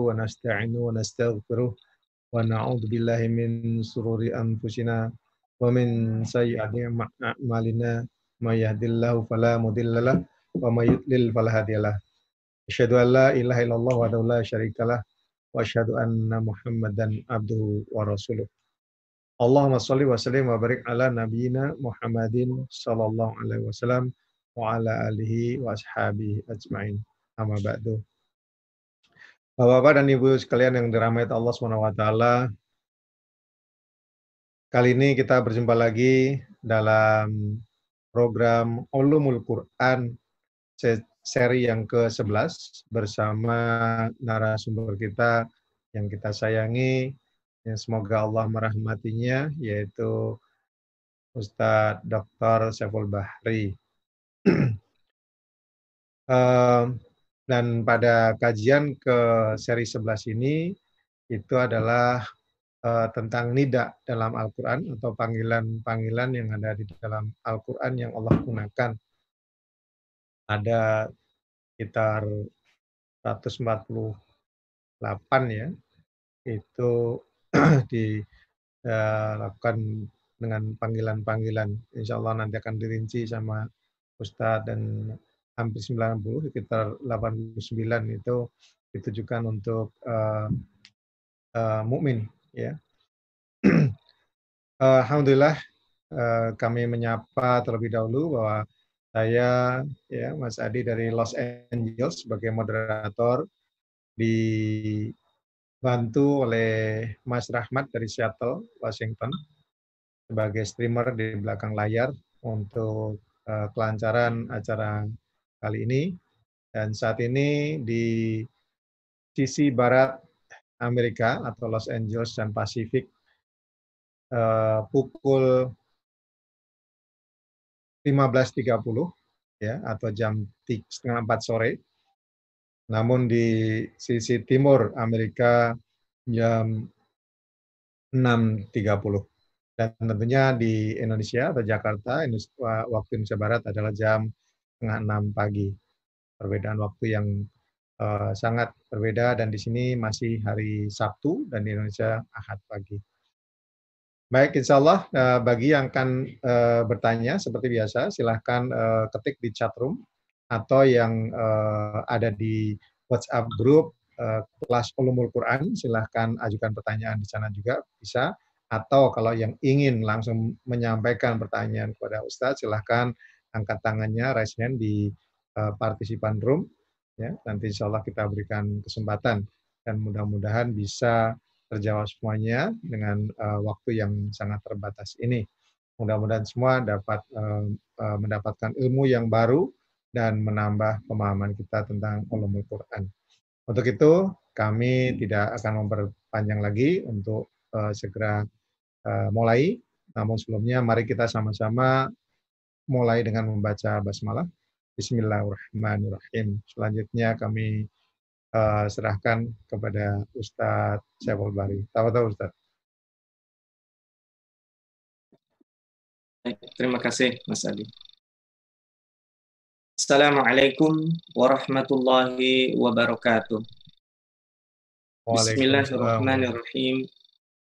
ونستعينه ونستغفره ونعوذ بالله من سرور أنفسنا ومن سيئات أعمالنا ما يهد الله فلا مضل له وما يضلل فلا هادي له أشهد أن لا إله إلا الله وحده لا شريك له وأشهد أن محمدا عبده ورسوله اللهم صل وسلم وبارك على نبينا محمد صلى الله عليه وسلم وعلى آله وأصحابه أجمعين أما بعد Bapak-bapak dan Ibu sekalian yang dirahmati Allah taala. Kali ini kita berjumpa lagi dalam program Ulumul Quran seri yang ke-11 bersama narasumber kita yang kita sayangi yang semoga Allah merahmatinya yaitu Ustadz Dr. Syaful Bahri. dan pada kajian ke seri 11 ini itu adalah uh, tentang nida dalam Al-Quran atau panggilan-panggilan yang ada di dalam Al-Quran yang Allah gunakan. Ada sekitar 148 ya, itu dilakukan eh, dengan panggilan-panggilan. Insya Allah nanti akan dirinci sama Ustadz dan hampir 90, sekitar 89 itu ditujukan untuk uh, uh, mukmin ya. Alhamdulillah uh, kami menyapa terlebih dahulu bahwa saya ya Mas Adi dari Los Angeles sebagai moderator di dibantu oleh Mas Rahmat dari Seattle, Washington, sebagai streamer di belakang layar untuk uh, kelancaran acara kali ini. Dan saat ini di sisi barat Amerika atau Los Angeles dan Pasifik uh, pukul 15.30 ya atau jam setengah empat sore namun di sisi timur Amerika jam 6.30. Dan tentunya di Indonesia atau Jakarta, waktu Indonesia Barat adalah jam setengah 6 pagi. Perbedaan waktu yang uh, sangat berbeda dan di sini masih hari Sabtu dan di Indonesia Ahad pagi. Baik, insya Allah uh, bagi yang akan uh, bertanya seperti biasa, silahkan uh, ketik di chat room atau yang uh, ada di WhatsApp grup uh, kelas Ulumul Quran, silahkan ajukan pertanyaan di sana juga bisa. Atau kalau yang ingin langsung menyampaikan pertanyaan kepada Ustadz, silahkan angkat tangannya, raise hand di uh, partisipan room. Ya, nanti insya Allah kita berikan kesempatan dan mudah-mudahan bisa terjawab semuanya dengan uh, waktu yang sangat terbatas ini. Mudah-mudahan semua dapat uh, uh, mendapatkan ilmu yang baru, dan menambah pemahaman kita tentang ulumul Quran. Untuk itu, kami tidak akan memperpanjang lagi untuk uh, segera uh, mulai. Namun sebelumnya, mari kita sama-sama mulai dengan membaca basmalah. Bismillahirrahmanirrahim. Selanjutnya kami uh, serahkan kepada Ustadz Syaful Bari. Tahu-tahu Ustadz. Terima kasih Mas Adi. Assalamualaikum warahmatullahi wabarakatuh. Bismillahirrahmanirrahim.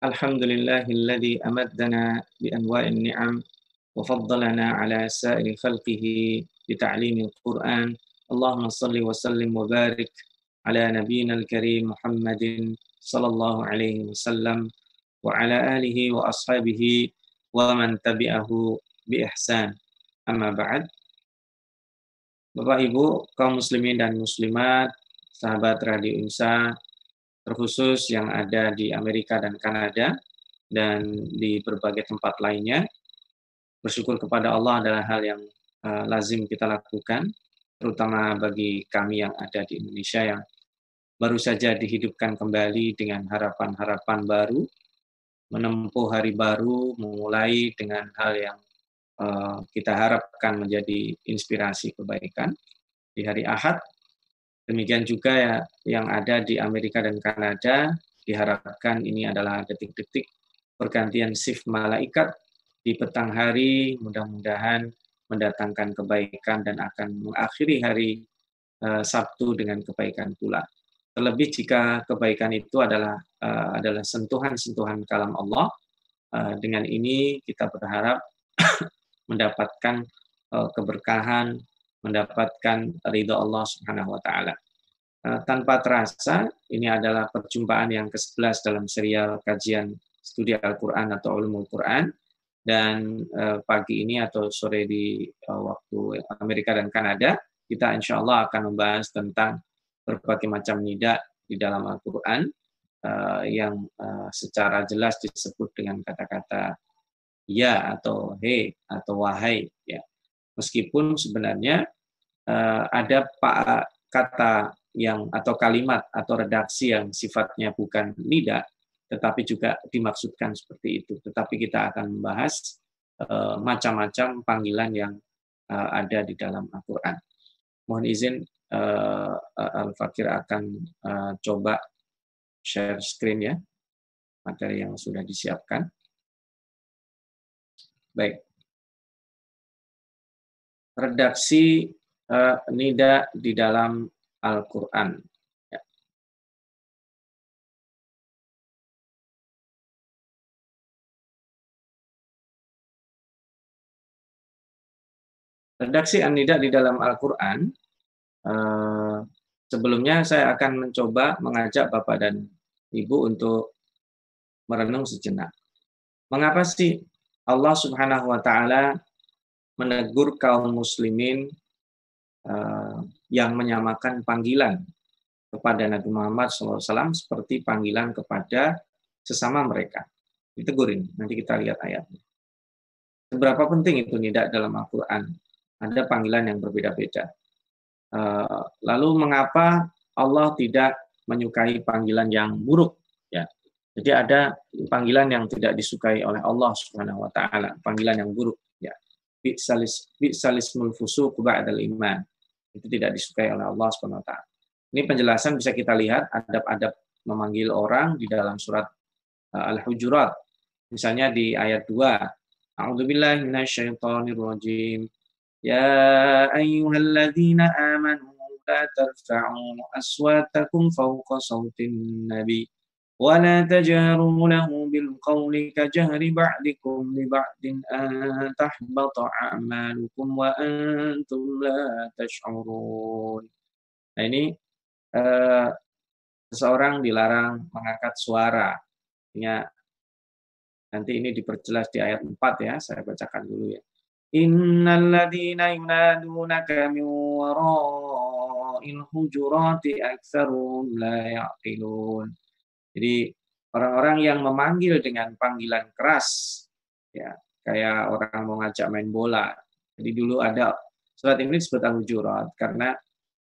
Alhamdulillahilladzi amaddana bi anwa'in ni'am Qur'an. Allahumma salli wa sallim wa barik ala nabiyyina al-karim Muhammadin sallallahu alaihi wasallam wa ala alihi wa ashabihi wa man tabi'ahu bi ihsan. Amma ba'd. Bapak Ibu, kaum muslimin dan muslimat, sahabat Radio Insa, terkhusus yang ada di Amerika dan Kanada, dan di berbagai tempat lainnya. Bersyukur kepada Allah adalah hal yang uh, lazim kita lakukan, terutama bagi kami yang ada di Indonesia yang baru saja dihidupkan kembali dengan harapan-harapan baru, menempuh hari baru, memulai dengan hal yang Eh, kita harapkan menjadi inspirasi kebaikan di hari Ahad. Demikian juga ya, yang ada di Amerika dan Kanada diharapkan ini adalah detik-detik pergantian shift malaikat di petang hari mudah-mudahan mendatangkan kebaikan dan akan mengakhiri hari uh, Sabtu dengan kebaikan pula. Terlebih jika kebaikan itu adalah uh, adalah sentuhan-sentuhan kalam Allah, uh, dengan ini kita berharap mendapatkan uh, keberkahan, mendapatkan ridho Allah Subhanahu wa taala. Tanpa terasa, ini adalah perjumpaan yang ke-11 dalam serial kajian studi Al-Qur'an atau Ulumul Quran dan uh, pagi ini atau sore di uh, waktu Amerika dan Kanada kita insya Allah akan membahas tentang berbagai macam nida di dalam Al-Quran uh, yang uh, secara jelas disebut dengan kata-kata ya atau he atau wahai ya. Meskipun sebenarnya uh, ada kata yang atau kalimat atau redaksi yang sifatnya bukan nida tetapi juga dimaksudkan seperti itu tetapi kita akan membahas uh, macam-macam panggilan yang uh, ada di dalam Al-Qur'an mohon izin uh, Al-Fakir akan uh, coba share screen ya, materi yang sudah disiapkan. Baik. Redaksi uh, nida di dalam Al-Quran. Redaksi an-nida di dalam Al-Quran Eh, sebelumnya saya akan mencoba mengajak Bapak dan Ibu untuk merenung sejenak. Mengapa sih Allah Subhanahu wa taala menegur kaum muslimin uh, yang menyamakan panggilan kepada Nabi Muhammad SAW seperti panggilan kepada sesama mereka. Ditegurin, nanti kita lihat ayatnya. Seberapa penting itu tidak dalam Al-Quran? Ada panggilan yang berbeda-beda. Eh, lalu mengapa Allah tidak menyukai panggilan yang buruk? Ya, jadi ada panggilan yang tidak disukai oleh Allah Subhanahu Wa Taala, panggilan yang buruk. Ya, bi'salis fusuq iman itu tidak disukai oleh Allah Subhanahu Wa Taala. Ini penjelasan bisa kita lihat adab-adab memanggil orang di dalam surat uh, Al-Hujurat. Misalnya di ayat 2, A'udzubillahi minasyaitonirrajim. يا أيها الذين آمنوا لا ترفعوا أصواتكم فوق صوت النبي ولا تجهروا له بالقول كجهر بعضكم لبعض أن تحبط أعمالكم وأنتم لا تشعرون Nah ini eh, seseorang dilarang mengangkat suara. Ya, nanti ini diperjelas di ayat 4 ya, saya bacakan dulu ya. Ladzina yunadunaka min wara'il hujurati aktsaruhum la ya'qilun. Jadi orang-orang yang memanggil dengan panggilan keras ya kayak orang mau ngajak main bola. Jadi dulu ada surat ini disebut al-hujurat karena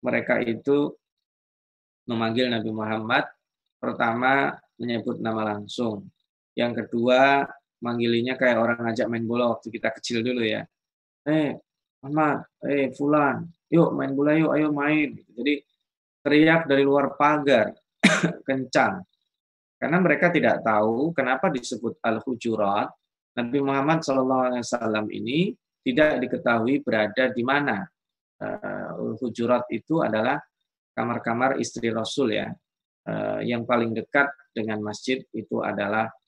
mereka itu memanggil Nabi Muhammad pertama menyebut nama langsung. Yang kedua manggilinya kayak orang ngajak main bola waktu kita kecil dulu ya. Eh, Ahmad, eh Fulan, yuk main bola yuk, ayo main. Jadi teriak dari luar pagar, kencang. Karena mereka tidak tahu kenapa disebut Al-Hujurat. Nabi Muhammad SAW ini tidak diketahui berada di mana. Uh, Al-Hujurat itu adalah kamar-kamar istri Rasul ya. Uh, yang paling dekat dengan masjid itu adalah Eh,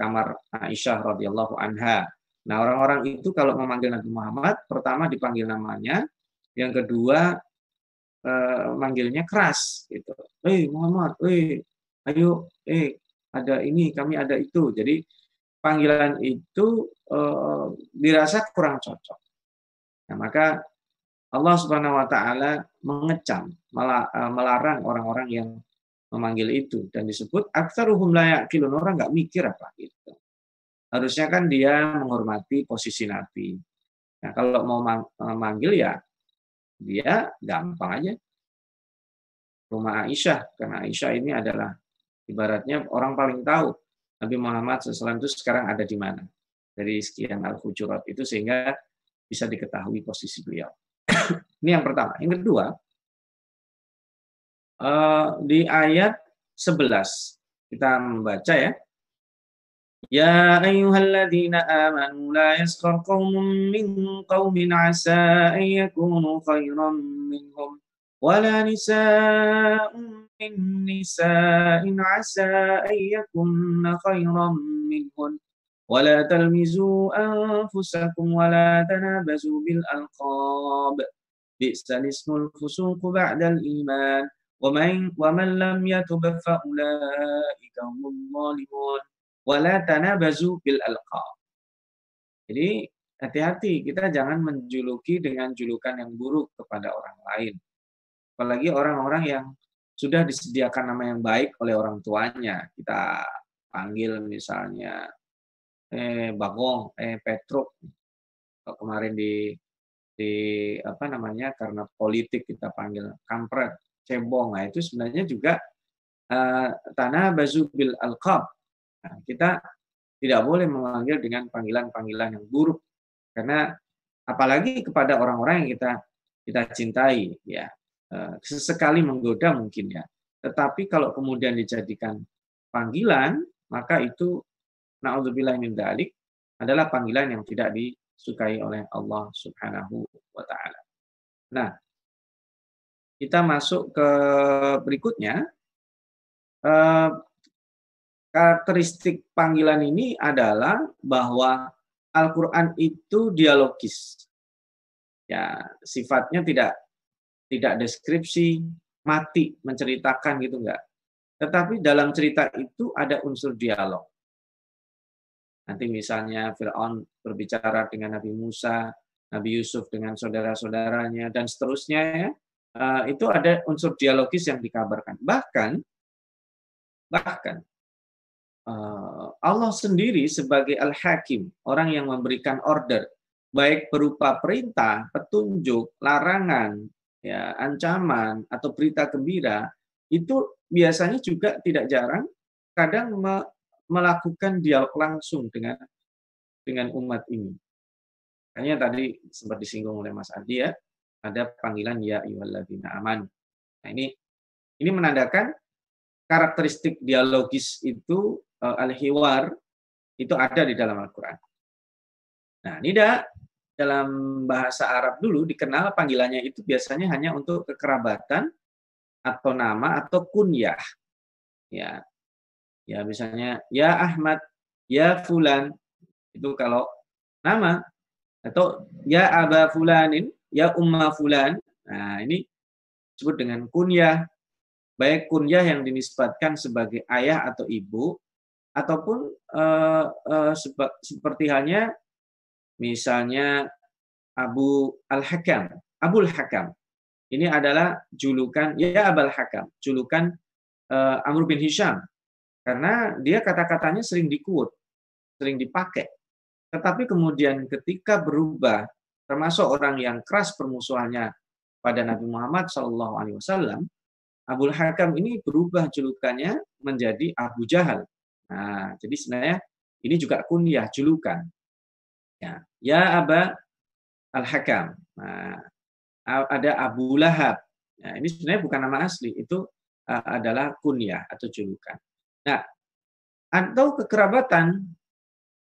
kamar Aisyah radhiyallahu anha. Nah, orang-orang itu kalau memanggil Nabi Muhammad, pertama dipanggil namanya, yang kedua eh, manggilnya keras gitu. "Eh Muhammad, eh ayo, eh ada ini, kami ada itu." Jadi panggilan itu eh, dirasa kurang cocok. Nah, maka Allah Subhanahu wa taala mengecam, eh, melarang orang-orang yang memanggil itu dan disebut aktsaruhum la yaqilun orang nggak mikir apa gitu. Harusnya kan dia menghormati posisi Nabi. Nah, kalau mau memanggil ya dia gampang aja. Rumah Aisyah karena Aisyah ini adalah ibaratnya orang paling tahu Nabi Muhammad SAW itu sekarang ada di mana dari sekian al-hujurat itu sehingga bisa diketahui posisi beliau. ini yang pertama. Yang kedua, uh, di ayat 11 kita membaca ya. Ya ayyuhalladzina amanu la yaskar qaumun min qaumin asa an yakunu khairan minhum wala nisa'un من نساء عسى أن يكن خيرا منهن ولا تلمزوا أنفسكم ولا تنابزوا بالألقاب بئس الاسم الفسوق بعد الإيمان ومن, ومن لم يتب فأولئك هم الظالمون ولا تنابزوا بالألقاب Jadi hati-hati kita jangan menjuluki dengan julukan yang buruk kepada orang lain. Apalagi orang-orang yang sudah disediakan nama yang baik oleh orang tuanya. Kita panggil misalnya eh Bagong, eh Petruk. Kalau kemarin di di apa namanya karena politik kita panggil kampret, cebong. Nah, itu sebenarnya juga uh, tanah bazubil alqab. Nah, kita tidak boleh memanggil dengan panggilan-panggilan yang buruk karena apalagi kepada orang-orang yang kita kita cintai ya Eh, sesekali menggoda mungkin ya. Tetapi kalau kemudian dijadikan panggilan, maka itu naudzubillah min dalik adalah panggilan yang tidak disukai oleh Allah Subhanahu wa taala. Nah, kita masuk ke berikutnya. Eh, karakteristik panggilan ini adalah bahwa Al-Qur'an itu dialogis. Ya, sifatnya tidak tidak deskripsi, mati, menceritakan gitu enggak. Tetapi dalam cerita itu ada unsur dialog. Nanti misalnya Fir'aun berbicara dengan Nabi Musa, Nabi Yusuf dengan saudara-saudaranya, dan seterusnya ya. Eh, itu ada unsur dialogis yang dikabarkan. Bahkan, bahkan eh, Allah sendiri sebagai Al-Hakim, orang yang memberikan order, baik berupa perintah, petunjuk, larangan, ya ancaman atau berita gembira itu biasanya juga tidak jarang kadang me melakukan dialog langsung dengan dengan umat ini. Hanya tadi sempat disinggung oleh Mas Adi ya, ada panggilan ya ayyuhalladzina aman. Nah, ini ini menandakan karakteristik dialogis itu uh, al-hiwar itu ada di dalam Al-Qur'an. Nah, ini dah dalam bahasa Arab dulu dikenal panggilannya itu biasanya hanya untuk kekerabatan atau nama atau kunyah. Ya. Ya misalnya ya Ahmad, ya fulan itu kalau nama atau ya aba fulanin, ya umma fulan. Nah, ini disebut dengan kunyah. Baik kunyah yang dinisbatkan sebagai ayah atau ibu ataupun uh, uh, seperti halnya Misalnya Abu Al-Hakam, Abul Hakam. Ini adalah julukan ya Abul Hakam, julukan uh, Amr bin Hisham. Karena dia kata-katanya sering dikut, sering dipakai. Tetapi kemudian ketika berubah, termasuk orang yang keras permusuhannya pada Nabi Muhammad Shallallahu Alaihi Wasallam, Abul Hakam ini berubah julukannya menjadi Abu Jahal. Nah, jadi sebenarnya ini juga kunyah julukan. Ya, ya Aba Al-Hakam. Nah, ada Abu Lahab. Nah, ini sebenarnya bukan nama asli, itu adalah kunyah atau julukan. Nah, atau kekerabatan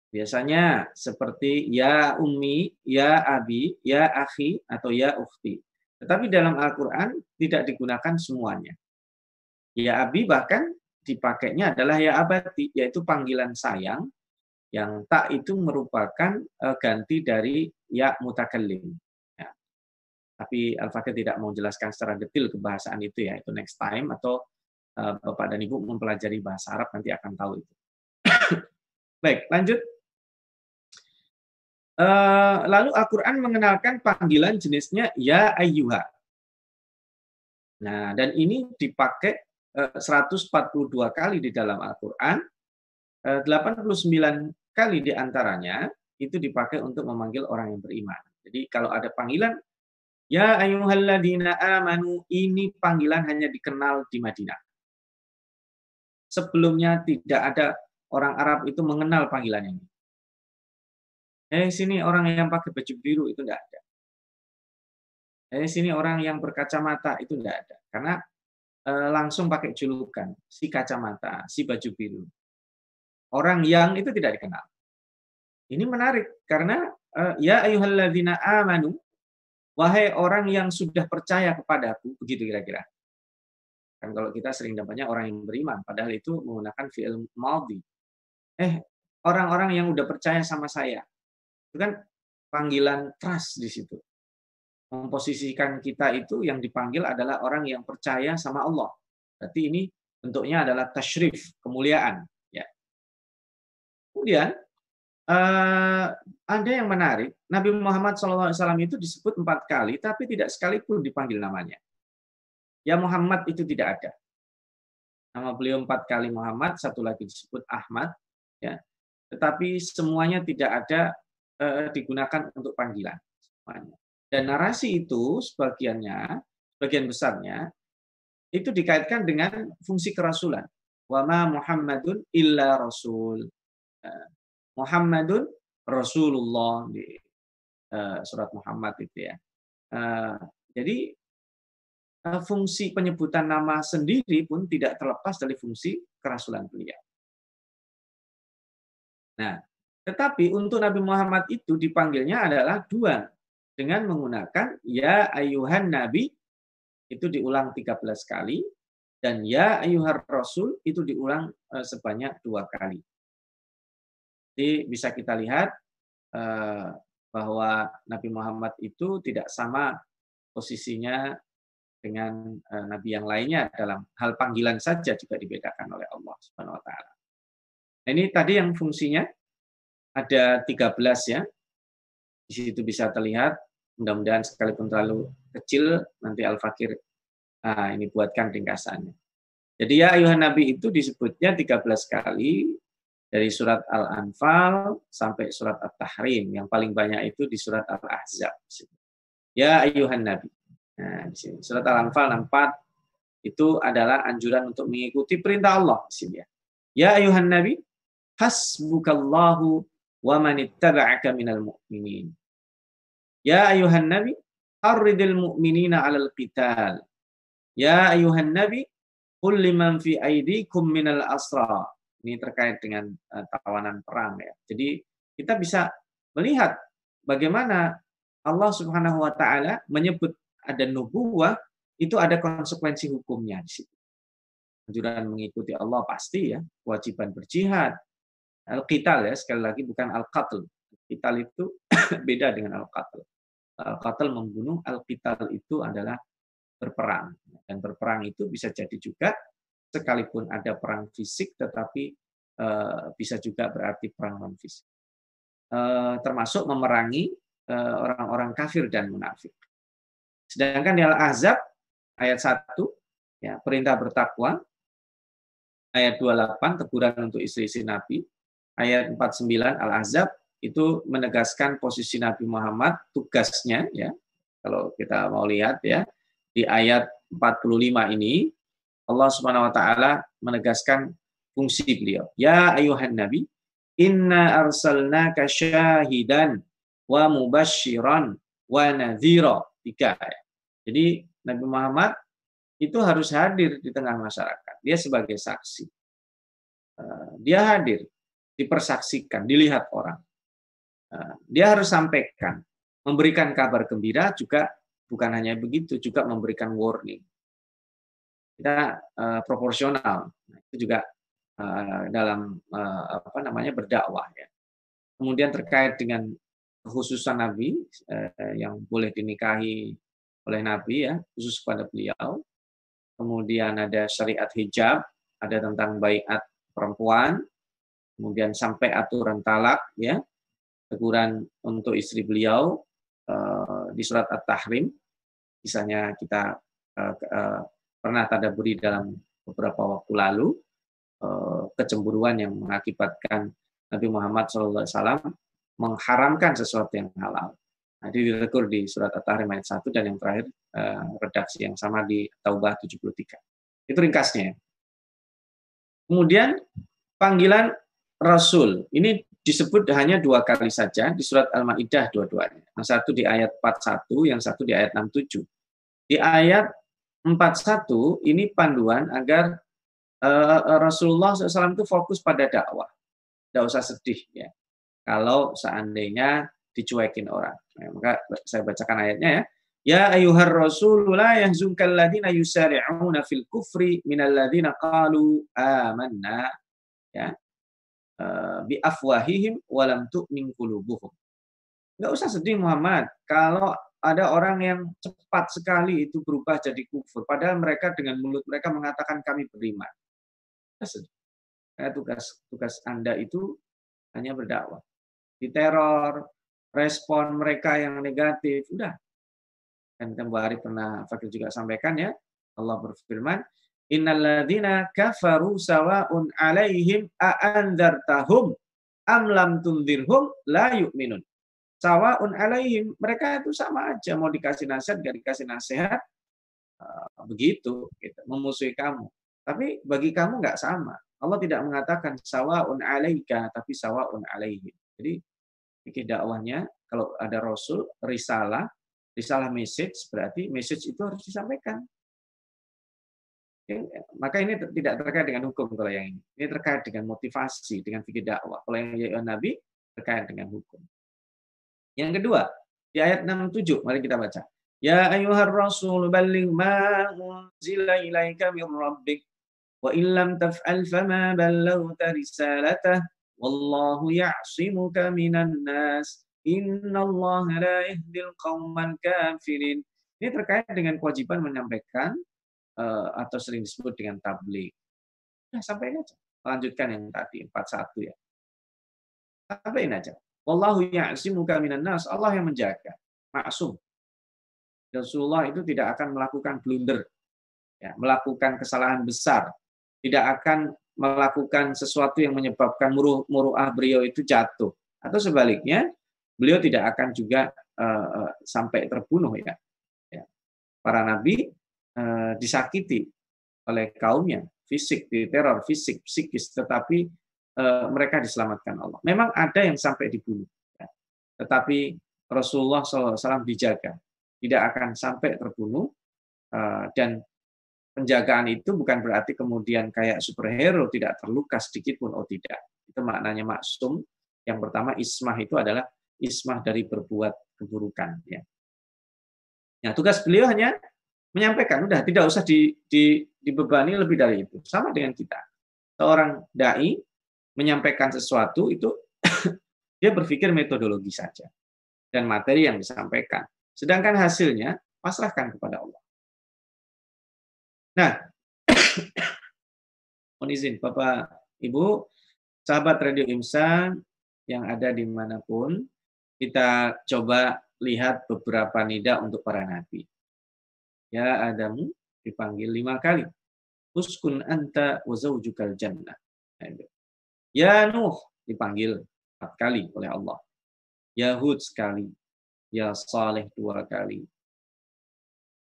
biasanya seperti ya ummi, ya abi, ya akhi atau ya ukhti. Tetapi dalam Al-Qur'an tidak digunakan semuanya. Ya abi bahkan dipakainya adalah ya abati, yaitu panggilan sayang yang tak itu merupakan uh, ganti dari ya mutakallim. Ya. Tapi Al-Fakir tidak mau jelaskan secara detail kebahasaan itu ya, itu next time atau uh, Bapak dan Ibu mempelajari bahasa Arab nanti akan tahu itu. Baik, lanjut. Uh, lalu Al-Quran mengenalkan panggilan jenisnya ya ayyuha. Nah, dan ini dipakai uh, 142 kali di dalam Al-Quran 89 eh, kali di antaranya itu dipakai untuk memanggil orang yang beriman. Jadi kalau ada panggilan Ya ayyuhalladzina amanu ini panggilan hanya dikenal di Madinah. Sebelumnya tidak ada orang Arab itu mengenal panggilan ini. Eh sini orang yang pakai baju biru itu tidak ada. Eh sini orang yang berkacamata itu tidak ada. Karena eh, langsung pakai julukan si kacamata, si baju biru. Orang yang itu tidak dikenal. Ini menarik karena uh, ya ayyuhalladzina amanu wahai orang yang sudah percaya kepadaku begitu kira-kira. Kan kalau kita sering dapatnya orang yang beriman, padahal itu menggunakan fi'il maldi. Eh, orang-orang yang udah percaya sama saya. Itu kan panggilan trust di situ. Memposisikan kita itu yang dipanggil adalah orang yang percaya sama Allah. Berarti ini bentuknya adalah tashrif, kemuliaan. Ya. Kemudian uh, ada yang menarik, Nabi Muhammad SAW itu disebut empat kali, tapi tidak sekalipun dipanggil namanya. Ya Muhammad itu tidak ada. Nama beliau empat kali Muhammad, satu lagi disebut Ahmad, ya. Tetapi semuanya tidak ada eh, digunakan untuk panggilan. Dan narasi itu sebagiannya, bagian besarnya itu dikaitkan dengan fungsi kerasulan. Wa ma Muhammadun illa rasul. Eh, Muhammadun Rasulullah di uh, surat Muhammad itu ya. Jadi Eh, fungsi penyebutan nama sendiri pun tidak terlepas dari fungsi kerasulan beliau. Nah, tetapi untuk Nabi Muhammad itu dipanggilnya adalah dua dengan menggunakan ya ayuhan nabi itu diulang 13 kali dan ya ayuhar rasul itu diulang eh, sebanyak dua kali. Jadi bisa kita lihat eh, bahwa Nabi Muhammad itu tidak sama posisinya dengan uh, nabi yang lainnya dalam hal panggilan saja juga dibedakan oleh Allah Subhanahu wa taala. Nah, ini tadi yang fungsinya ada 13 ya. Di situ bisa terlihat mudah-mudahan sekalipun terlalu kecil nanti Al-Fakir ah, ini buatkan ringkasannya. Jadi ya ayuhan nabi itu disebutnya 13 kali dari surat Al-Anfal sampai surat At-Tahrim. Yang paling banyak itu di surat Al-Ahzab. Ya ayuhan nabi. Nah, surat Al-Anfal 64 itu adalah anjuran untuk mengikuti perintah Allah ya. Ya ayuhan nabi, hasbukallahu wa man ittaba'aka minal mu'minin. Ya ayuhan nabi, arridil mu'minina 'alal qital. Ya ayuhan nabi, qul liman fi aidikum minal asra. Ini terkait dengan uh, tawanan perang ya. Jadi kita bisa melihat bagaimana Allah Subhanahu wa taala menyebut ada nubuah, itu ada konsekuensi hukumnya di situ. Anjuran mengikuti Allah pasti ya, kewajiban berjihad. Al-qital ya, sekali lagi bukan al-qatl. Qital itu beda dengan al-qatl. Al-qatl membunuh, al-qital itu adalah berperang. Dan berperang itu bisa jadi juga sekalipun ada perang fisik tetapi uh, bisa juga berarti perang non fisik. Uh, termasuk memerangi eh, orang-orang kafir dan munafik. Sedangkan di Al-Ahzab ayat 1 ya, perintah bertakwa. Ayat 28 teguran untuk istri-istri Nabi. Ayat 49 Al-Ahzab itu menegaskan posisi Nabi Muhammad tugasnya ya. Kalau kita mau lihat ya di ayat 45 ini Allah Subhanahu wa taala menegaskan fungsi beliau. Ya ayuhan nabi, inna arsalnaka syahidan wa mubashiran wa nadhira tiga. Ya. Jadi Nabi Muhammad itu harus hadir di tengah masyarakat. Dia sebagai saksi. Eh, dia hadir, dipersaksikan, dilihat orang. Eh, dia harus sampaikan, memberikan kabar gembira juga bukan hanya begitu, juga memberikan warning. Kita uh, proporsional, nah, itu juga uh, dalam uh, apa namanya berdakwah ya. Kemudian terkait dengan khususan Nabi eh, yang boleh dinikahi oleh Nabi ya khusus kepada beliau. Kemudian ada syariat hijab, ada tentang bayat perempuan, kemudian sampai aturan talak ya, teguran untuk istri beliau eh, di surat At-Tahrim. Misalnya kita eh, eh, pernah tadaburi dalam beberapa waktu lalu eh, kecemburuan yang mengakibatkan Nabi Muhammad SAW mengharamkan sesuatu yang halal. Nah, ditegur di surat At-Tahrim ayat 1 dan yang terakhir eh, redaksi yang sama di Taubah 73. Itu ringkasnya. Kemudian panggilan Rasul. Ini disebut hanya dua kali saja di surat Al-Maidah dua-duanya. Yang satu di ayat 41, yang satu di ayat 67. Di ayat 41 ini panduan agar uh, Rasulullah SAW itu fokus pada dakwah. Tidak usah sedih ya kalau seandainya dicuekin orang. Nah, maka saya bacakan ayatnya ya. Ya ayuhar rasul la yahzunka alladziina yusari'una fil kufri minal ladzina qalu amanna ya bi afwahihim wa lam tu'min qulubuhum. Enggak usah sedih Muhammad kalau ada orang yang cepat sekali itu berubah jadi kufur padahal mereka dengan mulut mereka mengatakan kami beriman. Karena tugas tugas Anda itu hanya berdakwah. Diteror, respon mereka yang negatif, udah dan tempo hari pernah Fakir juga sampaikan ya, Allah berfirman, Innalladzina kafaru sawa'un alaihim a'andartahum am lam tundirhum la yu'minun. Sawa'un alaihim, mereka itu sama aja mau dikasih nasihat, gak dikasih nasihat, uh, begitu, gitu, memusuhi kamu. Tapi bagi kamu nggak sama. Allah tidak mengatakan sawa'un alaika, tapi sawa'un alaihim. Jadi, pikir dakwahnya, kalau ada Rasul, risalah, risalah message berarti message itu harus disampaikan. Maka ini tidak terkait dengan hukum kalau yang ini. Ini terkait dengan motivasi, dengan fikir dakwah. Kalau yang ya Nabi terkait dengan hukum. Yang kedua, di ayat 67, mari kita baca. Ya ayuhar rasul balligh ma unzila ilaika min rabbik wa illam taf'al fama ballaghta risalatah wallahu ya'simuka minan nas Allah la yahdil qauman kafirin. Ini terkait dengan kewajiban menyampaikan atau sering disebut dengan tablik. Nah, sampaikan aja. Lanjutkan yang tadi 41 ya. Sampaikan aja. Wallahu ya'simuka minan nas. Allah yang menjaga. Maksum. Rasulullah itu tidak akan melakukan blunder. Ya, melakukan kesalahan besar. Tidak akan melakukan sesuatu yang menyebabkan muruh, muruah beliau itu jatuh. Atau sebaliknya, beliau tidak akan juga uh, sampai terbunuh ya. ya. Para nabi disakiti oleh kaumnya, fisik, diteror, fisik, psikis, tetapi uh, mereka diselamatkan Allah. Memang ada yang sampai dibunuh, ya. tetapi Rasulullah SAW dijaga, tidak akan sampai terbunuh, uh, dan penjagaan itu bukan berarti kemudian kayak superhero tidak terluka sedikit pun, oh tidak. Itu maknanya maksum. Yang pertama ismah itu adalah ismah dari berbuat keburukan. Ya. Nah, tugas beliau hanya menyampaikan, udah tidak usah di, di, dibebani lebih dari itu. Sama dengan kita. Seorang dai menyampaikan sesuatu itu dia berpikir metodologi saja dan materi yang disampaikan. Sedangkan hasilnya pasrahkan kepada Allah. Nah, mohon izin Bapak Ibu, sahabat Radio Imsa yang ada di mana pun, kita coba lihat beberapa nida untuk para nabi. Ya Adamu dipanggil lima kali. Uskun anta wa zawjukal jannah. Ya Nuh dipanggil empat kali oleh Allah. Ya Hud sekali. Ya Saleh dua kali.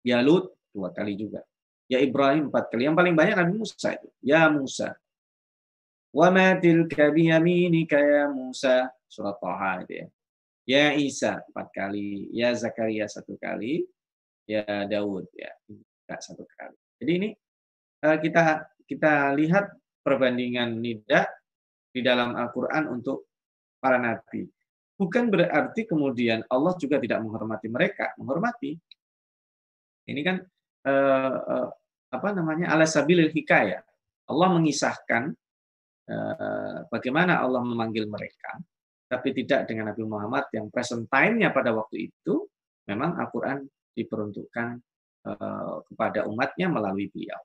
Ya Lut dua kali juga. Ya Ibrahim empat kali. Yang paling banyak Nabi Musa itu. Ya Musa. Wa ma tilka biyaminika ya Musa. Surat Taha itu ya. Ya Isa empat kali, ya Zakaria satu kali, ya Daud ya enggak satu kali. Jadi ini eh, kita kita lihat perbandingan nida di dalam Al-Qur'an untuk para nabi. Bukan berarti kemudian Allah juga tidak menghormati mereka, menghormati. Ini kan eh, eh, apa namanya alasabilil hikayah. Allah mengisahkan bagaimana Allah memanggil mereka tapi tidak dengan Nabi Muhammad yang present time-nya pada waktu itu memang Al-Quran diperuntukkan uh, kepada umatnya melalui beliau.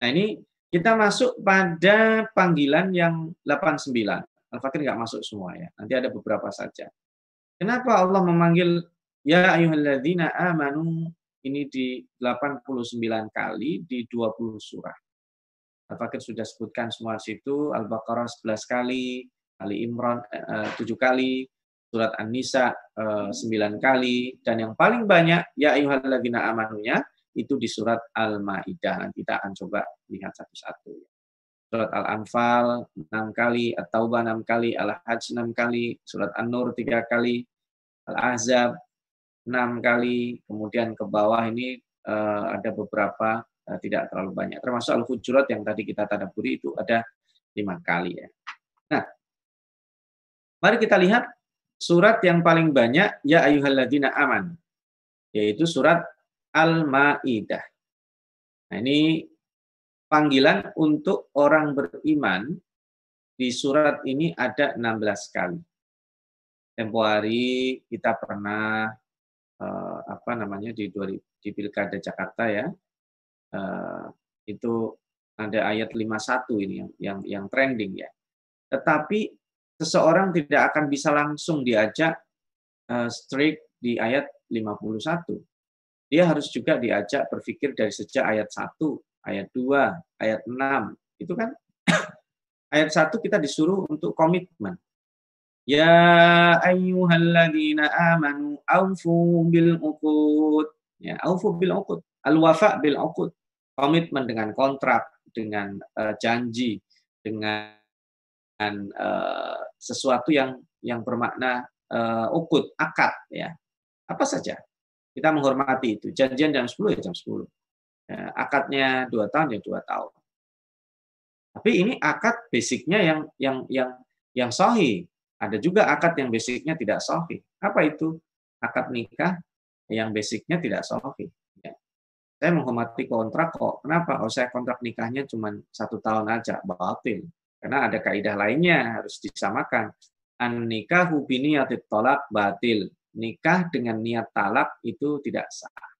Nah ini kita masuk pada panggilan yang 89. Al-Fakir nggak masuk semua ya, nanti ada beberapa saja. Kenapa Allah memanggil Ya ayuhalladzina amanu ini di 89 kali di 20 surah. Al-Fakir sudah sebutkan semua situ, Al-Baqarah 11 kali, Ali Imran eh, tujuh kali, surat An-Nisa eh, sembilan kali, dan yang paling banyak ya ayyuhalladzina amanunya itu di surat Al-Maidah. Kita akan coba lihat satu-satu. Surat Al-Anfal enam kali, At-Taubah enam kali, Al-Hajj enam kali, surat An-Nur tiga kali, Al-Ahzab enam kali, kemudian ke bawah ini uh, ada beberapa uh, tidak terlalu banyak. Termasuk Al-Hujurat yang tadi kita tadaburi itu ada lima kali ya. Nah, Mari kita lihat surat yang paling banyak ya ayyuhalladzina aman. yaitu surat Al-Maidah. Nah, ini panggilan untuk orang beriman di surat ini ada 16 kali. Tempo hari kita pernah uh, apa namanya di di Pilkada Jakarta ya. Uh, itu ada ayat 51 ini yang yang yang trending ya. Tetapi seseorang tidak akan bisa langsung diajak uh, straight di ayat 51. Dia harus juga diajak berpikir dari sejak ayat 1 ayat 2, ayat 6. Itu kan ayat 1 kita disuruh untuk komitmen. Ya ayyuhalladzina amanu aufu bil uqud. Ya, aufu bil uqud. Al-wafa bil uqud. Komitmen dengan kontrak, dengan uh, janji, dengan uh, sesuatu yang yang bermakna uh, ukut, akad ya. Apa saja. Kita menghormati itu. Janjian jam 10 ya jam 10. Ya, akadnya dua tahun ya dua tahun. Tapi ini akad basicnya yang yang yang yang sohi. Ada juga akad yang basicnya tidak sohi. Apa itu? Akad nikah yang basicnya tidak sohi. Ya. Saya menghormati kontrak kok. Kenapa? Oh saya kontrak nikahnya cuma satu tahun aja, batil. Karena ada kaidah lainnya harus disamakan. An nikahu biniyatit tolak batil. Nikah dengan niat talak itu tidak sah.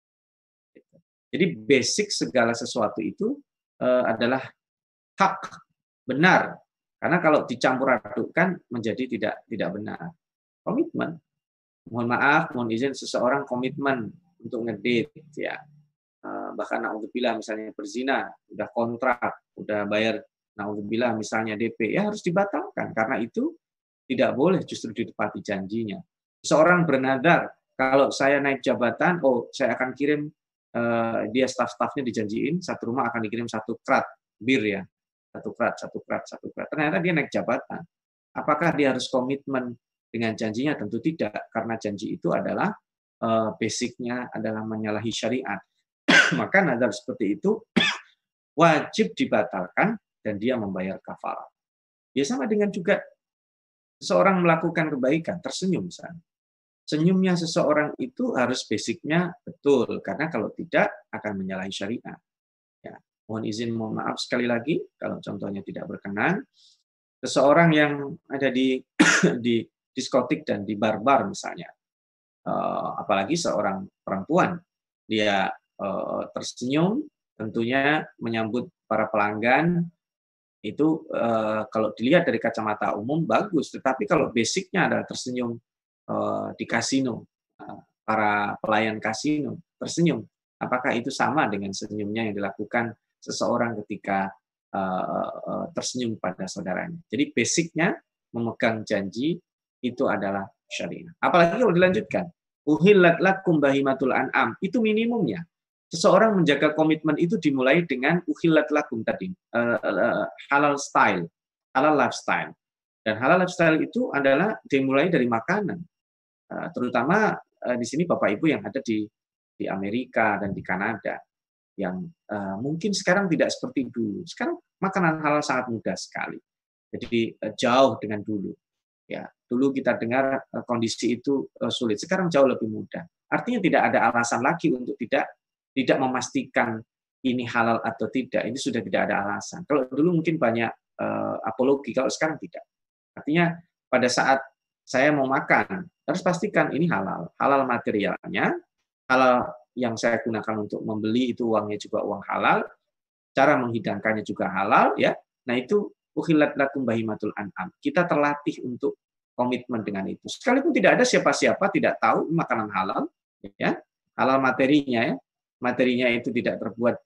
Jadi basic segala sesuatu itu uh, adalah hak benar. Karena kalau dicampur adukkan menjadi tidak tidak benar. Komitmen. Mohon maaf, mohon izin seseorang komitmen untuk ngedit ya. Uh, bahkan naudzubillah misalnya berzina, udah kontrak, udah bayar naudzubillah misalnya DP, ya harus dibatalkan. Karena itu tidak boleh justru ditepati janjinya. Seorang bernadar, kalau saya naik jabatan, oh saya akan kirim uh, dia staff-staffnya dijanjiin satu rumah akan dikirim satu krat bir ya. Satu krat satu krat satu krat. Ternyata dia naik jabatan. Apakah dia harus komitmen dengan janjinya? Tentu tidak. Karena janji itu adalah uh, basicnya adalah menyalahi syariat. Maka nazar seperti itu wajib dibatalkan dan dia membayar kafarat ya sama dengan juga seorang melakukan kebaikan tersenyum misalnya senyumnya seseorang itu harus basicnya betul karena kalau tidak akan menyalahi syariat. Ya, mohon izin mohon maaf sekali lagi kalau contohnya tidak berkenan. Seseorang yang ada di di diskotik dan di bar-bar misalnya, uh, apalagi seorang perempuan, dia uh, tersenyum tentunya menyambut para pelanggan itu uh, kalau dilihat dari kacamata umum bagus, tetapi kalau basicnya adalah tersenyum Eh, di kasino, eh, para pelayan kasino tersenyum. Apakah itu sama dengan senyumnya yang dilakukan seseorang ketika uh, tersenyum pada saudaranya? Jadi basicnya memegang janji itu adalah syariah. Apalagi kalau dilanjutkan, uhillat lakum bahimatul an'am, itu minimumnya. Seseorang menjaga komitmen itu dimulai dengan uhillat lakum tadi, uh, uh, halal style, halal lifestyle. Dan halal lifestyle itu adalah dimulai dari makanan. Eh, terutama eh, di sini Bapak Ibu yang ada di di Amerika dan di Kanada yang mungkin sekarang tidak seperti dulu. Sekarang makanan halal sangat mudah sekali. Jadi uh, jauh dengan dulu. Ya, dulu kita dengar kondisi itu sulit. Sekarang jauh lebih mudah. Artinya tidak ada alasan lagi untuk tidak tidak memastikan ini halal atau tidak. Ini sudah tidak ada alasan. Kalau dulu mungkin banyak uh, apologi, kalau sekarang tidak. Artinya pada saat saya mau makan, harus pastikan ini halal. Halal materialnya, halal yang saya gunakan untuk membeli itu uangnya juga uang halal, cara menghidangkannya juga halal ya. Nah, itu ukhilat lakum bahimatul an'am. Kita terlatih untuk komitmen dengan itu. Sekalipun tidak ada siapa-siapa tidak tahu makanan halal ya. Halal materinya ya. Materinya itu tidak terbuat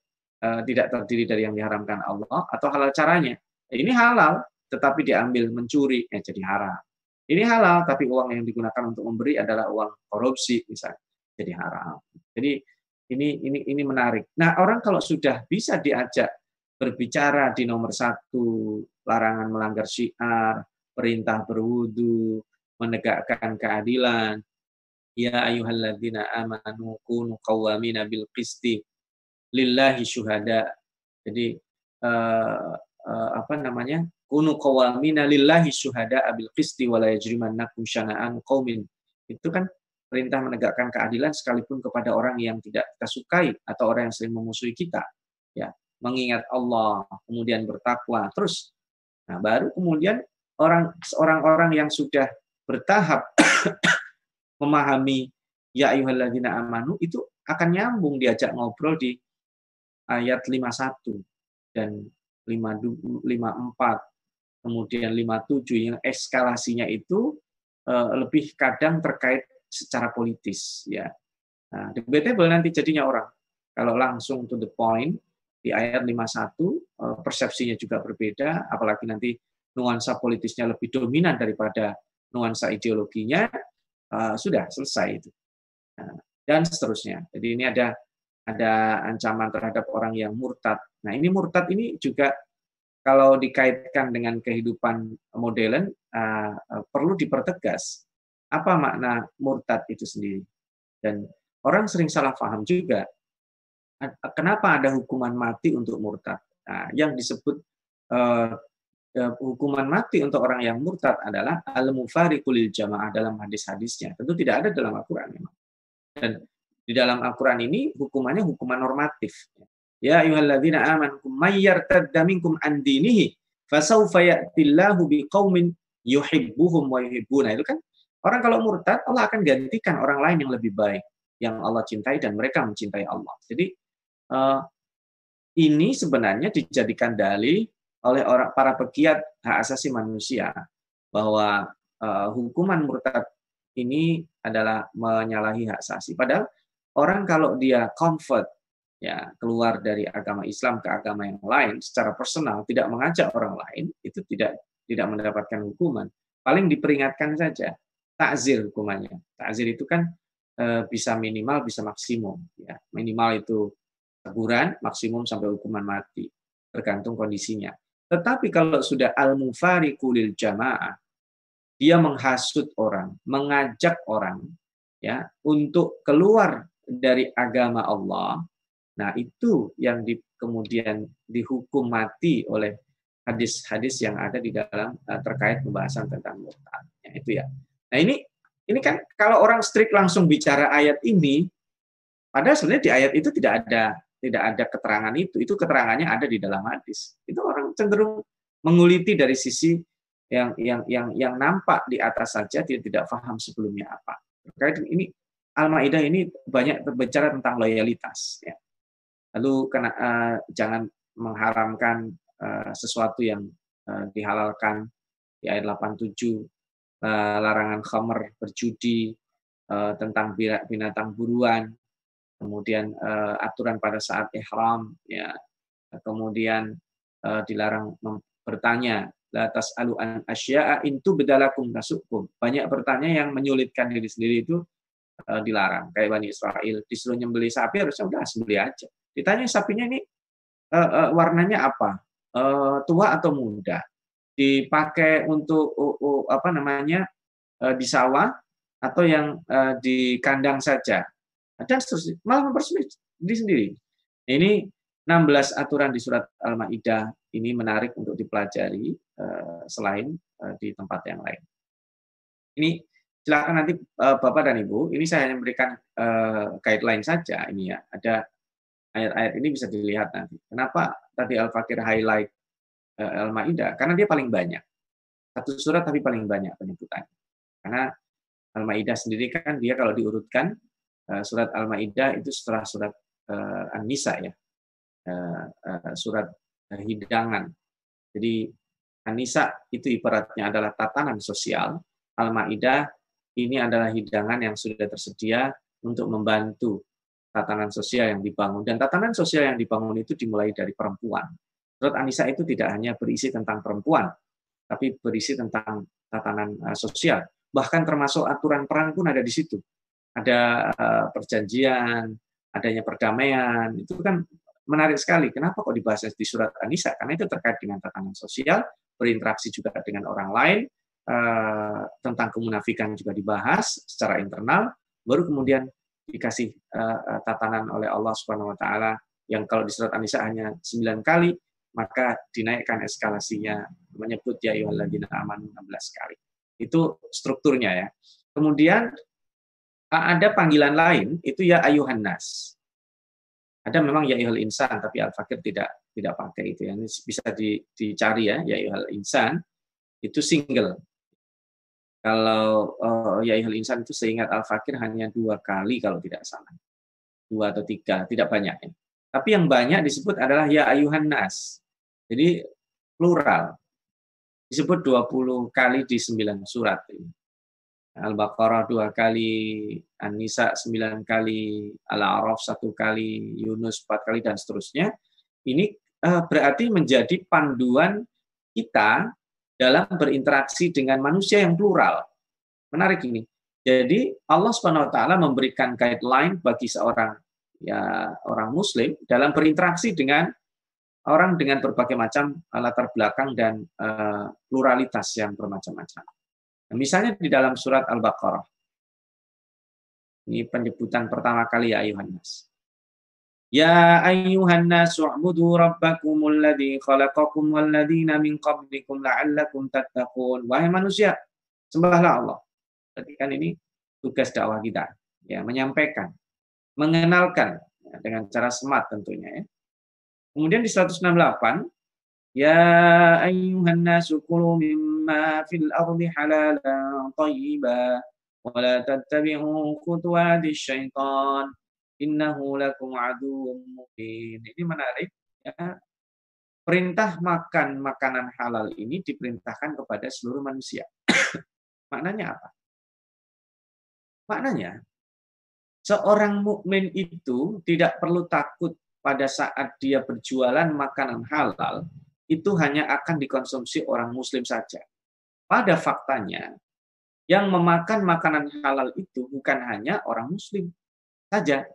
uh, tidak terdiri dari yang diharamkan Allah atau halal caranya. Ini halal tetapi diambil mencuri ya jadi haram. Ini halal, tapi uang yang digunakan untuk memberi adalah uang korupsi misalnya, jadi haram. Jadi ini ini ini menarik. Nah orang kalau sudah bisa diajak berbicara di nomor satu, larangan melanggar syiar, perintah berwudu, menegakkan keadilan, ya ayuhalladzina amanu kunu qawwamina bil qisti lillahi syuhada. Jadi uh, uh, apa namanya? kunu qawamina lillahi syuhada abil qisti wa la yajrimannakum syana'an qaumin. Itu kan perintah menegakkan keadilan sekalipun kepada orang yang tidak kita sukai atau orang yang sering memusuhi kita. Ya, mengingat Allah, kemudian bertakwa, terus. Nah, baru kemudian orang orang-orang yang sudah bertahap memahami ya ayyuhalladzina amanu itu akan nyambung diajak ngobrol di ayat 51 dan 54 kemudian 57 yang eskalasinya itu uh, lebih kadang terkait secara politis ya. Nah, debatable nanti jadinya orang kalau langsung to the point di ayat 51 uh, eh, persepsinya juga berbeda apalagi nanti nuansa politisnya lebih dominan daripada nuansa ideologinya uh, sudah selesai itu. Nah, dan seterusnya. Jadi ini ada ada ancaman terhadap orang yang murtad. Nah, ini murtad ini juga kalau dikaitkan dengan kehidupan modern uh, perlu dipertegas apa makna murtad itu sendiri. Dan orang sering salah paham juga kenapa ada hukuman mati untuk murtad. Nah, yang disebut hukuman mati untuk orang yang murtad adalah al-mufariqul jamaah dalam hadis-hadisnya. Tentu tidak ada dalam Al-Qur'an memang. Dan di dalam Al-Qur'an ini hukumannya hukuman normatif. Ya ayyuhalladzina amanu may yartadda minkum an dinihi fasawfa ya'tillahu biqaumin yuhibbuhum wa yuhibbuna. Itu kan orang kalau murtad Allah akan gantikan orang lain yang lebih baik yang Allah cintai dan mereka mencintai Allah. Jadi uh, ini sebenarnya dijadikan dalih oleh orang para pegiat hak asasi manusia bahwa uh, hukuman murtad ini adalah menyalahi hak asasi. Padahal orang kalau dia convert ya keluar dari agama Islam ke agama yang lain secara personal tidak mengajak orang lain itu tidak tidak mendapatkan hukuman. Paling diperingatkan saja takzir hukumannya. Takzir itu kan e, bisa minimal bisa maksimum ya. Minimal itu teguran maksimum sampai hukuman mati tergantung kondisinya tetapi kalau sudah al mufariqulil jamaah dia menghasut orang mengajak orang ya untuk keluar dari agama Allah Nah, itu yang di, kemudian dihukum mati oleh hadis-hadis yang ada di dalam uh, terkait pembahasan tentang murtad. Ya, itu ya. Nah, ini ini kan kalau orang strict langsung bicara ayat ini, padahal sebenarnya di ayat itu tidak ada tidak ada keterangan itu. Itu keterangannya ada di dalam hadis. Itu orang cenderung menguliti dari sisi yang yang yang yang nampak di atas saja dia tidak paham sebelumnya apa. Terkait ini Al-Maidah ini banyak berbicara tentang loyalitas ya. Lalu kena, uh, jangan mengharamkan uh, sesuatu yang uh, dihalalkan di ayat 87, uh, larangan khamer, berjudi, tentang binatang buruan, kemudian uh, aturan pada saat ihram, ya, kemudian uh, dilarang bertanya, la tas'alu an asya'a intu bedalakum nasukum. Banyak bertanya yang menyulitkan diri sendiri itu uh, dilarang. Kayak Bani Israel, disuruh nyembeli sapi harusnya udah sembeli aja. Ditanya sapinya ini uh, uh, warnanya apa? Uh, tua atau muda? Dipakai untuk uh, uh, apa namanya uh, di sawah atau yang uh, di kandang saja? Dan seterusnya. Malah mempersulit diri sendiri. Ini 16 aturan di surat Al-Maidah ini menarik untuk dipelajari uh, selain uh, di tempat yang lain. Ini silakan nanti uh, Bapak dan Ibu, ini saya hanya memberikan uh, guideline saja ini ya. Ada ayat-ayat ini bisa dilihat nanti. Kenapa tadi Al-Fakir highlight Al-Maidah? Karena dia paling banyak. Satu surat tapi paling banyak penyebutannya. Karena Al-Maidah sendiri kan dia kalau diurutkan surat Al-Maidah itu setelah surat uh, An-Nisa ya. Uh, surat hidangan. Jadi An-Nisa itu ibaratnya adalah tatanan sosial. Al-Maidah ini adalah hidangan yang sudah tersedia untuk membantu tatanan sosial yang dibangun. Dan tatanan sosial yang dibangun itu dimulai dari perempuan. Surat Anisa itu tidak hanya berisi tentang perempuan, tapi berisi tentang tatanan sosial. Bahkan termasuk aturan perang pun ada di situ. Ada uh, perjanjian, adanya perdamaian, itu kan menarik sekali. Kenapa kok dibahas di surat Anisa? Karena itu terkait dengan tatanan sosial, berinteraksi juga dengan orang lain, uh, tentang kemunafikan juga dibahas secara internal, baru kemudian dikasih uh, tatanan oleh Allah Subhanahu wa taala yang kalau di surat An-Nisa hanya 9 kali maka dinaikkan eskalasinya menyebut ya ayyuhalladzina amanu 16 kali. Itu strukturnya ya. Kemudian Ada panggilan lain itu ya ayuhan nas. Ada memang ya ayuhal insan tapi Al-Fakir tidak tidak pakai itu ya. Ini bisa di, dicari ya ya ayuhal insan itu single. Kalau uh, ya ayuhal insan itu seingat Al-Fakir hanya dua kali kalau tidak salah. Dua atau tiga, tidak banyak ya. Tapi yang banyak disebut adalah ya ayuhan nas. Jadi plural. Disebut 20 kali di 9 surat. Al-Baqarah dua kali, An-Nisa sembilan kali, Al-A'raf satu kali, Yunus empat kali, dan seterusnya. Ini uh, berarti menjadi panduan kita dalam berinteraksi dengan manusia yang plural. Menarik ini. Jadi Allah Subhanahu wa taala memberikan guideline bagi seorang ya orang muslim dalam berinteraksi dengan orang dengan berbagai macam eh, latar belakang dan uh, pluralitas yang bermacam-macam. Nah, misalnya di dalam surat Al-Baqarah. Ini penyebutan pertama kali ya ayuhan nas. Ya ayuhan nas wa'budu rabbakumul ladzi khalaqakum wal ladzina min qablikum la'allakum tattaqun. Wahai manusia, sembahlah Allah. Berarti kan ini tugas dakwah kita, ya menyampaikan mengenalkan ya, dengan cara smart tentunya ya. Kemudian di 168 ayyuhan nasu kulu mimma fil ardi halalan thayyiba wa la tattabi'u khutuwati syaitan innahu lakum aduwwum mubin. Ini menarik ya. Perintah makan makanan halal ini diperintahkan kepada seluruh manusia. Maknanya apa? Maknanya Seorang mukmin itu tidak perlu takut pada saat dia berjualan makanan halal, itu hanya akan dikonsumsi orang muslim saja. Pada faktanya, yang memakan makanan halal itu bukan hanya orang muslim saja,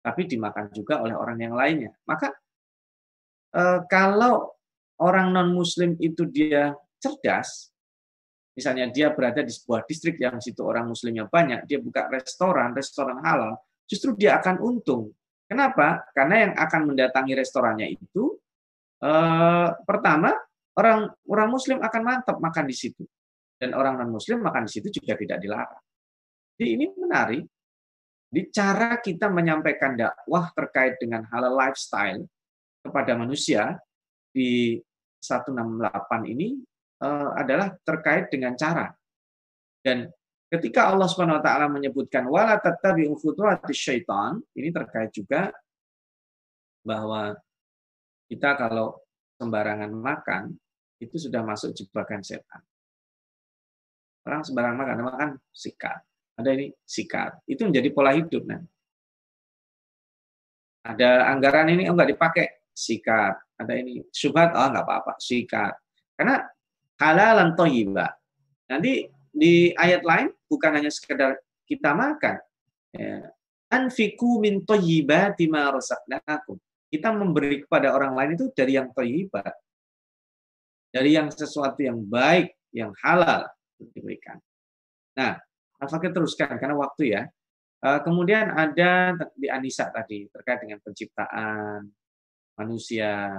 tapi dimakan juga oleh orang yang lainnya. Maka eh, kalau orang non muslim itu dia cerdas, misalnya dia berada di sebuah distrik yang situ orang muslimnya banyak, dia buka restoran, restoran halal, justru dia akan untung. Kenapa? Karena yang akan mendatangi restorannya itu eh, pertama orang orang muslim akan mantap makan di situ dan orang non muslim makan di situ juga tidak dilarang. Jadi ini menarik. Di cara kita menyampaikan dakwah terkait dengan halal lifestyle kepada manusia di 168 ini uh, adalah terkait dengan cara. Dan ketika Allah Subhanahu wa taala menyebutkan wala tattabi'u syaitan, ini terkait juga bahwa kita kalau sembarangan makan itu sudah masuk jebakan setan. Orang sembarangan makan, makan sikat. Ada ini sikat. Itu menjadi pola hidup. Nah. Ada anggaran ini oh nggak dipakai, sikat. Ada ini subhat, oh nggak apa-apa, sikat. Karena halalan toyiba. Nanti di ayat lain bukan hanya sekedar kita makan. Ya. Anfiku min toyibati ma rasaknakum. Kita memberi kepada orang lain itu dari yang toyiba. Dari yang sesuatu yang baik, yang halal diberikan. Nah, Al-Fakir teruskan karena waktu ya. Eh, kemudian ada di Anisa tadi terkait dengan penciptaan manusia,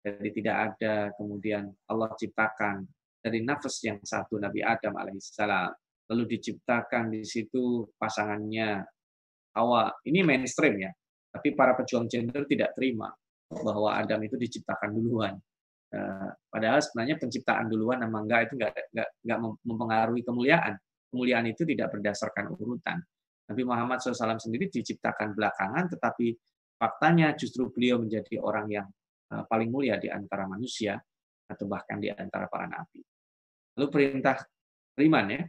dari tidak ada, kemudian Allah ciptakan dari nafas yang satu Nabi Adam alaihissalam, lalu diciptakan di situ pasangannya Hawa. Ini mainstream ya, tapi para pejuang gender tidak terima bahwa Adam itu diciptakan duluan. Eh, padahal sebenarnya penciptaan duluan nama enggak itu enggak, enggak, enggak mempengaruhi kemuliaan. Kemuliaan itu tidak berdasarkan urutan. Nabi Muhammad SAW sendiri diciptakan belakangan, tetapi faktanya justru beliau menjadi orang yang Eh, paling mulia di antara manusia atau bahkan di antara para nabi. Lalu perintah beriman ya.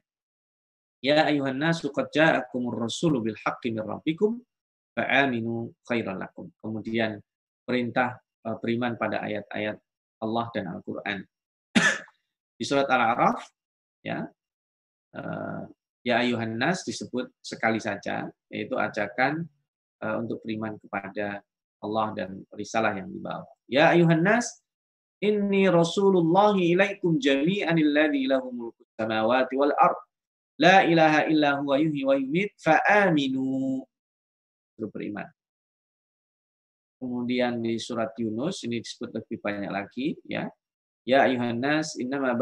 Ya ayuhan nasu qad ja'akumur rasulu bil haqqi rabbikum fa'aminu khairan lakum. Kemudian perintah eh, beriman pada ayat-ayat Allah dan Al-Qur'an. Di surat Al-A'raf ya eh, ya ayuhan nas disebut sekali saja yaitu ajakan untuk beriman kepada Allah dan risalah yang dibawa. Ya ayuhan nas, inni Rasulullah ilaikum jami'an alladhi lahu mulku samawati wal ard. La ilaha illa huwa yuhyi wa yumit fa'aminu. Itu beriman. Kemudian di surat Yunus ini disebut lebih banyak lagi ya. Ya ayuhan innama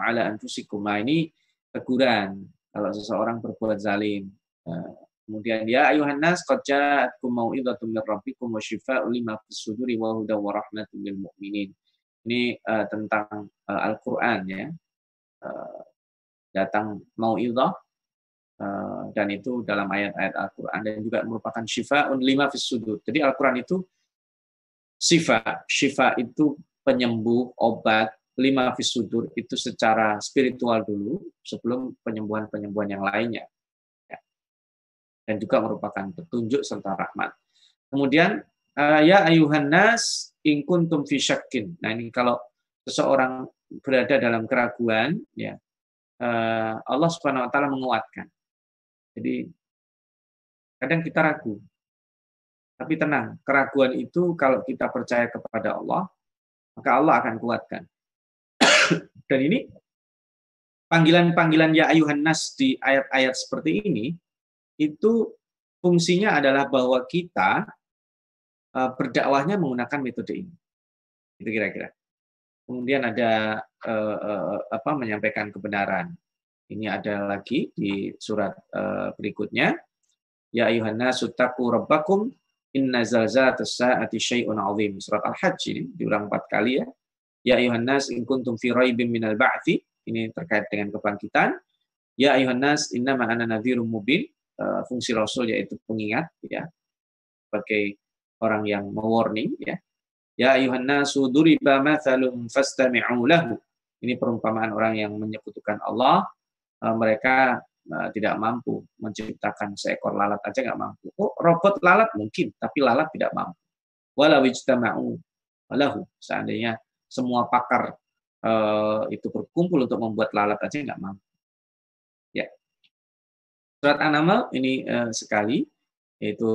ala anfusikum. Nah, ini teguran kalau seseorang berbuat zalim. Eh, Kemudian ya ayuhan nas qad ja'atkum mau'izatun min rabbikum wa syifaa'un lima fis wa hudan wa rahmatun lil. Ini uh, tentang uh, Al-Qur'an ya. Uh, datang mau'izah dan itu dalam ayat-ayat Al-Qur'an dan juga merupakan syifaa'un lima fis sudur. Jadi Al-Qur'an itu syifa, syifa itu penyembuh, obat, lima fis sudur itu secara spiritual dulu sebelum penyembuhan-penyembuhan yang lainnya dan juga merupakan petunjuk serta rahmat. Kemudian eh, ya ayuhan nas in kuntum fi syakkin. Nah, ini kalau seseorang berada dalam keraguan ya eh, Allah Subhanahu wa taala menguatkan. Jadi kadang kita ragu. Tapi tenang, keraguan itu kalau kita percaya kepada Allah, maka Allah akan kuatkan. Dan ini panggilan-panggilan ya ayuhan nas di ayat-ayat seperti ini itu fungsinya adalah bahwa kita uh, berdakwahnya menggunakan metode ini. Itu kira-kira. Kemudian ada uh, uh, apa menyampaikan kebenaran. Ini ada lagi di surat uh, berikutnya. Ya ayuhan nasu taqu rabbakum inna zalzalatas saati syai'un 'azim. Surat Al-Hajj ini diulang empat kali ya. Ya ayuhan nas in kuntum fi raibin minal ba'thi. Ini terkait dengan kebangkitan. Ya ayuhan nas innama ana nadhirum mubin. Eh, fungsi Rasul yaitu pengingat ya sebagai orang yang mewarning ya ya ayuhan nasu duriba mathalum fastami'u lahu ini perumpamaan orang yang menyekutukan Allah eh, mereka eh, tidak mampu menciptakan seekor lalat aja nggak mampu. Oh robot lalat mungkin tapi lalat tidak mampu. Walau ijtama'u lahu. Seandainya semua pakar itu berkumpul untuk membuat lalat aja nggak mampu. Surat An-Naml ini sekali yaitu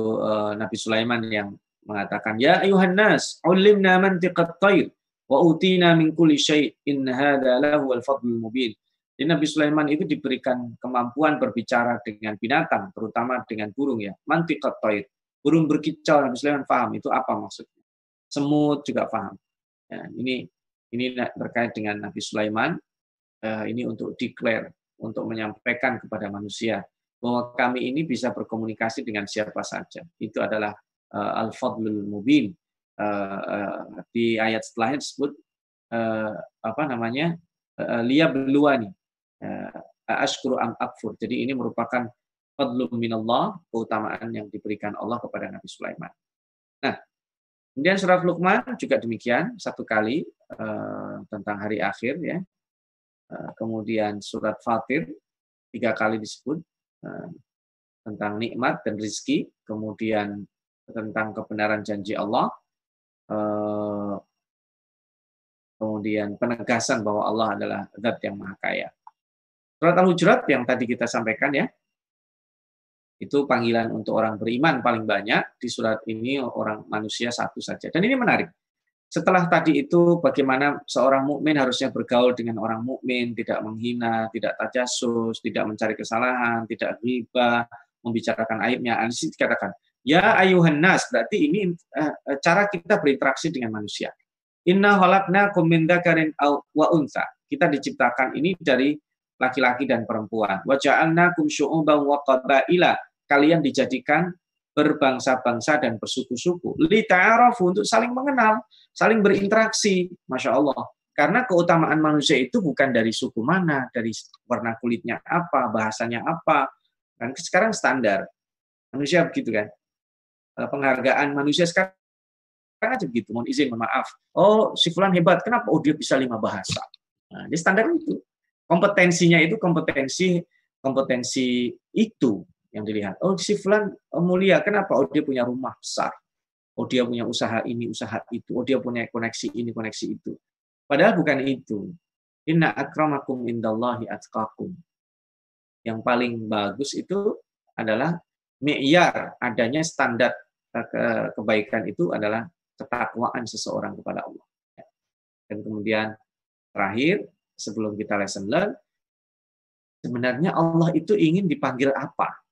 Nabi Sulaiman yang mengatakan ya ayuhan nas ulimna mantiqat tayr wa utina min kulli syai' in hadza lahu al-fadlul mubin. Jadi Nabi Sulaiman itu diberikan kemampuan berbicara dengan binatang, terutama dengan burung ya. Mantiqat tayr. Burung berkicau Nabi Sulaiman paham itu apa maksudnya. Semut juga paham. Ya, ini ini terkait dengan Nabi Sulaiman. Uh, ini untuk declare, untuk menyampaikan kepada manusia bahwa kami ini bisa berkomunikasi dengan siapa saja. Itu adalah uh, al-fadlul mubin. Uh, di ayat setelahnya disebut apa namanya? Liya beluani. Uh, ashkuru am akfur. Jadi ini merupakan fadlum minallah, keutamaan yang diberikan Allah kepada Nabi Sulaiman. Nah, kemudian surat Luqman juga demikian, satu kali uh, tentang hari akhir ya. Uh, kemudian surat Fatir tiga kali disebut Eh, tentang nikmat dan rizki, kemudian tentang kebenaran janji Allah, eh, kemudian penegasan bahwa Allah adalah zat yang maha kaya. Surat Al-Hujurat yang tadi kita sampaikan ya, itu panggilan untuk orang beriman paling banyak, di surat ini orang manusia satu saja. Dan ini menarik. Setelah tadi itu bagaimana seorang mukmin harusnya bergaul dengan orang mukmin, tidak menghina, tidak tajasus, tidak mencari kesalahan, tidak riba, membicarakan aibnya. Di sini dikatakan, ya ayuhan nas, berarti ini uh, cara kita berinteraksi dengan manusia. Inna halakna min dzakarin wa unsa. Kita diciptakan ini dari laki-laki dan perempuan. Wa ja'alnakum syu'uban wa qabaila. Kalian dijadikan berbangsa-bangsa dan bersuku-suku. Li untuk saling mengenal, saling berinteraksi. Masya Allah. Karena keutamaan manusia itu bukan dari suku mana, dari warna kulitnya apa, bahasanya apa. Dan sekarang standar. Manusia begitu kan. Eh, penghargaan manusia sekarang aja begitu. Mohon izin, mohon maaf. Oh, si Fulan hebat. Kenapa? Oh, dia bisa lima bahasa. Nah, di standar itu. Kompetensinya itu kompetensi kompetensi itu yang dilihat. Oh, si fulan oh, mulia, kenapa? Oh, dia punya rumah besar. Oh, dia punya usaha ini, usaha itu. Oh, dia punya koneksi ini, koneksi itu. Padahal bukan itu. Inna akramakum indallahi atqakum. Yang paling bagus itu adalah mi'yar, adanya standar kebaikan itu adalah ketakwaan seseorang kepada Allah. Dan kemudian terakhir, sebelum kita lesson learn, sebenarnya Allah itu ingin dipanggil apa?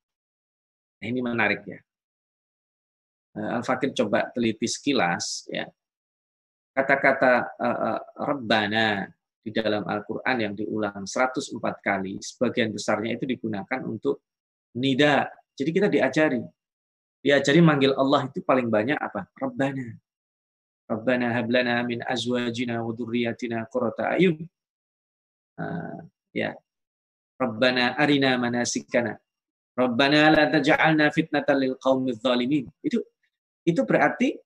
Nah, ini menarik ya. Eh, Al-Fakir coba teliti sekilas ya. Kata-kata uh, Rabbana di dalam Al-Quran yang diulang 104 kali, sebagian besarnya itu digunakan untuk nida. Jadi kita diajari. Diajari manggil Allah itu paling banyak apa? Rabbana. Rabbana hablana min azwajina wa dhurriyyatina qurrata ayun. Uh, ya. Rabbana arina manasikana. Rabbana la taj'alna fitnatan lil qaumidz zalimin. Itu itu berarti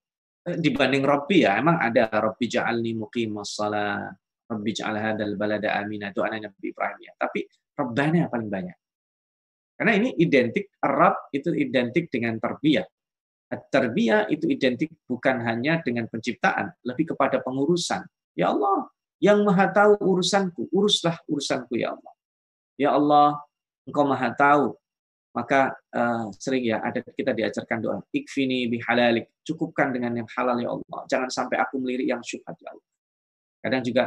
eh, dibanding Rabbi ya, emang ada Rabbi ja'alni muqimas shalah, Rabbi ja'al hadzal balada amina itu anak Nabi Ibrahim ya. Tapi Rabbana paling banyak. Karena ini identik Arab itu identik dengan tarbiyah. Tarbiyah itu identik bukan hanya dengan penciptaan, lebih kepada pengurusan. Ya Allah, yang maha tahu urusanku, uruslah urusanku ya Allah. Ya Allah, engkau maha tahu. Maka uh, sering ya ada kita diajarkan doa, ikfini bihalalik, cukupkan dengan yang halal ya Allah. Jangan sampai aku melirik yang syubhat ya Allah. Kadang juga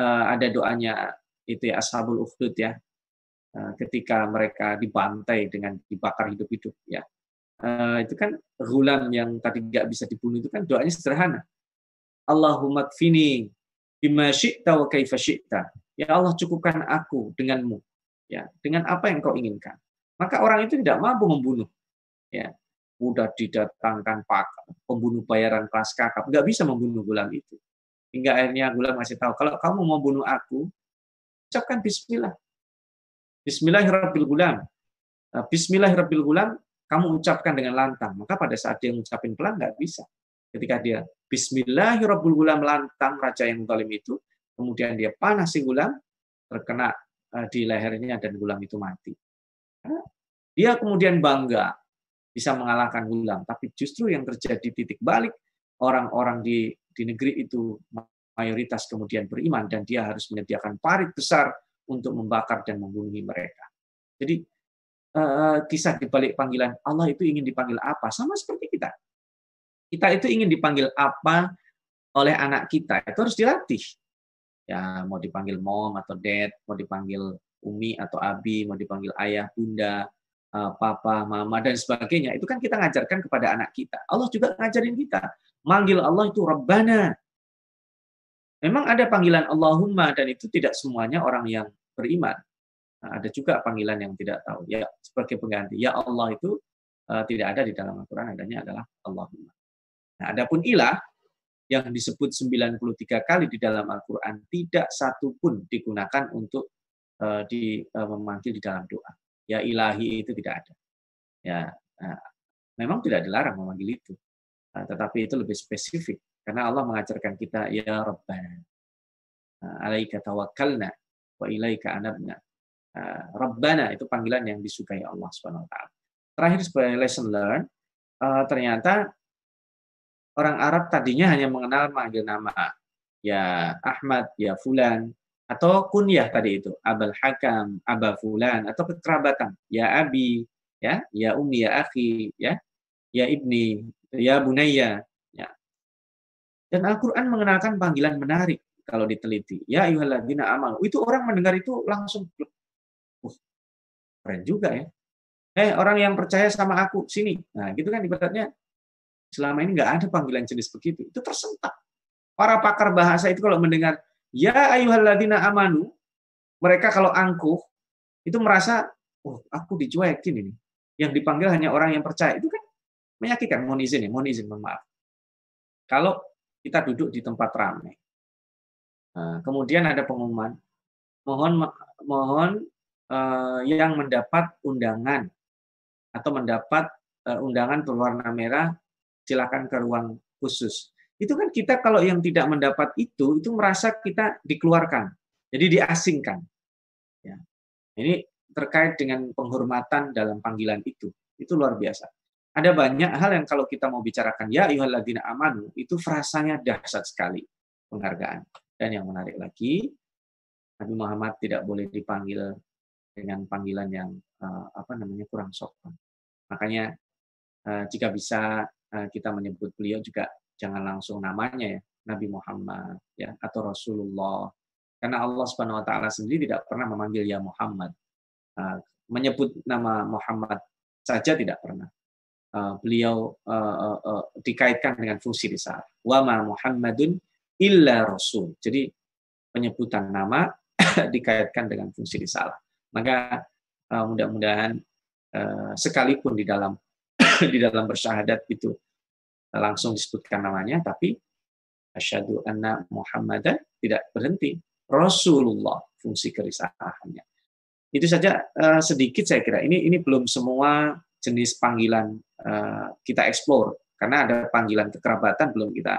uh, ada doanya itu ya ashabul ukhdud ya. Uh, ketika mereka dibantai dengan dibakar hidup-hidup ya. Uh, itu kan gulam yang tadi nggak bisa dibunuh itu kan doanya sederhana. Allahumma kfini bima syi'ta wa kaifa syi'ta. Ya Allah cukupkan aku denganmu. Ya dengan apa yang kau inginkan. Maka orang itu tidak mampu membunuh. Ya mudah didatangkan pak pembunuh bayaran kelas kakap. Nggak bisa membunuh gulam itu. Hingga akhirnya gulam masih tahu kalau kamu mau bunuh aku ucapkan Bismillah. Bismillahirrahmanirrahim. Nah, Bismillahirrahmanirrahim kamu ucapkan dengan lantang. Maka pada saat dia mengucapin pelan nggak bisa ketika dia Bismillahirrahmanirrahim gulam lantang raja yang zalim itu kemudian dia panas si gulam terkena Eh, di lehernya dan gulam itu mati. Dia kemudian bangga bisa mengalahkan gulam, tapi justru yang terjadi titik balik orang-orang di di negeri itu mayoritas kemudian beriman dan dia harus menyediakan parit besar untuk membakar dan membunuh mereka. Jadi eh, kisah di balik panggilan Allah itu ingin dipanggil apa? Sama seperti kita. Kita itu ingin dipanggil apa oleh anak kita itu harus dilatih ya mau dipanggil mom atau dad, mau dipanggil umi atau abi, mau dipanggil ayah, bunda, eh, papa, mama dan sebagainya. Itu kan kita ngajarkan kepada anak kita. Allah juga ngajarin kita. Manggil Allah itu Rabbana. Memang ada panggilan Allahumma dan itu tidak semuanya orang yang beriman. Nah, ada juga panggilan yang tidak tahu. Ya sebagai pengganti. Ya Allah itu uh, tidak ada di dalam Al-Quran. Adanya adalah Allahumma. Nah, adapun ilah yang disebut 93 kali di dalam Al-Quran tidak satu pun digunakan untuk uh, di, uh, memanggil di dalam doa. Ya ilahi itu tidak ada. Ya, uh, memang tidak dilarang memanggil itu, uh, tetapi itu lebih spesifik karena Allah mengajarkan kita ya Rabbana, uh, alaika tawakkalna wa ilaika anabna. Uh, Rabbana itu panggilan yang disukai Allah Subhanahu wa taala. Terakhir sebagai lesson learn, uh, ternyata orang Arab tadinya hanya mengenal manggil nama ya Ahmad, ya Fulan, atau kunyah tadi itu, Abul Hakam, Aba Fulan, atau kekerabatan, ya Abi, ya, ya Umi, ya Akhi, ya, ya Ibni, ya Bunaya. Ya. Dan Al-Quran mengenalkan panggilan menarik kalau diteliti. Ya ayuhalladzina amal. Itu orang mendengar itu langsung, uh, keren juga ya. Eh, orang yang percaya sama aku, sini. Nah, gitu kan ibaratnya Selama ini nggak ada panggilan jenis begitu. Itu tersentak. Para pakar bahasa itu kalau mendengar ya ayuhalladzina amanu, mereka kalau angkuh itu merasa, oh aku dicuekin ini. Yang dipanggil hanya orang yang percaya. Itu kan menyakitkan. Mohon izin ya, mohon izin, mohon maaf. Kalau kita duduk di tempat ramai, nah, kemudian ada pengumuman, mohon mohon uh, yang mendapat undangan atau mendapat uh, undangan berwarna merah silakan ke ruang khusus. Itu kan kita kalau yang tidak mendapat itu, itu merasa kita dikeluarkan, jadi diasingkan. Ya. Ini terkait dengan penghormatan dalam panggilan itu, itu luar biasa. Ada banyak hal yang kalau kita mau bicarakan, ya ayyuhalladzina amanu, itu frasanya dahsyat sekali penghargaan. Dan yang menarik lagi, Nabi Muhammad tidak boleh dipanggil dengan panggilan yang uh, apa namanya kurang sopan. Makanya uh, jika bisa Eh, kita menyebut beliau juga jangan langsung namanya ya Nabi Muhammad ya atau Rasulullah. Karena Allah Subhanahu wa taala sendiri tidak pernah memanggil ya Muhammad. Eh, menyebut nama Muhammad saja tidak pernah. Eh, beliau dikaitkan dengan fungsi risalah wa ma Muhammadun illa rasul. Jadi penyebutan nama dikaitkan dengan fungsi risalah maka mudah-mudahan sekalipun di dalam di dalam bersyahadat itu langsung disebutkan namanya, tapi asyhadu anna Muhammadan tidak berhenti. Rasulullah fungsi kerisahannya. Itu saja uh, sedikit saya kira. Ini ini belum semua jenis panggilan uh, kita explore karena ada panggilan kekerabatan belum kita.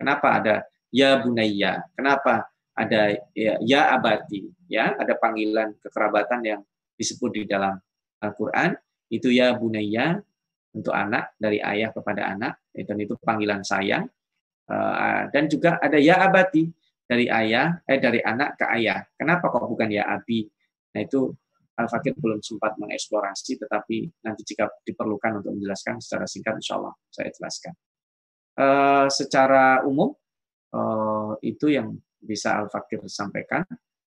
Kenapa ada ya bunayya? Kenapa ada ya, ya abadi? Ya, ada panggilan kekerabatan yang disebut di dalam Al-Qur'an itu ya bunayya untuk anak dari ayah kepada anak dan itu panggilan sayang eh, dan juga ada ya abati dari ayah eh dari anak ke ayah. Kenapa kok bukan ya abi? Nah itu Al Fakir belum sempat mengeksplorasi tetapi nanti jika diperlukan untuk menjelaskan secara singkat insya Allah saya jelaskan. Uh, secara umum uh, itu yang bisa Al Fakir sampaikan.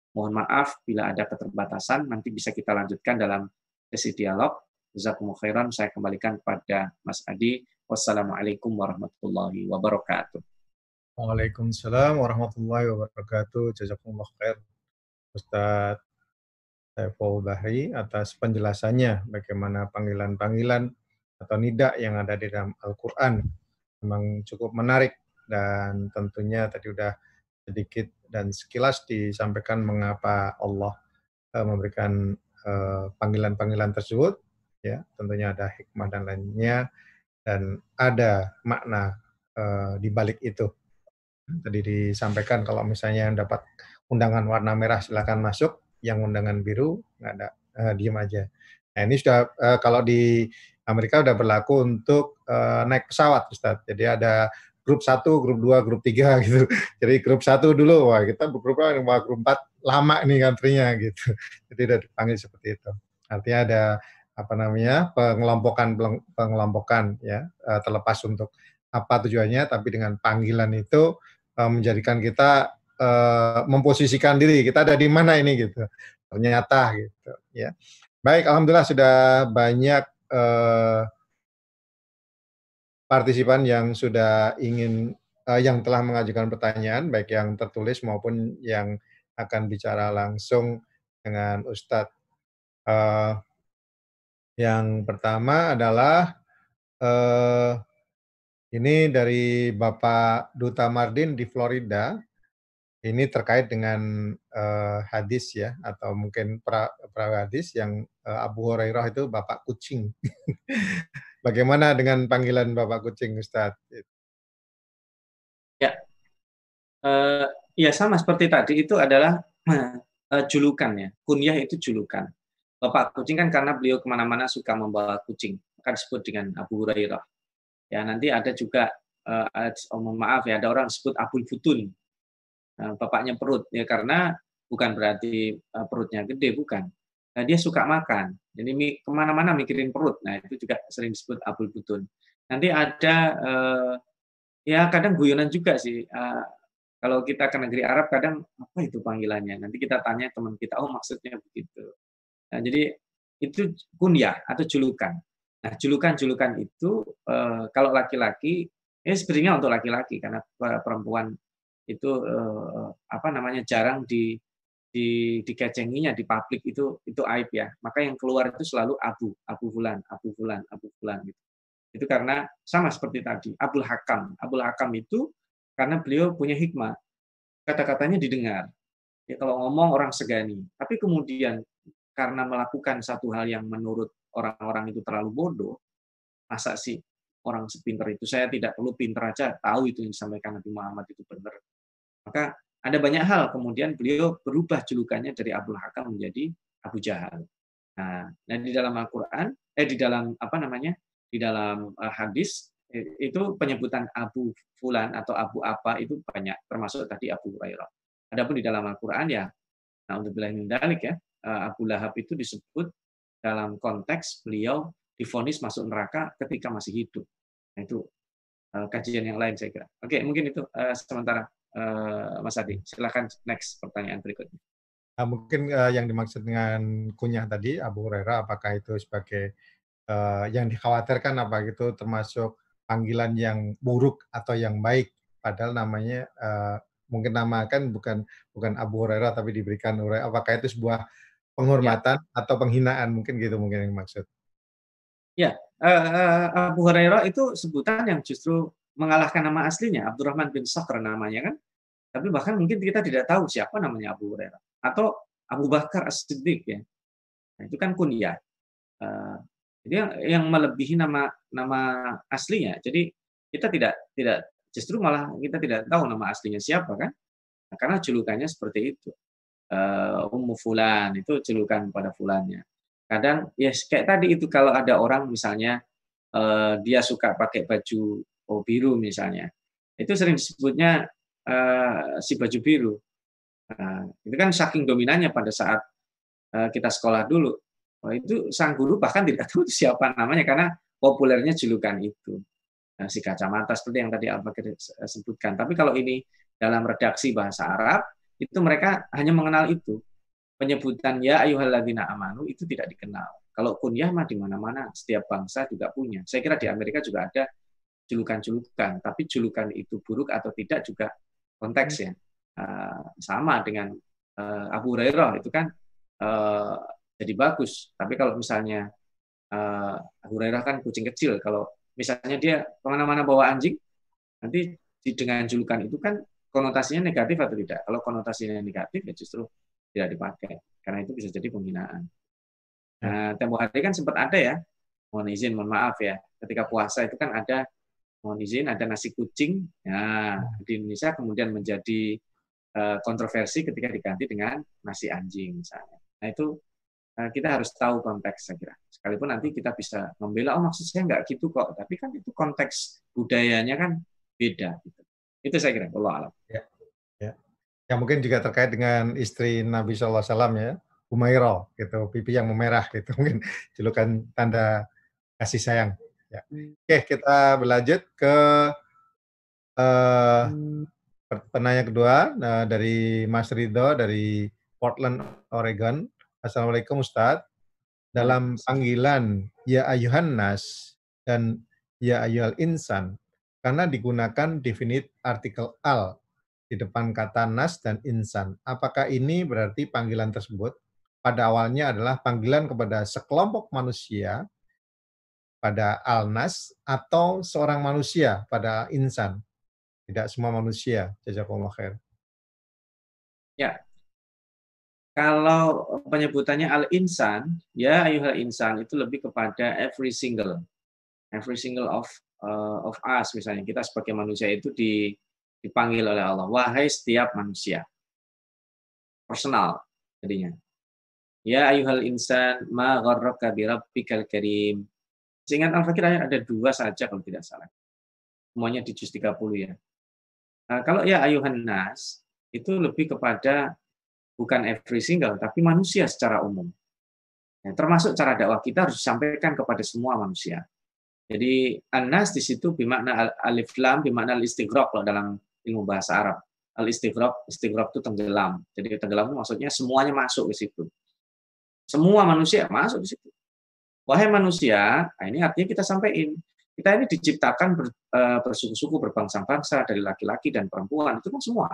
Mohon maaf bila ada keterbatasan nanti bisa kita lanjutkan dalam sesi dialog Jazakumullah khairan. Saya kembalikan kepada Mas Adi. Wassalamualaikum warahmatullahi wabarakatuh. Waalaikumsalam warahmatullahi wabarakatuh. Jazakumullah khair. Ustaz Saiful Bahri atas penjelasannya bagaimana panggilan-panggilan atau nida yang ada di dalam Al-Quran. Memang cukup menarik dan tentunya tadi sudah sedikit dan sekilas disampaikan mengapa Allah eh, memberikan eh, panggilan-panggilan tersebut ya tentunya ada hikmah dan lainnya dan ada makna uh, di balik itu tadi disampaikan kalau misalnya yang dapat undangan warna merah silakan masuk yang undangan biru nggak ada uh, diem aja nah ini sudah uh, kalau di Amerika sudah berlaku untuk uh, naik pesawat Ustaz jadi ada grup satu, grup dua, grup tiga gitu. Jadi grup satu dulu, wah kita grup grup empat lama nih antrinya gitu. Jadi udah dipanggil seperti itu. Artinya ada apa namanya pengelompokan pengelompokan ya eh, terlepas untuk apa tujuannya tapi dengan panggilan itu eh, menjadikan kita uh, memposisikan diri kita ada di mana ini gitu ternyata gitu ya. Baik alhamdulillah sudah banyak uh, partisipan yang sudah ingin uh, yang telah mengajukan pertanyaan baik yang tertulis maupun yang akan bicara langsung dengan Ustadz uh, yang pertama adalah eh, ini dari Bapak Duta Mardin di Florida. Ini terkait dengan eh, hadis ya atau mungkin pra, pra hadis yang eh, Abu Hurairah itu Bapak kucing. Bagaimana dengan panggilan Bapak kucing, Ustadz? Ya, uh, ya sama seperti tadi itu adalah uh, julukan ya. Kunyah itu julukan. Bapak kucing kan karena beliau ke mana-mana suka membawa kucing, akan disebut dengan Abu Hurairah. Ya nanti ada juga, uh, oh, maaf ya, ada orang disebut Abul Futun, uh, bapaknya perut, ya karena bukan berarti uh, perutnya gede, bukan. Nah, dia suka makan, jadi ke mana-mana mikirin perut. Nah itu juga sering disebut Abul Futun. Nanti ada, uh, ya kadang guyonan juga sih. Uh, kalau kita ke negeri Arab kadang apa itu panggilannya? Nanti kita tanya teman kita, oh maksudnya begitu. Nah, jadi itu kunyah atau julukan. Nah, julukan-julukan itu eh, kalau laki-laki, ya sebenarnya untuk laki-laki karena perempuan itu eh, apa namanya jarang di di dikecenginya di publik itu itu aib ya. Maka yang keluar itu selalu abu, abu bulan, abu bulan, abu bulan gitu. Itu karena sama seperti tadi, Abul Hakam. Abul Hakam itu karena beliau punya hikmah. Kata-katanya didengar. Ya kalau ngomong orang segani. Tapi kemudian karena melakukan satu hal yang menurut orang-orang itu terlalu bodoh, masa sih orang sepinter itu saya tidak perlu pinter aja tahu itu yang disampaikan Nabi Muhammad itu benar. Maka ada banyak hal kemudian beliau berubah julukannya dari Abdul Hakam menjadi Abu Jahal. Nah, nah di dalam Al-Qur'an eh di dalam apa namanya? di dalam uh, hadis eh, itu penyebutan Abu Fulan atau Abu apa itu banyak termasuk tadi Abu Hurairah. Adapun di dalam Al-Qur'an ya nah untuk bilang ya Eh, Abu Lahab itu disebut dalam konteks beliau difonis masuk neraka ketika masih hidup. Nah, itu eh, kajian yang lain saya kira. Oke, mungkin itu uh, sementara Mas Adi. Silakan next pertanyaan berikutnya. Nah, mungkin yang dimaksud dengan kunyah tadi Abu Hurairah apakah itu sebagai yang dikhawatirkan apa gitu termasuk panggilan yang buruk atau yang baik padahal namanya mungkin nama kan bukan bukan Abu Hurairah tapi diberikan Hurairah apakah itu sebuah penghormatan ya. atau penghinaan mungkin gitu mungkin yang maksud. Ya, uh, Abu Hurairah itu sebutan yang justru mengalahkan nama aslinya, Abdurrahman bin Sakhr namanya kan. Tapi bahkan mungkin kita tidak tahu siapa namanya Abu Hurairah. Atau Abu Bakar As-Siddiq ya. Nah, itu kan kunyah. Uh, jadi yang, yang melebihi nama nama aslinya. Jadi kita tidak tidak justru malah kita tidak tahu nama aslinya siapa kan? Nah, karena julukannya seperti itu. Uh, Ummu Fulan. Itu julukan pada fulannya. Kadang ya kayak tadi itu kalau ada orang misalnya uh, dia suka pakai baju oh, biru misalnya. Itu sering disebutnya uh, si baju biru. Uh, itu kan saking dominannya pada saat uh, kita sekolah dulu. Oh, itu sang guru bahkan tidak tahu siapa namanya karena populernya julukan itu. Nah, si kacamata seperti yang tadi Al sebutkan. Tapi kalau ini dalam redaksi bahasa Arab itu mereka hanya mengenal itu penyebutan ya ayyuhalladzina amanu itu tidak dikenal. Kalau kunyah mah di mana-mana, setiap bangsa juga punya. Saya kira di Amerika juga ada julukan-julukan, tapi julukan itu buruk atau tidak juga konteks ya. Uh, sama dengan uh, Abu Hurairah itu kan uh, jadi bagus. Tapi kalau misalnya uh, Abu Hurairah kan kucing kecil, kalau misalnya dia ke mana-mana bawa anjing, nanti dengan julukan itu kan konotasinya negatif atau tidak? Kalau konotasinya negatif ya justru tidak dipakai karena itu bisa jadi penghinaan. Ya. Nah, tempo hari kan sempat ada ya, mohon izin, mohon maaf ya, ketika puasa itu kan ada mohon izin ada nasi kucing, ya di Indonesia kemudian menjadi uh, kontroversi ketika diganti dengan nasi anjing misalnya. Nah itu uh, kita harus tahu konteks saya kira. Sekalipun nanti kita bisa membela, oh maksud saya nggak gitu kok, tapi kan itu konteks budayanya kan beda. Gitu. Itu saya kira, Allah alam. Ya. Yang mungkin juga terkait dengan istri Nabi Shallallahu Alaihi Wasallam ya, Umairah gitu, pipi yang memerah gitu, mungkin julukan tanda kasih sayang. Ya. Oke, kita berlanjut ke uh, penanya kedua nah, dari Mas Ridho dari Portland, Oregon. Assalamualaikum Ustadz. Dalam panggilan Ya Ayuhan Nas dan Ya Ayuhal Insan, karena digunakan definite artikel al di depan kata nas dan insan. Apakah ini berarti panggilan tersebut pada awalnya adalah panggilan kepada sekelompok manusia pada al-nas atau seorang manusia pada insan? Tidak semua manusia. Jazakumullah khair. Ya. Kalau penyebutannya al-insan, ya ayuhal insan itu lebih kepada every single. Every single of uh, of us misalnya kita sebagai manusia itu di dipanggil oleh Allah, wahai setiap manusia. Personal jadinya. Ya ayuhal insan ma gharraka bi rabbikal karim. Seingat Al-Fakir ada dua saja kalau tidak salah. Semuanya di juz 30 ya. Nah, kalau ya ayuhan nas itu lebih kepada bukan every single tapi manusia secara umum. Ya, termasuk cara dakwah kita harus disampaikan kepada semua manusia. Jadi anas di situ bermakna alif lam bermakna al-istighraq loh dalam ilmu bahasa Arab. Al istighraq, istighraq itu tenggelam. Jadi tenggelam itu maksudnya semuanya masuk ke situ. Semua manusia masuk di situ. Wahai manusia, nah ini artinya kita sampaikan. Kita ini diciptakan ber, eh, bersuku-suku, berbangsa-bangsa, dari laki-laki dan perempuan. Itu kan semua.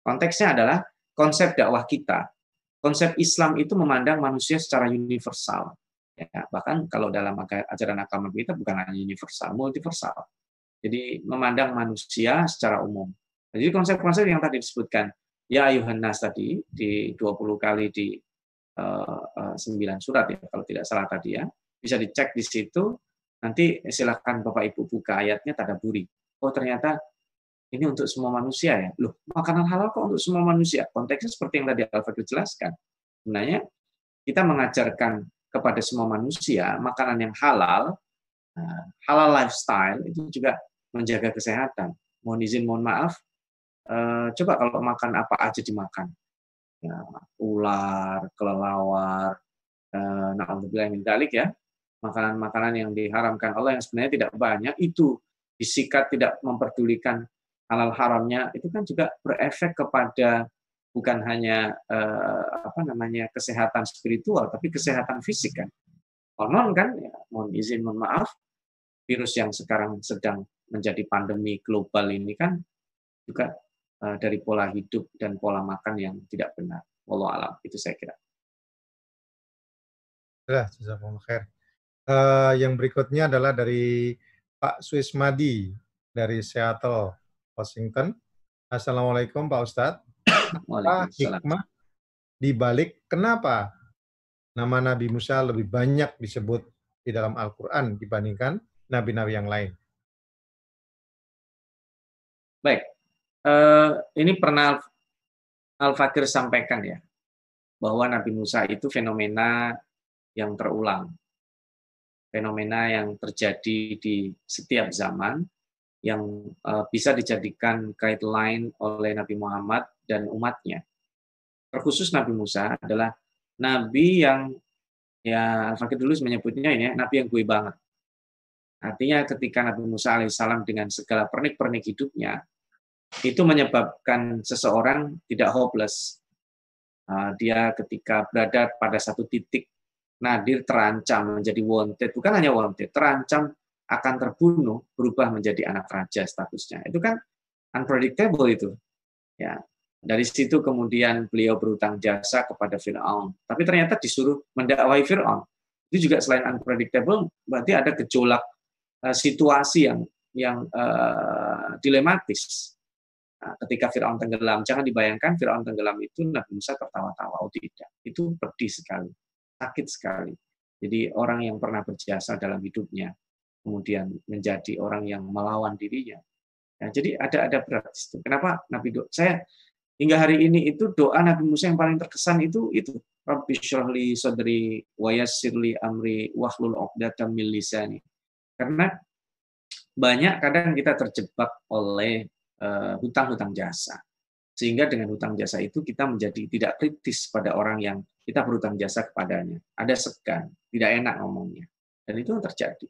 Konteksnya adalah konsep dakwah kita. Konsep Islam itu memandang manusia secara universal. Ya, bahkan kalau dalam ajaran agama kita bukan hanya universal, multiversal. Jadi memandang manusia secara umum. Jadi konsep-konsep yang tadi disebutkan, ya ayuhan nas tadi di 20 kali di uh, uh, 9 surat ya kalau tidak salah tadi ya. Bisa dicek di situ. Nanti silakan Bapak Ibu buka ayatnya tadaburi. Oh ternyata ini untuk semua manusia ya. Loh, makanan halal kok untuk semua manusia? Konteksnya seperti yang tadi Alfred jelaskan. Sebenarnya kita mengajarkan kepada semua manusia makanan yang halal, nah, halal lifestyle itu juga menjaga kesehatan. Mohon izin, mohon maaf. Uh, coba kalau makan apa aja dimakan. Ya, ular, kelelawar, uh, na'udzubillah min dalik ya. Makanan-makanan yang diharamkan Allah yang sebenarnya tidak banyak itu disikat tidak memperdulikan halal haramnya itu kan juga berefek kepada bukan hanya uh, apa namanya kesehatan spiritual tapi kesehatan fisik kan konon kan ya, mohon izin mohon maaf virus yang sekarang sedang menjadi pandemi global ini kan juga uh, dari pola hidup dan pola makan yang tidak benar. Wallah alam, itu saya kira. Khair. Uh, yang berikutnya adalah dari Pak Suismadi dari Seattle, Washington. Assalamualaikum Pak Ustadz. Apa hikmah di balik kenapa nama Nabi Musa lebih banyak disebut di dalam Al-Quran dibandingkan nabi-nabi yang lain? Baik, uh, ini pernah Al-Fakir sampaikan ya, bahwa Nabi Musa itu fenomena yang terulang. Fenomena yang terjadi di setiap zaman yang uh, bisa dijadikan guideline oleh Nabi Muhammad dan umatnya. Terkhusus Nabi Musa adalah nabi yang ya Fakir dulu menyebutnya ini nabi yang gue banget. Artinya ketika Nabi Musa alaihissalam dengan segala pernik-pernik hidupnya itu menyebabkan seseorang tidak hopeless. Uh, dia ketika berada pada satu titik Nadir terancam menjadi wanted, bukan hanya wanted, terancam akan terbunuh, berubah menjadi anak raja statusnya. Itu kan unpredictable itu. Ya, dari situ kemudian beliau berutang jasa kepada Fir'aun. Tapi ternyata disuruh mendakwai Fir'aun. Itu juga selain unpredictable, berarti ada gejolak uh, situasi yang yang uh, dilematis. Nah, ketika Fir'aun tenggelam, jangan dibayangkan Fir'aun tenggelam itu Nabi Musa tertawa-tawa. Oh tidak, itu pedih sekali sakit sekali. Jadi orang yang pernah berjasa dalam hidupnya, kemudian menjadi orang yang melawan dirinya. Ya, jadi ada ada berat. Kenapa Nabi doa? Saya hingga hari ini itu doa Nabi Musa yang paling terkesan itu itu Rabbi syrahli sadri wa yassirli amri wahlul 'uqdatam min lisani. Karena banyak kadang kita terjebak oleh uh, hutang-hutang jasa. Sehingga dengan hutang jasa itu kita menjadi tidak kritis pada orang yang kita berutang jasa kepadanya. Ada segan, tidak enak ngomongnya. Dan itu terjadi.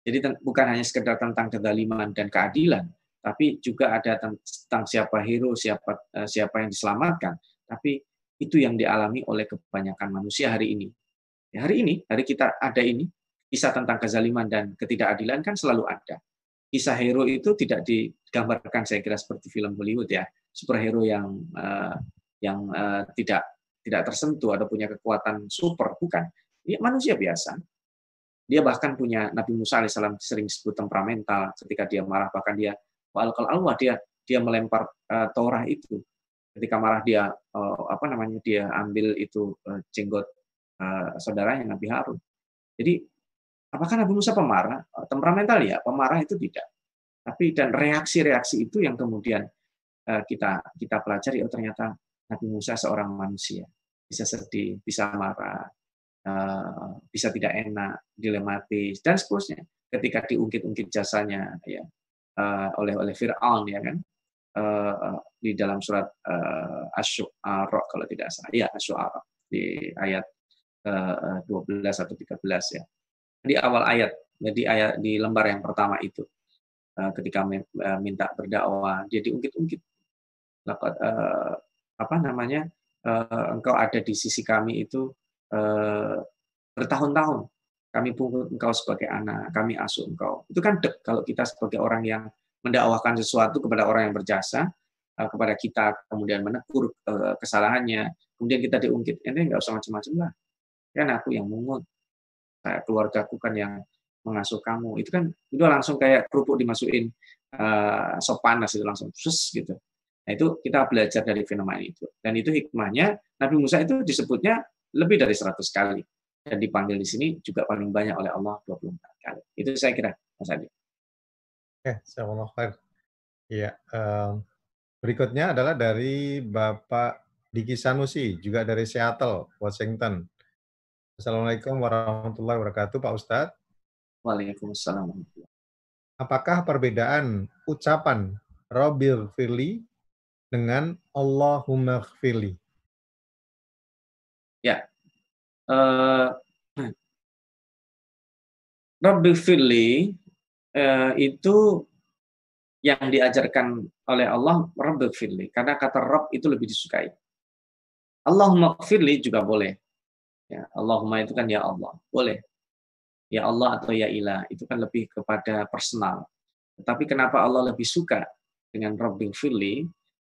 Jadi bukan hanya sekedar tentang kedaliman dan keadilan, tapi juga ada tentang siapa hero, siapa eh, siapa yang diselamatkan. Tapi itu yang dialami oleh kebanyakan manusia hari ini. Ya, hari ini, hari kita ada ini, kisah tentang kezaliman dan ketidakadilan kan selalu ada. Kisah hero itu tidak digambarkan saya kira seperti film Hollywood ya, superhero yang uh, yang uh, tidak tidak tersentuh atau punya kekuatan super, bukan. Dia manusia biasa. Dia bahkan punya Nabi Musa alaihissalam sering disebut temperamental ketika dia marah bahkan dia kalau Allah dia dia melempar uh, Torah itu ketika marah dia uh, apa namanya dia ambil itu uh, jenggot uh, saudaranya Nabi Harun. Jadi apakah Nabi Musa pemarah? Temperamental ya, pemarah itu tidak. Tapi dan reaksi-reaksi itu yang kemudian uh, kita kita pelajari oh ternyata Nabi Musa seorang manusia, bisa sedih, bisa marah, eh, bisa tidak enak, dilematis dan seterusnya. Ketika diungkit-ungkit jasanya ya eh, oleh oleh Fir'aun ya kan eh, di dalam surat Asy-Syu'ara kalau tidak salah. Ya, Asy-Syu'ara di ayat 12 atau 13 ya. Di awal ayat, di ayat di lembar yang pertama itu ketika minta berdakwah dia diungkit-ungkit apa namanya uh, engkau ada di sisi kami itu uh, bertahun-tahun kami pungut engkau sebagai anak kami asuh engkau. Itu kan dek kalau kita sebagai orang yang mendakwahkan sesuatu kepada orang yang berjasa uh, kepada kita kemudian menegur uh, kesalahannya kemudian kita diungkit ini nggak usah macam-macam lah. Kan aku yang mungut. Kayak keluargaku kan yang mengasuh kamu. Itu kan itu langsung kayak kerupuk dimasukin sop panas itu langsung sus gitu. Nah, itu kita belajar dari fenomena itu. Dan itu hikmahnya Nabi Musa itu disebutnya lebih dari 100 kali. Dan dipanggil di sini juga paling banyak oleh Allah 24 kali. Itu saya kira, Mas Adi. Oke, saya khair. Iya, um, berikutnya adalah dari Bapak Diki Sanusi, juga dari Seattle, Washington. Assalamualaikum warahmatullahi wabarakatuh, Pak Ustadz. Waalaikumsalam. Apakah perbedaan ucapan Robil Firli dengan Allahumma khfirli. Rabbi firli uh, itu yang diajarkan oleh Allah Rabbi firli karena kata Rabb itu lebih disukai. Allahumma khfirli juga boleh. Ya, Allahumma itu kan ya Allah, boleh. Ya Allah atau ya ilah itu kan lebih kepada personal. Tetapi kenapa Allah lebih suka dengan Rabbi firli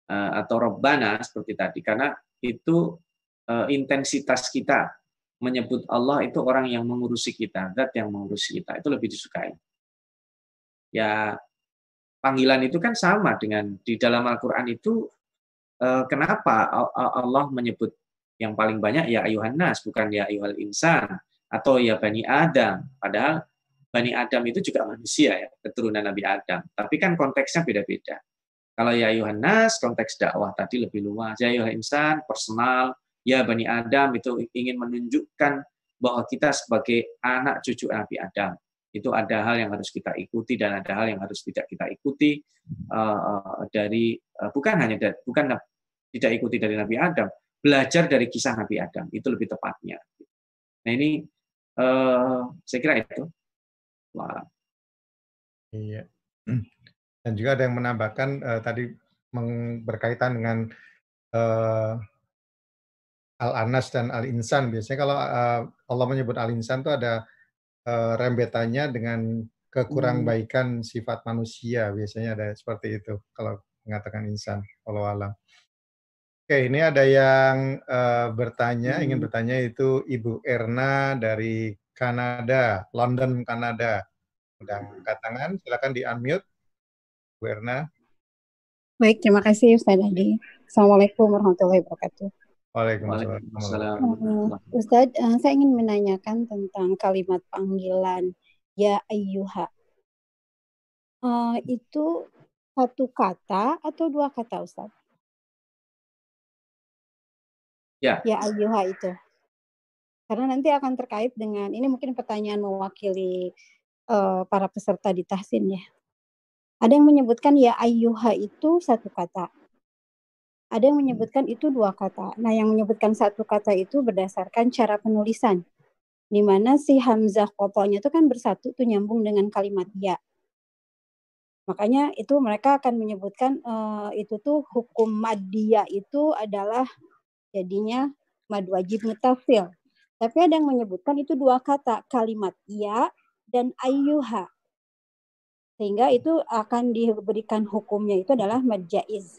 Eh, atau robbana seperti tadi karena itu intensitas kita menyebut Allah itu orang yang mengurusi kita, zat yang mengurusi kita, itu lebih disukai. Ya, panggilan itu kan sama dengan di dalam Al-Quran itu, eh, kenapa Allah menyebut yang paling banyak ya ayuhan nas, bukan ya ayuhal insan, atau ya Bani Adam. Padahal Bani Adam itu juga manusia ya, keturunan Nabi Adam. Tapi kan konteksnya beda-beda. Kalau ya ayuhan nas, konteks dakwah tadi lebih luas. Ya ayuhal insan, personal, ya Bani Adam itu ingin menunjukkan bahwa kita sebagai anak cucu Nabi Adam itu ada hal yang harus kita ikuti dan ada hal yang harus tidak kita ikuti uh, dari uh, bukan hanya dari, bukan tidak ikuti dari Nabi Adam belajar dari kisah Nabi Adam itu lebih tepatnya. Nah ini saya kira itu. Wah. iya. Dan juga ada yang menambahkan tadi berkaitan dengan Al-Anas dan Al-Insan. Biasanya kalau uh, Allah menyebut Al-Insan itu ada uh, rembetannya dengan kekurang hmm. sifat manusia. Biasanya ada seperti itu kalau mengatakan insan. Kalau alam. Oke, ini ada yang uh, bertanya, hmm. ingin bertanya itu Ibu Erna dari Kanada, London, Kanada. Sudah angkat tangan, silakan di-unmute. Bu Erna. Baik, terima kasih Ustaz Adi. Assalamualaikum warahmatullahi wabarakatuh. Waalaikumsalam. Uh, Ustadz, uh, saya ingin menanyakan tentang kalimat panggilan ya ayyuha. Uh, itu satu kata atau dua kata Ustadz? Ya. Ya ayyuha itu. Karena nanti akan terkait dengan ini mungkin pertanyaan mewakili uh, para peserta di tahsin ya. Ada yang menyebutkan ya ayyuha itu satu kata. Ada yang menyebutkan itu dua kata. Nah, yang menyebutkan satu kata itu berdasarkan cara penulisan. Di mana si hamzah kotonya itu kan bersatu tuh nyambung dengan kalimat ya. Makanya itu mereka akan menyebutkan uh, itu tuh hukum madia itu adalah jadinya mad wajib mutafil. Tapi ada yang menyebutkan itu dua kata, kalimat ya dan ayyuha. Sehingga itu akan diberikan hukumnya itu adalah mad jaiz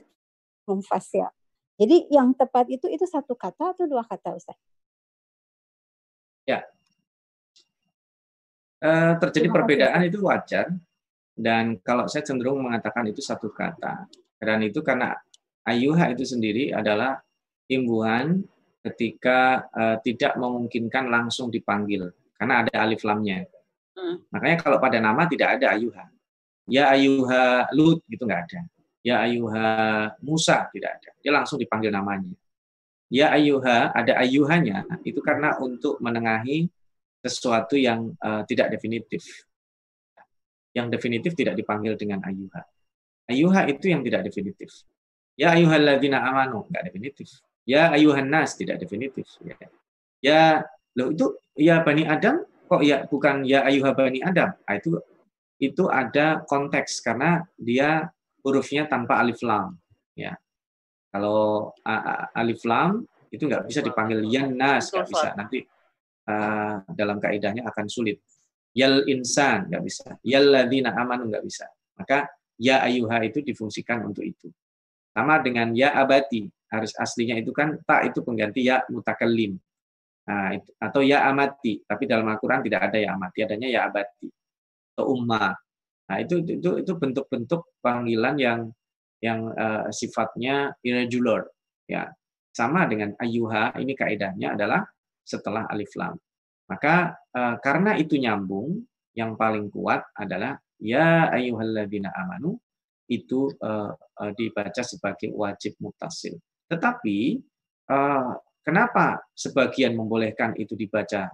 mumfasil. Jadi yang tepat itu itu satu kata atau dua kata Ustaz? Ya. E, terjadi perbedaan itu wajar dan kalau saya cenderung mengatakan itu satu kata. Dan itu karena ayuha itu sendiri adalah imbuhan ketika e, tidak memungkinkan langsung dipanggil karena ada alif lamnya. Hmm. Makanya kalau pada nama tidak ada ayuha. Ya ayuha lut gitu nggak ada ya ayuha Musa tidak ada. Dia langsung dipanggil namanya. Ya ayuha ada ayuhanya itu karena untuk menengahi sesuatu yang uh, tidak definitif. Yang definitif tidak dipanggil dengan ayuha. Ayuha itu yang tidak definitif. Ya ayyuhalladzina amanu enggak definitif. Ya ayuhan nas tidak definitif. Ya, ya loh itu ya bani Adam kok ya bukan ya ayuha bani Adam. Nah, itu itu ada konteks karena dia hurufnya tanpa alif lam. Ya. Kalau alif lam itu nggak bisa dipanggil yan nas, nggak bisa. Nanti uh, dalam kaidahnya akan sulit. Yal insan nggak bisa. Yal ladina amanu nggak bisa. Maka ya ayuha itu difungsikan untuk itu. Sama dengan ya abati. Harus aslinya itu kan tak itu pengganti ya mutakallim. Nah, itu, atau ya amati. Tapi dalam Al-Quran tidak ada ya amati, adanya ya abati. Atau umma. Nah, itu itu itu bentuk-bentuk panggilan yang yang uh, sifatnya irregular ya. Sama dengan ayuha ini kaidahnya adalah setelah alif lam. Maka uh, karena itu nyambung, yang paling kuat adalah ya ayyuhalladzina amanu itu uh, uh, dibaca sebagai wajib mutasil. Tetapi uh, kenapa sebagian membolehkan itu dibaca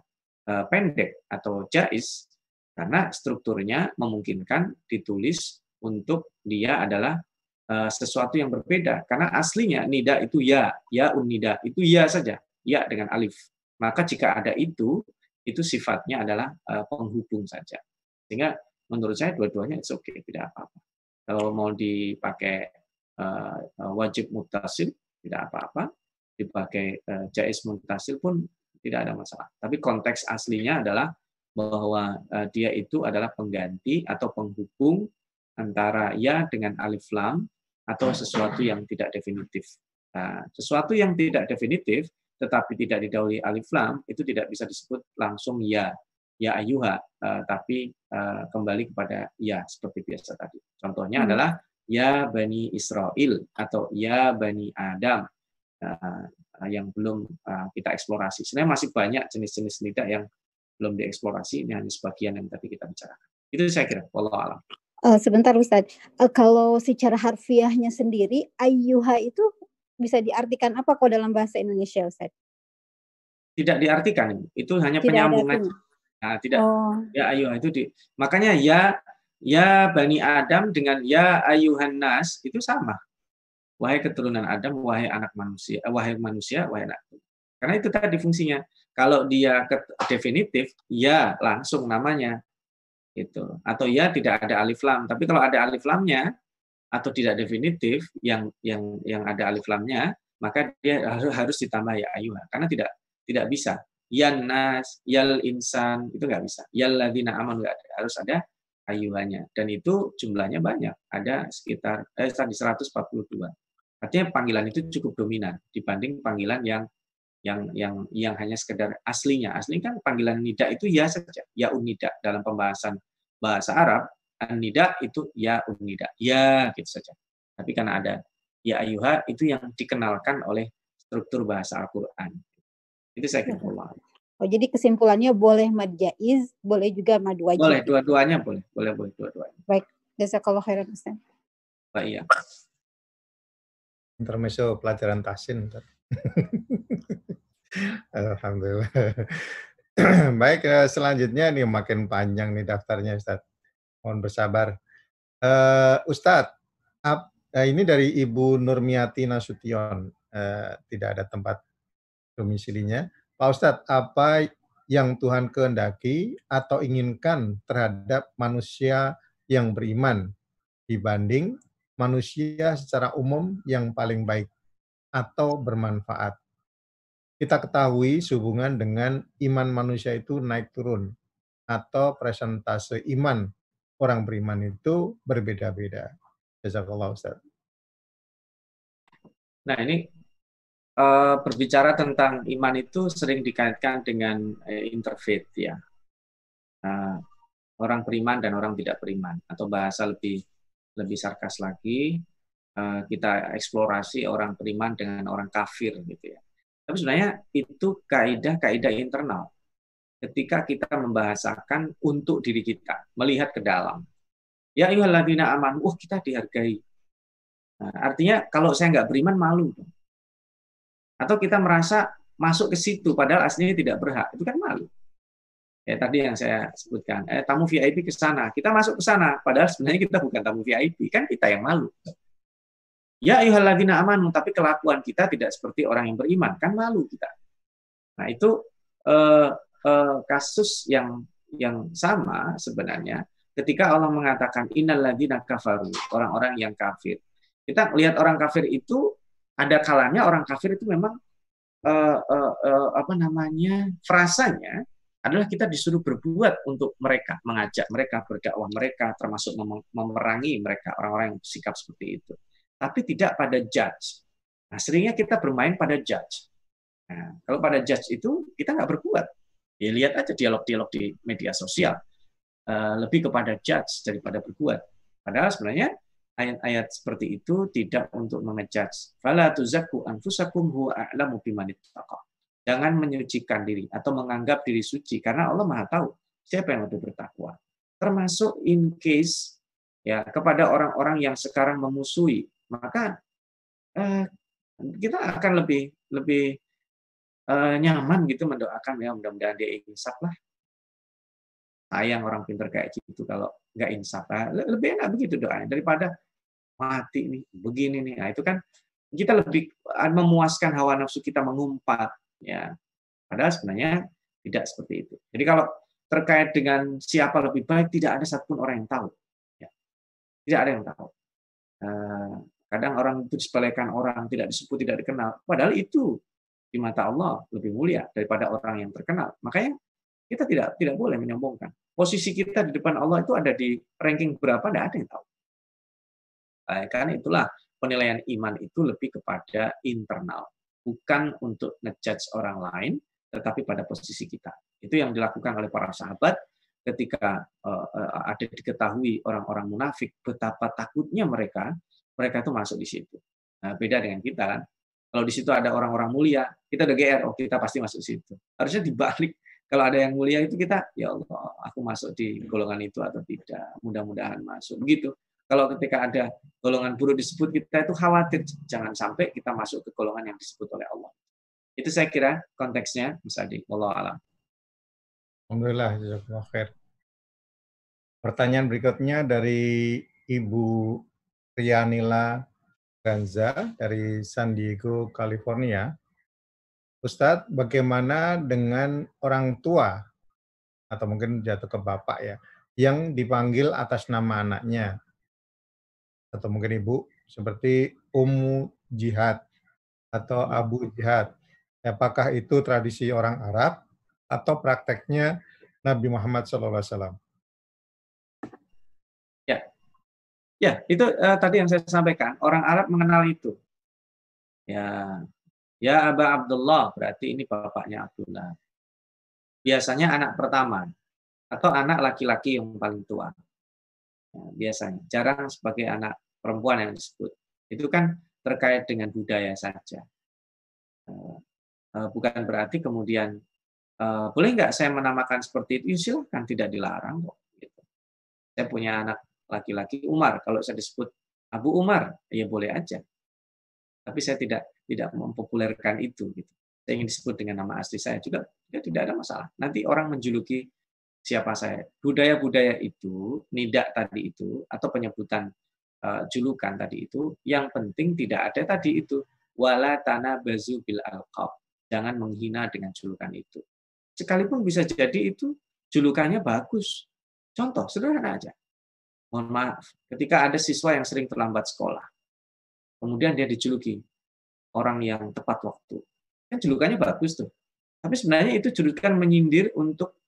uh, pendek atau jais? Karena strukturnya memungkinkan ditulis untuk dia adalah uh, sesuatu yang berbeda. Karena aslinya nida itu ya, ya unida itu ya saja, ya dengan alif. Maka jika ada itu, itu sifatnya adalah uh, penghubung saja. Sehingga menurut saya dua-duanya itu oke, okay, tidak apa-apa. Kalau mau dipakai uh, wajib mutasil, tidak apa-apa. Dipakai jais mutasil pun tidak ada masalah. Tapi konteks aslinya adalah bahwa uh, dia itu adalah pengganti atau penghubung antara ya dengan alif lam atau sesuatu yang tidak definitif. Nah, sesuatu yang tidak definitif tetapi tidak didahului alif lam itu tidak bisa disebut langsung ya ya ayuha uh, tapi uh, kembali kepada ya seperti biasa tadi. Contohnya hmm. adalah ya bani Israel atau ya bani Adam uh, yang belum uh, kita eksplorasi. Sebenarnya masih banyak jenis-jenis nida yang belum dieksplorasi. Ini hanya sebagian yang tadi kita bicarakan. Itu saya kira. Allah alam. Uh, sebentar Ustaz, uh, kalau secara harfiahnya sendiri, ayuha itu bisa diartikan apa kok dalam bahasa Indonesia Ustaz? Tidak diartikan, itu hanya Tidak penyambungan. Nah, tidak oh. ya ayuha itu di makanya ya ya bani Adam dengan ya ayuhan nas itu sama. Wahai keturunan Adam, wahai anak manusia, eh, wahai manusia, wahai anak. Karena itu tadi fungsinya. Kalau dia definitif, ya langsung namanya. Itu. Atau ya tidak ada alif lam. Tapi kalau ada alif lamnya atau tidak definitif yang yang yang ada alif lamnya, maka dia harus harus ditambah ya ayuha. Karena tidak tidak bisa yan nas, yal insan, itu nggak bisa. Yal ladina aman nggak ada. Harus ada ayuhannya. Dan itu jumlahnya banyak. Ada sekitar eh, 142. Artinya panggilan itu cukup dominan dibanding panggilan yang yang yang yang hanya sekedar aslinya. Asli kan panggilan nida itu ya saja, ya unida dalam pembahasan bahasa Arab, nida itu ya unida, ya gitu saja. Tapi karena ada ya ayuha itu yang dikenalkan oleh struktur bahasa Al-Qur'an. Itu saya kira Allah. Oh, jadi kesimpulannya boleh mad jaiz, boleh juga mad wajib. Boleh, dua-duanya boleh. Boleh, boleh dua-duanya. Baik, jazakallah khairan Ustaz. Baik, iya. Intermezzo pelajaran tasin. Alhamdulillah. Baik, eh, selanjutnya nih makin panjang nih daftarnya Ustaz. Mohon bersabar. Uh, Ustadz, uh, ini dari Ibu Nurmiati Nasution. Uh, tidak ada tempat domisilinya. Pak Ustadz, apa yang Tuhan kehendaki atau inginkan terhadap manusia yang beriman dibanding manusia secara umum yang paling baik atau bermanfaat. Kita ketahui sehubungan dengan iman manusia itu naik turun atau presentase iman orang beriman itu berbeda-beda. Jazakallah Ustaz. Nah ini uh, berbicara tentang iman itu sering dikaitkan dengan uh, interfaith ya. Uh, orang beriman dan orang tidak beriman atau bahasa lebih lebih sarkas lagi uh, kita eksplorasi orang beriman dengan orang kafir gitu ya. Tapi sebenarnya itu kaidah-kaidah internal. Ketika kita membahasakan untuk diri kita, melihat ke dalam. Ya ayyuhalladzina aman, wah kita dihargai. Nah, artinya kalau saya nggak beriman malu. Atau kita merasa masuk ke situ padahal aslinya tidak berhak. Itu kan malu. Ya tadi yang saya sebutkan, eh, tamu VIP ke sana, kita masuk ke sana, padahal sebenarnya kita bukan tamu VIP, kan kita yang malu. Ya ayyuhalladzina amanu, tapi kelakuan kita tidak seperti orang yang beriman, kan malu kita. Nah, itu eh, eh, kasus yang yang sama sebenarnya ketika Allah mengatakan innalladzina kafaru, orang-orang yang kafir. Kita melihat orang kafir itu ada kalanya orang kafir itu memang uh, uh, uh, apa namanya frasanya adalah kita disuruh berbuat untuk mereka, mengajak mereka berdakwah mereka, termasuk memerangi mereka orang-orang yang bersikap seperti itu. Tapi tidak pada judge. Nah, seringnya kita bermain pada judge. Nah, kalau pada judge itu kita nggak berbuat. Ya lihat aja dialog-dialog di media sosial. Uh, lebih kepada judge daripada berbuat. Padahal sebenarnya ayat-ayat seperti itu tidak untuk mengejudge. Fala tuzakku anfusakum huwa a'lamu Jangan menyucikan diri atau menganggap diri suci karena Allah Maha tahu siapa yang lebih bertakwa. Termasuk in case ya kepada orang-orang yang sekarang memusuhi, maka eh, kita akan lebih lebih eh, nyaman gitu mendoakan ya mudah-mudahan dia insaf lah. Sayang orang pinter kayak gitu kalau nggak insaf. Nah, lebih enak begitu doanya daripada mati nih, begini nih. Nah, itu kan kita lebih ah, memuaskan hawa nafsu kita mengumpat ya. Padahal sebenarnya tidak seperti itu. Jadi kalau terkait dengan siapa lebih baik tidak ada satupun orang yang tahu. Ya. Tidak ada yang tahu. Eh, kadang orang itu disepelekan orang, tidak disebut, tidak dikenal. Padahal itu di mata Allah lebih mulia daripada orang yang terkenal. Makanya kita tidak tidak boleh menyombongkan. Posisi kita di depan Allah itu ada di ranking berapa, tidak ada yang tahu. Karena itulah penilaian iman itu lebih kepada internal. bukan untuk ngejudge orang lain, tetapi pada posisi kita. Itu yang dilakukan oleh para sahabat ketika uh, ada diketahui orang-orang munafik betapa takutnya mereka, mereka itu masuk di situ. Nah, beda dengan kita kan. Kalau di situ ada orang-orang mulia, kita udah GR, oh kita pasti masuk situ. Harusnya dibalik. Kalau ada yang mulia itu kita, ya Allah, aku masuk di golongan itu atau tidak. Mudah-mudahan masuk. Begitu. Kalau ketika ada golongan buruk disebut, kita itu khawatir jangan sampai kita masuk ke golongan yang disebut oleh Allah. Itu saya kira konteksnya, Mas Adi. Allah alam. Alhamdulillah, khair. Pertanyaan berikutnya dari Ibu Rianila Ganza dari San Diego, California. Ustadz, bagaimana dengan orang tua atau mungkin jatuh ke bapak ya, yang dipanggil atas nama anaknya atau mungkin ibu seperti Ummu Jihad atau Abu Jihad. Apakah itu tradisi orang Arab atau prakteknya Nabi Muhammad SAW? Ya itu uh, tadi yang saya sampaikan. Orang Arab mengenal itu. Ya, ya Aba Abdullah berarti ini bapaknya Abdullah. Biasanya anak pertama atau anak laki-laki yang paling tua. Ya, biasanya jarang sebagai anak perempuan yang disebut. Itu kan terkait dengan budaya saja. Eh, bukan berarti kemudian eh, boleh nggak saya menamakan seperti itu? Ya, silahkan, tidak dilarang kok. Gitu. Saya punya anak laki-laki Umar. Kalau saya disebut Abu Umar, ya boleh aja. Tapi saya tidak tidak mempopulerkan itu. Gitu. Saya ingin disebut dengan nama asli saya juga, ya tidak ada masalah. Nanti orang menjuluki siapa saya. Budaya-budaya itu, nidak tadi itu, atau penyebutan uh, julukan tadi itu, yang penting tidak ada tadi itu wala tanah bazu bil alqab. Jangan menghina dengan julukan itu. Sekalipun bisa jadi itu julukannya bagus. Contoh sederhana aja. Mohon maaf, ketika ada siswa yang sering terlambat sekolah, kemudian dia dijuluki orang yang tepat waktu. Kan julukannya bagus tuh. Tapi sebenarnya itu julukan menyindir untuk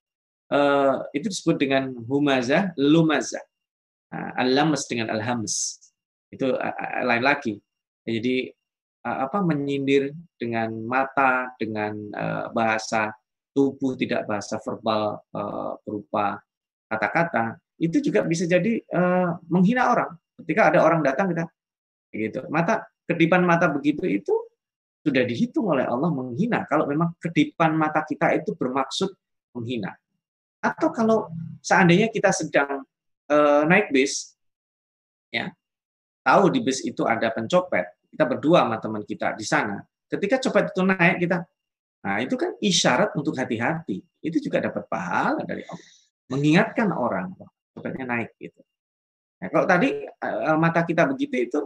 uh, itu disebut dengan humazah, lumazah. Nah, al-lamas dengan al-hams. Itu lain lagi. Jadi apa menyindir dengan mata, dengan bahasa tubuh tidak bahasa verbal berupa kata-kata, itu juga bisa jadi menghina orang. Ketika ada orang datang kita gitu. Mata kedipan mata begitu itu sudah dihitung oleh Allah menghina kalau memang kedipan mata kita itu bermaksud menghina. Atau kalau seandainya kita sedang uh, naik bis, ya, tahu di bis itu ada pencopet, kita berdua sama teman kita di sana. Ketika copet itu naik, kita, nah itu kan isyarat untuk hati-hati. Itu juga dapat pahala dari Allah. Mengingatkan orang, copetnya naik gitu. Nah, kalau tadi uh, mata kita begitu itu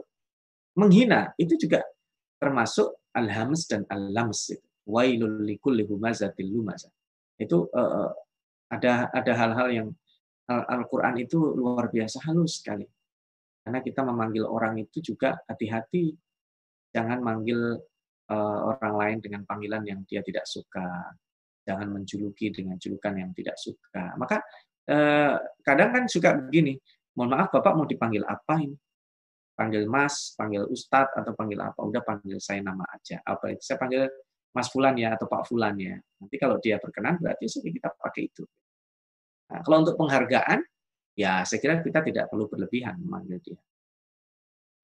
menghina, itu juga termasuk alhams dan alams itu. Wailul likulli humazatil. Itu uh, ada ada hal-hal yang Al-Quran itu luar biasa halus sekali. Karena kita memanggil orang itu juga hati-hati. Jangan manggil uh, orang lain dengan panggilan yang dia tidak suka. Jangan menjuluki dengan julukan yang tidak suka. Maka kadang kan suka begini, mohon maaf Bapak mau dipanggil apa ini? Panggil Mas, panggil Ustadz, atau panggil apa? Udah panggil saya nama aja. Apa itu? Saya panggil Mas Fulan ya, atau Pak Fulan ya. Nanti kalau dia berkenan, berarti kita pakai itu. Nah, kalau untuk penghargaan, ya saya kira kita tidak perlu berlebihan memanggil dia.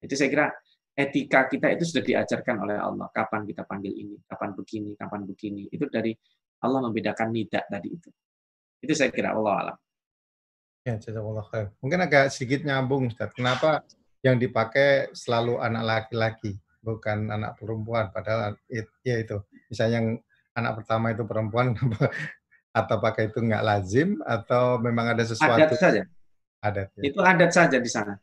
Itu saya kira etika kita itu sudah diajarkan oleh Allah. Kapan kita panggil ini, kapan begini, kapan begini. Itu dari Allah membedakan nidak tadi itu. Itu saya kira Allah alam. Ya, jazakallah khair. Mungkin agak sedikit nyambung, Ustaz. Kenapa yang dipakai selalu anak laki-laki, bukan anak perempuan? Padahal ya itu, misalnya yang anak pertama itu perempuan, atau pakai itu nggak lazim atau memang ada sesuatu adat saja adat ya. itu adat saja di sana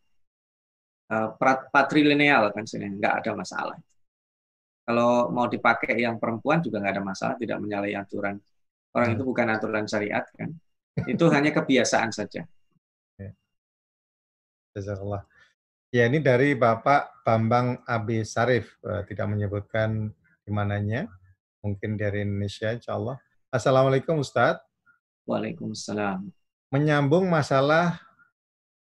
uh, patrilineal kan sini nggak ada masalah kalau mau dipakai yang perempuan juga nggak ada masalah tidak menyalahi aturan orang hmm. itu bukan aturan syariat kan itu hanya kebiasaan saja ya. Jazakallah. Ya ini dari Bapak Bambang Abi Sarif, uh, tidak menyebutkan di mananya, mungkin dari Indonesia, insya Allah. Assalamualaikum Ustadz. Waalaikumsalam. Menyambung masalah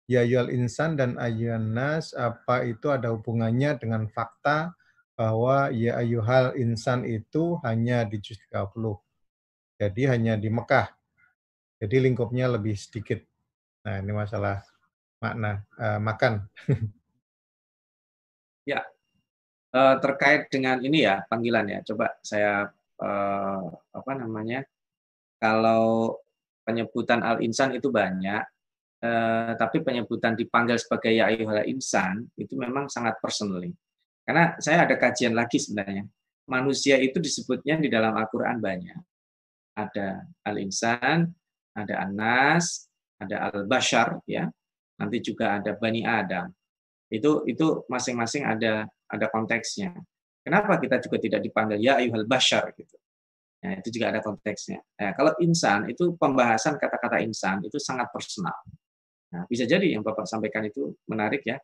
Yayul Insan dan Ayuan Nas, apa itu ada hubungannya dengan fakta bahwa ya ayuhal insan itu hanya di juz 30. Jadi hanya di Mekah. Jadi lingkupnya lebih sedikit. Nah, ini masalah makna uh, makan. ya, uh, terkait dengan ini ya panggilan ya. Coba saya uh, apa namanya? Kalau penyebutan al insan itu banyak, uh, tapi penyebutan dipanggil sebagai ya ayuhal insan itu memang sangat personally. Karena saya ada kajian lagi sebenarnya. Manusia itu disebutnya di dalam Al-Quran banyak. Ada al-insan, ada anas, ada al-bashar, ya. Nanti juga ada bani Adam. Itu itu masing-masing ada ada konteksnya. Kenapa kita juga tidak dipanggil ya ayuhal bashar gitu. Nah, itu juga ada konteksnya. Nah, kalau insan itu pembahasan kata-kata insan itu sangat personal. Nah, bisa jadi yang Bapak sampaikan itu menarik ya.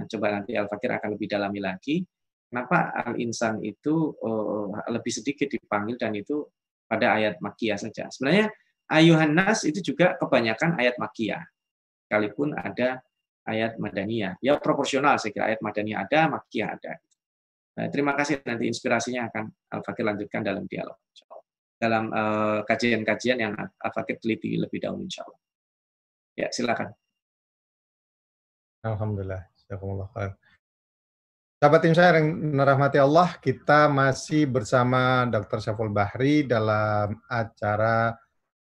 Nah, coba nanti Al-Fakir akan lebih dalami lagi. Kenapa Al-Insan itu uh, lebih sedikit dipanggil dan itu pada ayat Makiyah saja. Sebenarnya Ayuhan Nas itu juga kebanyakan ayat Makiyah. Sekalipun ada ayat Madaniyah. Ya proporsional saya kira ayat Madaniyah ada, Makiyah ada. Nah, terima kasih nanti inspirasinya akan Al-Fakir lanjutkan dalam dialog. Dalam eh, kajian-kajian uh, yang Al-Fakir teliti lebih dahulu insya Allah. Ya, silakan. Alhamdulillah. Sahabat tim saya yang merahmati Allah, kita masih bersama Dr. Syaful Bahri dalam acara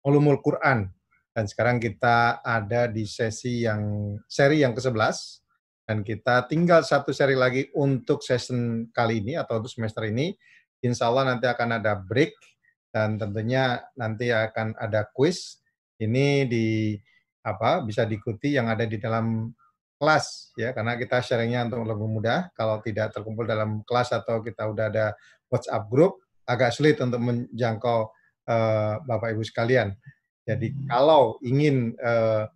Ulumul Quran. Dan sekarang kita ada di sesi yang seri yang ke-11 dan kita tinggal satu seri lagi untuk season kali ini atau untuk semester ini. Insya Allah nanti akan ada break dan tentunya nanti akan ada quiz. Ini di apa bisa diikuti yang ada di dalam kelas ya karena kita sharingnya untuk lebih mudah kalau tidak terkumpul dalam kelas atau kita udah ada WhatsApp group agak sulit untuk menjangkau uh, Bapak Ibu sekalian. Jadi kalau ingin uh,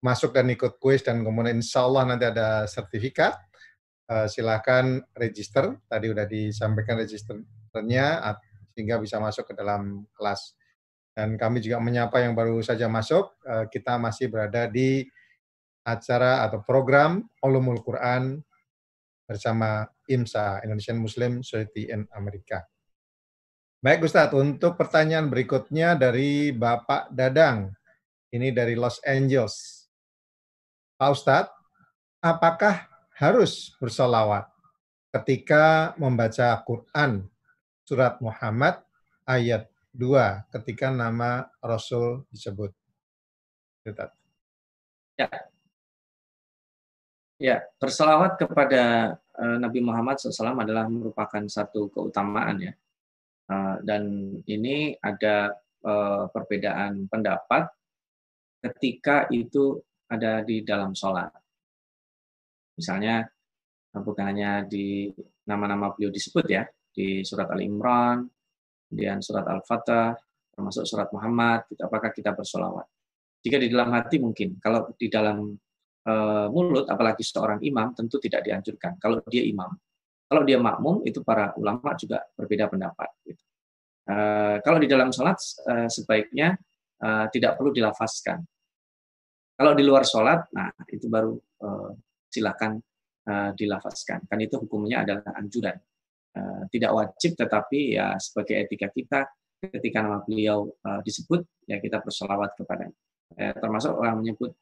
masuk dan ikut kuis dan kemudian insya Allah nanti ada sertifikat, uh, silahkan register. Tadi udah disampaikan registernya sehingga bisa masuk ke dalam kelas. Dan kami juga menyapa yang baru saja masuk. Uh, kita masih berada di acara atau program Ulumul Quran bersama IMSA, Indonesian Muslim Society in Amerika. Baik Ustadz, untuk pertanyaan berikutnya dari Bapak Dadang. Ini dari Los Angeles. Pak Ustadz, apakah harus bersolawat ketika membaca Quran surat Muhammad ayat 2 ketika nama Rasul disebut? Ustadz. Ya. Ya, bersolawat kepada eh, Nabi Muhammad SAW adalah merupakan satu keutamaan ya dan ini ada eh, perbedaan pendapat ketika itu ada di dalam sholat. Misalnya eh, bukan hanya di nama-nama beliau disebut ya di surat Al Imran, kemudian surat Al Fatah, termasuk surat Muhammad. Apakah kita bersolawat? Jika di dalam hati mungkin, kalau di dalam mulut, apalagi seorang imam, tentu tidak dianjurkan. Kalau dia imam, kalau dia makmum, itu para ulama juga berbeda pendapat. Uh, kalau di dalam sholat, uh, sebaiknya uh, tidak perlu dilafazkan. Kalau di luar sholat, nah itu baru uh, silakan uh, dilafazkan. Kan itu hukumnya adalah anjuran. Uh, tidak wajib, tetapi ya sebagai etika kita, ketika nama beliau uh, disebut, ya kita bersolawat kepada. Uh, termasuk orang menyebut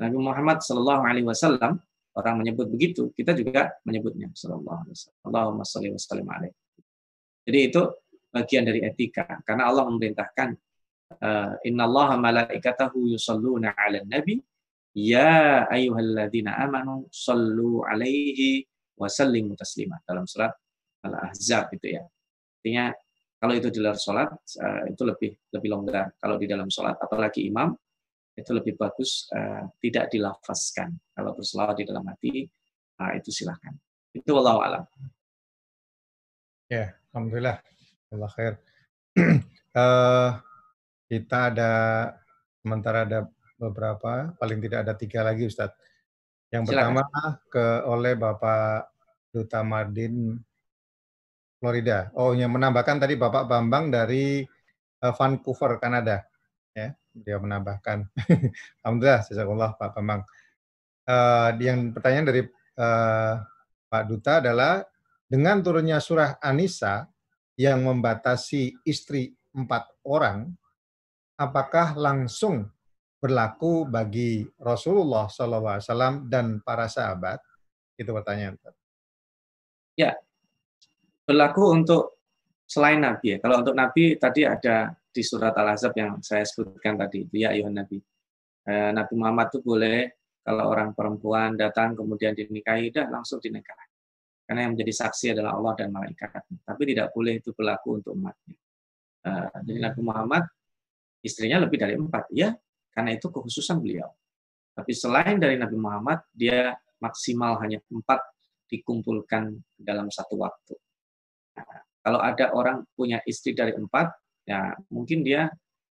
Nabi Muhammad Shallallahu Alaihi Wasallam orang menyebut begitu, kita juga menyebutnya sallallahu alaihi wasallam. Allahumma shalli wa sallim alaihi. Jadi itu bagian dari etika karena Allah memerintahkan uh, innallaha malaikatahu yusalluna 'alan nabi ya ayyuhalladzina amanu sallu alaihi wa sallimu taslima dalam surat Al-Ahzab itu ya. Artinya kalau itu di luar sholat uh, itu lebih lebih longgar. Kalau di dalam sholat apalagi imam itu lebih bagus uh, tidak dilafazkan. Kalau berselawat di dalam hati, uh, itu silahkan. Itu Allah alam. Ya, alhamdulillah. Allah khair. uh, kita ada sementara ada beberapa, paling tidak ada tiga lagi Ustadz. Yang Silakan. pertama ke oleh Bapak Duta Mardin Florida. Oh, yang menambahkan tadi Bapak Bambang dari uh, Vancouver, Kanada. Ya dia menambahkan. Alhamdulillah, jazakallah Pak Bambang. Uh, yang pertanyaan dari uh, Pak Duta adalah dengan turunnya surah Anisa yang membatasi istri empat orang, apakah langsung berlaku bagi Rasulullah SAW dan para sahabat? Itu pertanyaan. Ya, berlaku untuk selain Nabi ya. Kalau untuk Nabi tadi ada di surat Al-Ahzab yang saya sebutkan tadi itu ya ayuhan Nabi. Eh, Nabi Muhammad itu boleh kalau orang perempuan datang kemudian dinikahi, dah langsung dinikahi. Karena yang menjadi saksi adalah Allah dan malaikat. Tapi tidak boleh itu berlaku untuk umatnya. Uh, jadi Nabi Muhammad istrinya lebih dari empat, ya, karena itu kekhususan beliau. Tapi selain dari Nabi Muhammad, dia maksimal hanya empat dikumpulkan dalam satu waktu. Nah, kalau ada orang punya istri dari empat, ya mungkin dia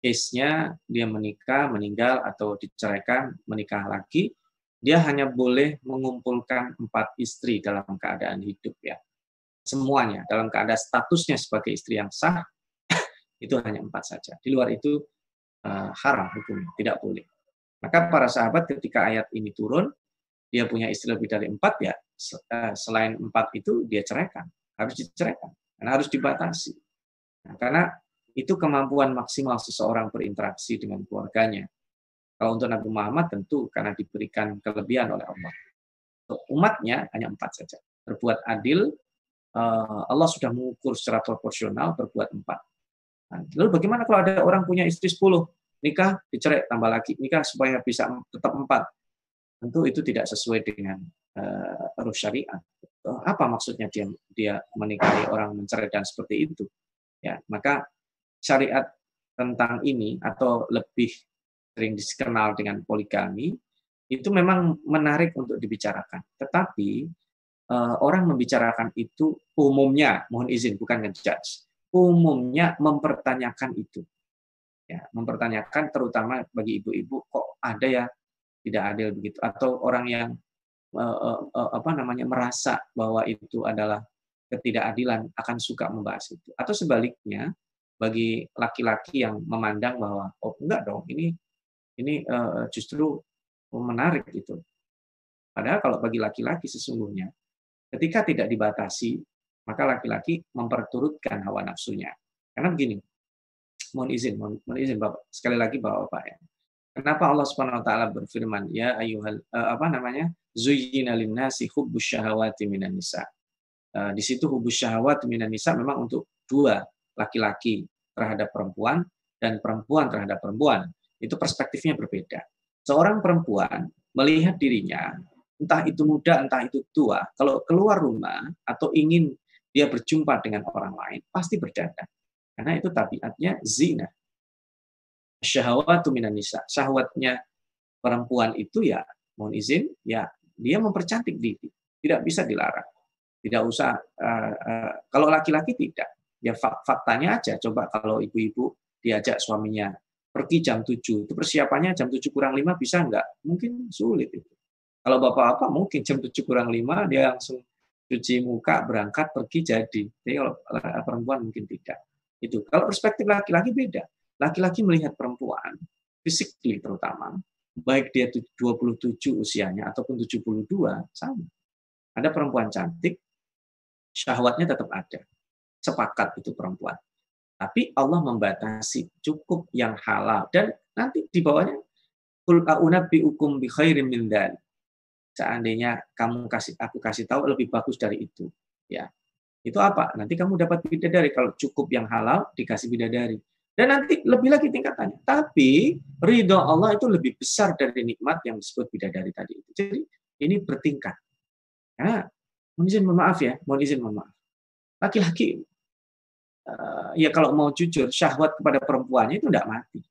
case-nya dia menikah, meninggal atau diceraikan, menikah lagi, dia hanya boleh mengumpulkan empat istri dalam keadaan hidup ya. Semuanya dalam keadaan statusnya sebagai istri yang sah itu hanya empat saja. Di luar itu uh, haram hukumnya, tidak boleh. Maka para sahabat ketika ayat ini turun, dia punya istri lebih dari empat ya, eh, selain empat itu dia ceraikan, harus diceraikan, karena harus dibatasi. Nah, karena itu kemampuan maksimal seseorang berinteraksi dengan keluarganya. Kalau untuk Nabi Muhammad tentu karena diberikan kelebihan oleh Allah. Untuk umatnya hanya empat saja. Berbuat adil, eh, Allah sudah mengukur secara proporsional berbuat empat. Nah, lalu bagaimana kalau ada orang punya istri sepuluh, nikah, dicerai, tambah lagi, nikah supaya bisa tetap empat. Tentu itu tidak sesuai dengan uh, syariat. Apa maksudnya dia dia menikahi orang mencerai dan seperti itu? Ya, maka syariat tentang ini atau lebih sering dikenal dengan poligami, itu memang menarik untuk dibicarakan. Tetapi uh, orang membicarakan itu umumnya, mohon izin, bukan ngejudge, umumnya mempertanyakan itu. Ya, mempertanyakan terutama bagi ibu-ibu kok ada ya tidak adil begitu atau orang yang uh, uh, apa namanya merasa bahwa itu adalah ketidakadilan akan suka membahas itu atau sebaliknya bagi laki-laki yang memandang bahwa oh enggak dong ini ini uh, justru menarik itu. Padahal kalau bagi laki-laki sesungguhnya, ketika tidak dibatasi, maka laki-laki memperturutkan hawa nafsunya. Karena begini, mohon izin, mohon, mohon izin Bapak, sekali lagi Bapak-Bapak ya. Kenapa Allah Subhanahu wa taala berfirman, ya ayuhal uh, apa namanya? Zuyyina lin-nasi hubbus syahawati minan nisa. Uh, di situ hubbus syahawati minan nisa memang untuk dua, laki-laki terhadap perempuan dan perempuan terhadap perempuan itu perspektifnya berbeda. Seorang perempuan melihat dirinya, entah itu muda, entah itu tua, kalau keluar rumah atau ingin dia berjumpa dengan orang lain, pasti berdandan. Karena itu tabiatnya zina. Syahwatu minan nisa. Syahwatnya perempuan itu ya, mohon izin, ya dia mempercantik diri. Tidak bisa dilarang. Tidak usah, uh, uh, kalau laki-laki tidak. Ya faktanya aja, coba kalau ibu-ibu diajak suaminya pergi jam 7. Itu persiapannya jam 7 kurang 5 bisa enggak? Mungkin sulit itu. Kalau bapak-bapak mungkin jam 7 kurang 5 dia langsung cuci muka, berangkat, pergi jadi. Jadi kalau perempuan mungkin tidak. Itu. Kalau perspektif laki-laki beda. Laki-laki melihat perempuan, physically terutama, baik dia 27 usianya ataupun 72, sama. Ada perempuan cantik, syahwatnya tetap ada. Sepakat itu perempuan. Tapi Allah membatasi cukup yang halal dan nanti di bawahnya kul ukum bi khairin min Seandainya kamu kasih aku kasih tahu lebih bagus dari itu, ya. Itu apa? Nanti kamu dapat bidadari kalau cukup yang halal dikasih bidadari. Dan nanti lebih lagi tingkatannya. Tapi ridho Allah itu lebih besar dari nikmat yang disebut bidadari tadi itu. Jadi ini bertingkat. Karena mohon izin mohon maaf ya, mohon izin mohon maaf. Laki-laki ya kalau mau jujur syahwat kepada perempuannya itu tidak mati.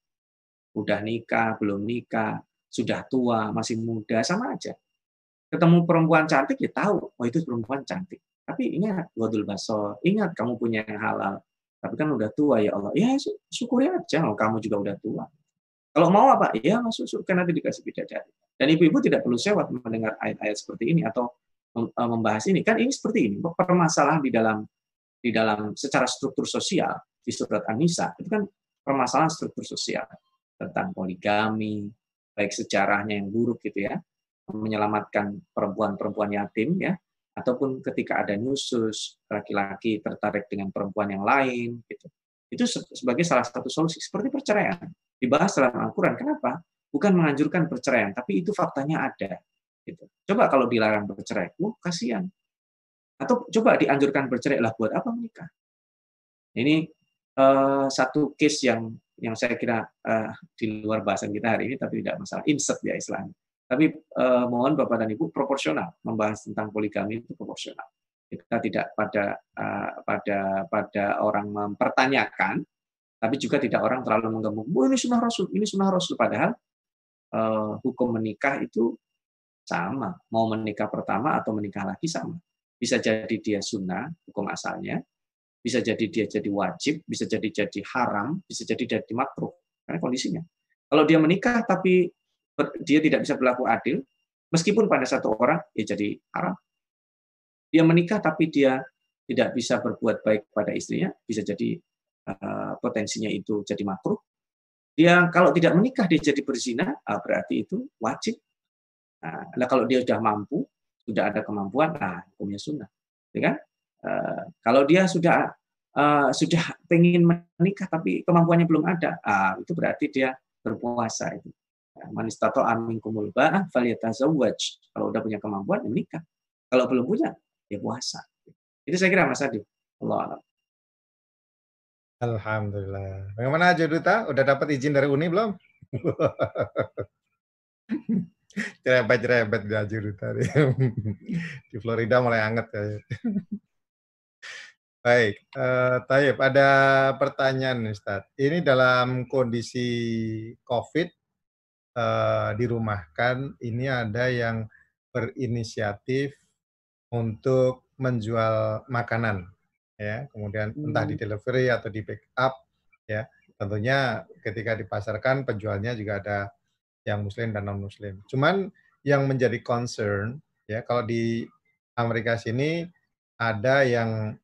Udah nikah, belum nikah, sudah tua, masih muda, sama aja. Ketemu perempuan cantik ya tahu, oh itu perempuan cantik. Tapi ingat, wadul basor, ingat kamu punya yang halal. Tapi kan udah tua ya Allah. Ya syukuri aja, oh, kamu juga udah tua. Kalau mau apa? Ya masuk surga nanti dikasih bidadari. Dan ibu-ibu tidak perlu sewat mendengar ayat-ayat seperti ini atau eh, membahas ini. Kan ini seperti ini. Permasalahan di dalam di dalam secara struktur sosial di surat An-Nisa itu kan permasalahan struktur sosial tentang poligami, baik sejarahnya yang buruk gitu ya, menyelamatkan perempuan-perempuan yatim ya, ataupun ketika ada nyusus laki-laki tertarik dengan perempuan yang lain gitu. Itu sebagai salah satu solusi seperti perceraian. Dibahas dalam Al-Quran kenapa? Bukan menganjurkan perceraian tapi itu faktanya ada gitu. Coba kalau dilarang bercerai uh kasihan atau coba dianjurkan bercerai lah buat apa menikah ini uh, satu case yang yang saya kira uh, di luar bahasan kita hari ini tapi tidak masalah insert ya istilahnya tapi eh, mohon Bapak dan Ibu proporsional membahas tentang poligami itu proporsional. Kita tidak pada eh, pada pada orang mempertanyakan, tapi juga tidak orang terlalu menggembung. Oh, ini sunnah Rasul, ini sunnah Rasul. Padahal eh, hukum menikah itu sama. Mau menikah pertama atau menikah lagi sama. Bisa jadi dia sunnah, hukum asalnya. Bisa jadi dia jadi wajib, bisa jadi jadi haram, bisa jadi jadi makruh. Karena kondisinya. Kalau dia menikah tapi dia tidak bisa berlaku adil, meskipun pada satu orang ya jadi haram. Dia menikah tapi dia tidak bisa berbuat baik pada istrinya, bisa jadi uh, potensinya itu jadi makruh. Dia kalau tidak menikah dia jadi berzina, uh, berarti itu wajib. Nah, kalau dia sudah mampu, sudah ada kemampuan, nah hukumnya sunnah, ya kan? Uh, kalau dia sudah uh, sudah pengen menikah tapi kemampuannya belum ada, uh, itu berarti dia berpuasa itu. Ya, Manis tato amin kumul ba'ah falyatazawwaj. Kalau udah punya kemampuan, ya menikah. Kalau belum punya, ya puasa. Itu saya kira Mas Adi. Allah alam. Alhamdulillah. Bagaimana aja Duta? Udah dapat izin dari Uni belum? Cerebet-cerebet di tadi. Di Florida mulai anget kayak. Baik, uh, Taib, ada pertanyaan Ustaz. Ini dalam kondisi COVID uh, dirumahkan, ini ada yang berinisiatif untuk menjual makanan, ya. Kemudian entah di hmm. delivery atau di pick up, ya. Tentunya ketika dipasarkan penjualnya juga ada yang muslim dan non muslim. Cuman yang menjadi concern, ya, kalau di Amerika sini ada yang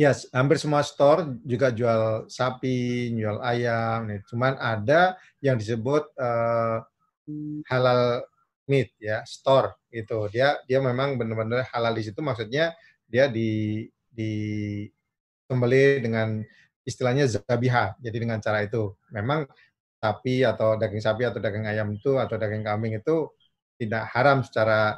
Ya, yes, hampir semua store juga jual sapi, jual ayam. Nih. Cuman ada yang disebut uh, halal meat ya, store itu. Dia dia memang benar-benar halal di situ. Maksudnya dia di di kembali dengan istilahnya zabiha. Jadi dengan cara itu, memang sapi atau daging sapi atau daging ayam itu atau daging kambing itu tidak haram secara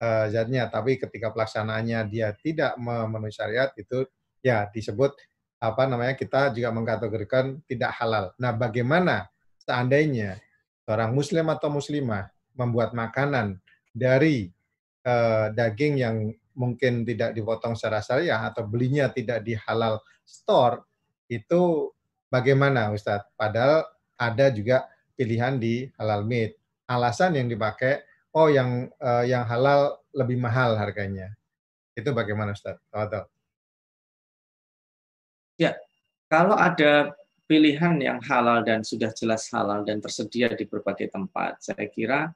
uh, zatnya, tapi ketika pelaksanaannya dia tidak memenuhi syariat itu ya disebut apa namanya kita juga mengkategorikan tidak halal. Nah, bagaimana seandainya seorang muslim atau muslimah membuat makanan dari uh, daging yang mungkin tidak dipotong secara syariah atau belinya tidak di halal store itu bagaimana Ustadz? Padahal ada juga pilihan di halal meat. Alasan yang dipakai oh yang uh, yang halal lebih mahal harganya. Itu bagaimana Ustadz? Tahu Ya, kalau ada pilihan yang halal dan sudah jelas halal dan tersedia di berbagai tempat, saya kira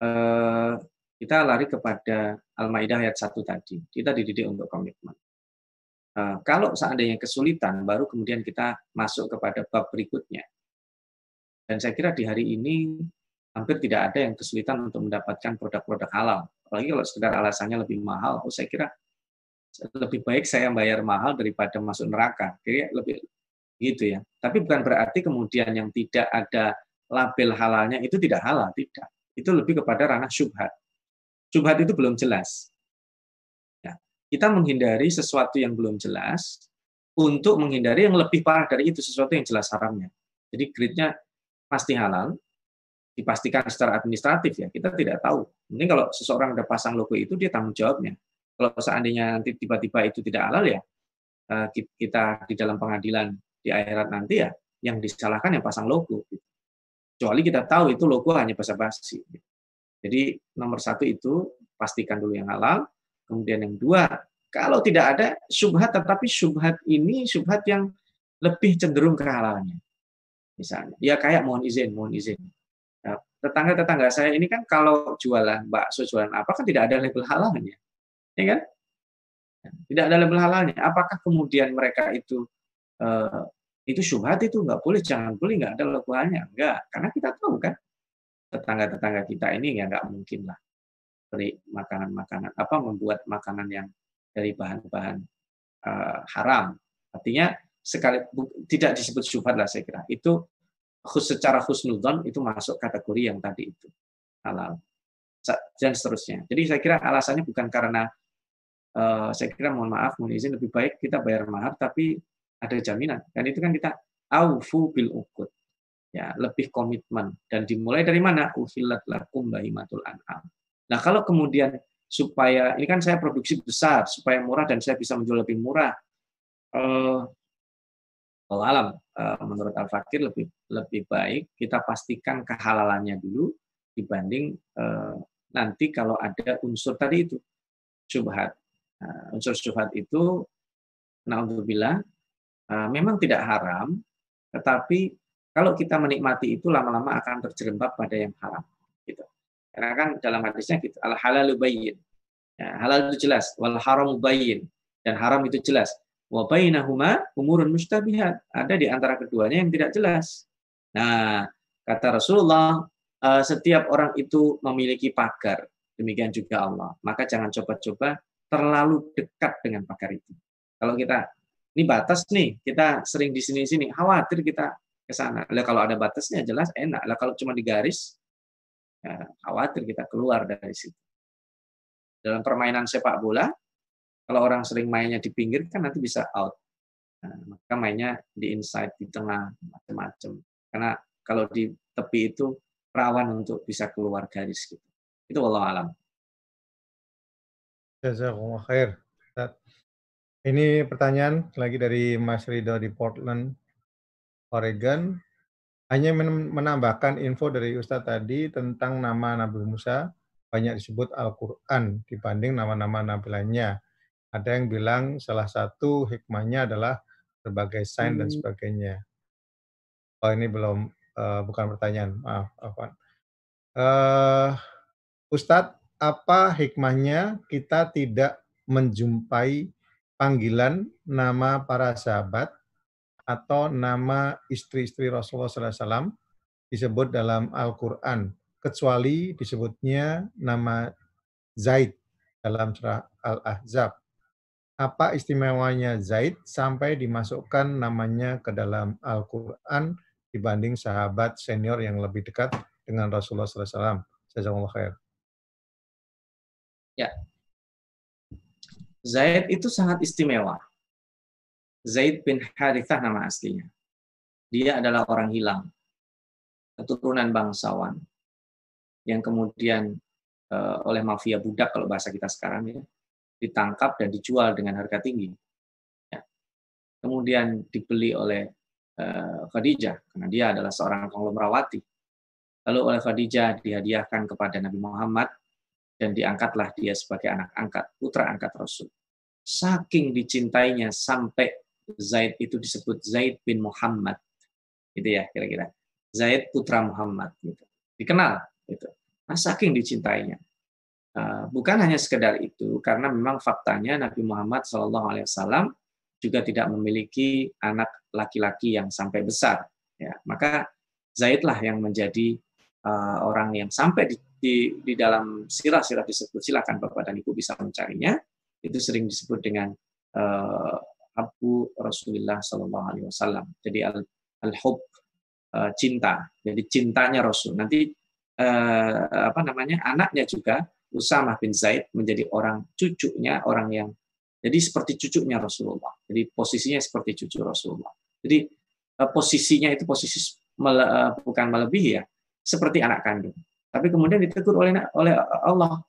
eh, kita lari kepada Al-Maidah ayat 1 tadi. Kita dididik untuk komitmen. Eh, kalau seandainya kesulitan, baru kemudian kita masuk kepada bab berikutnya. Dan saya kira di hari ini hampir tidak ada yang kesulitan untuk mendapatkan produk-produk halal. Apalagi kalau sekedar alasannya lebih mahal, oh saya kira lebih baik saya bayar mahal daripada masuk neraka. Jadi lebih gitu ya. Tapi bukan berarti kemudian yang tidak ada label halalnya itu tidak halal, tidak. Itu lebih kepada ranah syubhat. Syubhat itu belum jelas. Ya. Kita menghindari sesuatu yang belum jelas untuk menghindari yang lebih parah dari itu, sesuatu yang jelas haramnya. Jadi gridnya pasti halal, dipastikan secara administratif ya, kita tidak tahu. Mungkin kalau seseorang udah pasang logo itu, dia tanggung jawabnya kalau seandainya nanti tiba-tiba itu tidak halal ya eh, kita di dalam pengadilan di akhirat nanti ya yang disalahkan yang pasang logo. Kecuali kita tahu itu logo hanya basa-basi. Jadi nomor satu itu pastikan dulu yang halal. Kemudian yang dua, kalau tidak ada subhat, tetapi subhat ini subhat yang lebih cenderung ke halalnya. Misalnya, ya kayak mohon izin, mohon izin. Nah, tetangga-tetangga saya ini kan kalau jualan bakso, jualan apa kan tidak ada label halalnya ya kan? Tidak ada label halalnya. Apakah kemudian mereka itu uh, itu syubhat itu nggak boleh, jangan beli, nggak ada labelnya, enggak. Karena kita tahu kan tetangga-tetangga kita ini ya nggak mungkin lah beri makanan-makanan apa membuat makanan yang dari bahan-bahan uh, haram. Artinya sekali tidak disebut syubhat lah saya kira. Itu khus secara husnudon itu masuk kategori yang tadi itu halal dan seterusnya. Jadi saya kira alasannya bukan karena uh, saya kira mohon maaf mohon izin lebih baik kita bayar mahar tapi ada jaminan dan itu kan kita aufu bil ukut ya lebih komitmen dan dimulai dari mana ufilat lakum bahimatul an'am Nah, kalau kemudian supaya ini kan saya produksi besar supaya murah dan saya bisa menjual lebih murah. Uh, alam uh, menurut Al Fakir lebih lebih baik kita pastikan kehalalannya dulu dibanding uh, nanti kalau ada unsur tadi itu syubhat. Uh, unsur syubhat itu naudzubillah uh, memang tidak haram tetapi kalau kita menikmati itu lama-lama akan terjerembab pada yang haram gitu. Karena kan dalam hadisnya gitu, al halal bayyin. Ya, halal itu jelas, wal haram bayyin. Dan haram itu jelas. Wa bainahuma umurun mustabihat. Ada di antara keduanya yang tidak jelas. Nah, kata Rasulullah, eh, setiap orang itu memiliki pagar. Demikian juga Allah. Maka jangan coba-coba terlalu dekat dengan pagar itu. Kalau kita ini batas nih, kita sering di sini-sini, khawatir kita ke sana. Lah kalau ada batasnya jelas enak. Lah kalau cuma digaris, Ya, khawatir kita keluar dari situ. Dalam permainan sepak bola, kalau orang sering mainnya di pinggir kan nanti bisa out. Nah, maka mainnya di inside, di tengah, macam-macam. Karena kalau di tepi itu rawan untuk bisa keluar garis gitu. Itu Allah alam. Jazakumullah khair. Ini pertanyaan lagi dari Mas Rido di Portland, Oregon. Hanya menambahkan info dari Ustadz tadi tentang nama Nabi Musa, banyak disebut Al-Quran dibanding nama-nama Nabi lainnya. Ada yang bilang salah satu hikmahnya adalah berbagai sign dan hmm. sebagainya. Oh ini belum, uh, bukan pertanyaan, maaf. Afwan. Uh, Ustadz, apa hikmahnya kita tidak menjumpai panggilan nama para sahabat atau nama istri-istri Rasulullah SAW disebut dalam Al-Quran, kecuali disebutnya nama Zaid dalam surah Al-Ahzab. Apa istimewanya Zaid sampai dimasukkan namanya ke dalam Al-Quran dibanding sahabat senior yang lebih dekat dengan Rasulullah SAW? Jazakumullah khair. Ya. Zaid itu sangat istimewa Zaid bin Harithah nama aslinya. Dia adalah orang hilang, keturunan bangsawan, yang kemudian uh, oleh mafia budak kalau bahasa kita sekarang ya, ditangkap dan dijual dengan harga tinggi. Ya. Kemudian dibeli oleh uh, Khadijah karena dia adalah seorang konglomerawati. Lalu oleh Khadijah dihadiahkan kepada Nabi Muhammad dan diangkatlah dia sebagai anak angkat, putra angkat Rasul. Saking dicintainya sampai Zaid itu disebut Zaid bin Muhammad. Gitu ya kira-kira. Zaid putra Muhammad gitu. Dikenal gitu. Nah, saking dicintainya. Uh, bukan hanya sekedar itu, karena memang faktanya Nabi Muhammad SAW juga tidak memiliki anak laki-laki yang sampai besar. Ya, maka Zaid lah yang menjadi uh, orang yang sampai di, di, di dalam sirah-sirah disebut silakan Bapak dan Ibu bisa mencarinya itu sering disebut dengan uh, Abu Rasulullah Sallallahu Alaihi Wasallam. Jadi al, al hub uh, cinta. Jadi cintanya Rasul. Nanti uh, apa namanya anaknya juga Usamah bin Zaid menjadi orang cucunya orang yang jadi seperti cucunya Rasulullah. Jadi posisinya seperti cucu Rasulullah. Jadi uh, posisinya itu posisi mele, uh, bukan melebihi ya, seperti anak kandung. Tapi kemudian ditegur oleh oleh Allah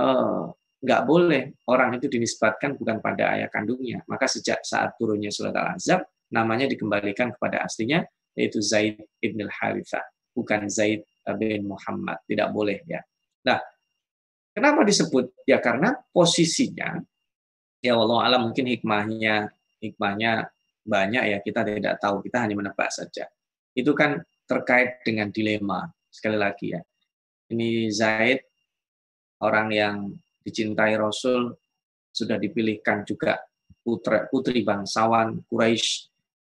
uh, nggak boleh orang itu dinisbatkan bukan pada ayah kandungnya. Maka sejak saat turunnya surat Al-Ahzab, namanya dikembalikan kepada aslinya, yaitu Zaid ibn al-Harithah, bukan Zaid bin Muhammad. Tidak boleh ya. Nah, kenapa disebut? Ya karena posisinya, ya Allah alam mungkin hikmahnya, hikmahnya banyak ya, kita tidak tahu, kita hanya menebak saja. Itu kan terkait dengan dilema, sekali lagi ya. Ini Zaid, orang yang dicintai Rasul, sudah dipilihkan juga putra, putri bangsawan Quraisy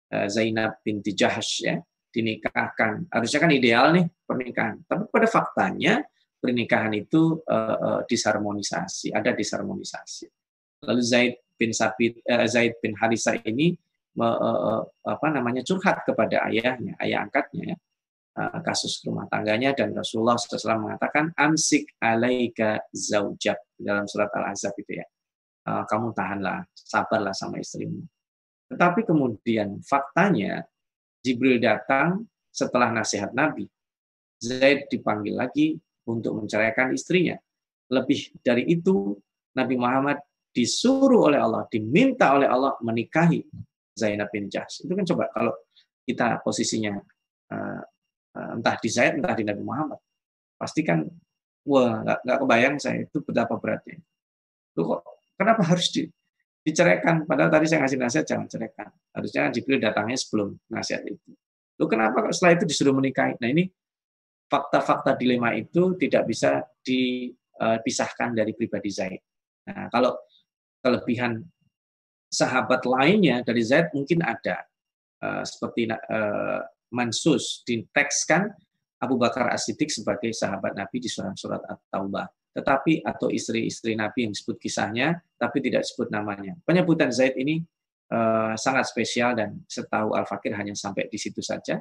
eh, Zainab binti Jahash ya dinikahkan. Harusnya kan ideal nih pernikahan. Tapi pada faktanya pernikahan itu uh, uh, disharmonisasi, ada disharmonisasi. Lalu Zaid bin Sabit, uh, Zaid bin Harisa ini uh, apa namanya curhat kepada ayahnya, ayah angkatnya ya, uh, kasus rumah tangganya dan Rasulullah SAW mengatakan amsik alaika zaujak dalam surat Al-Azab itu ya. Uh, kamu tahanlah, sabarlah sama istrimu. Tetapi kemudian faktanya Jibril datang setelah nasihat Nabi. Zaid dipanggil lagi untuk menceraikan istrinya. Lebih dari itu, Nabi Muhammad disuruh oleh Allah, diminta oleh Allah menikahi Zainab bin Jahsh. Itu kan coba kalau kita posisinya uh, entah di Zaid, entah di Nabi Muhammad, pasti kan wah nggak, kebayang saya itu betapa beratnya. Lu kok kenapa harus di, diceraikan? Padahal tadi saya ngasih nasihat jangan ceraikan. Harusnya Jibril datangnya sebelum nasihat itu. Lu kenapa setelah itu disuruh menikahi? Nah ini fakta-fakta dilema itu tidak bisa dipisahkan dari pribadi Zaid. Nah, kalau kelebihan sahabat lainnya dari Zaid mungkin ada uh, seperti uh, Mansus ditekskan Abu Bakar As-Siddiq sebagai sahabat Nabi di surat-surat At-Taubah. Tetapi atau istri-istri Nabi yang disebut kisahnya tapi tidak disebut namanya. Penyebutan Zaid ini sangat spesial dan setahu Al-Fakir hanya sampai di situ saja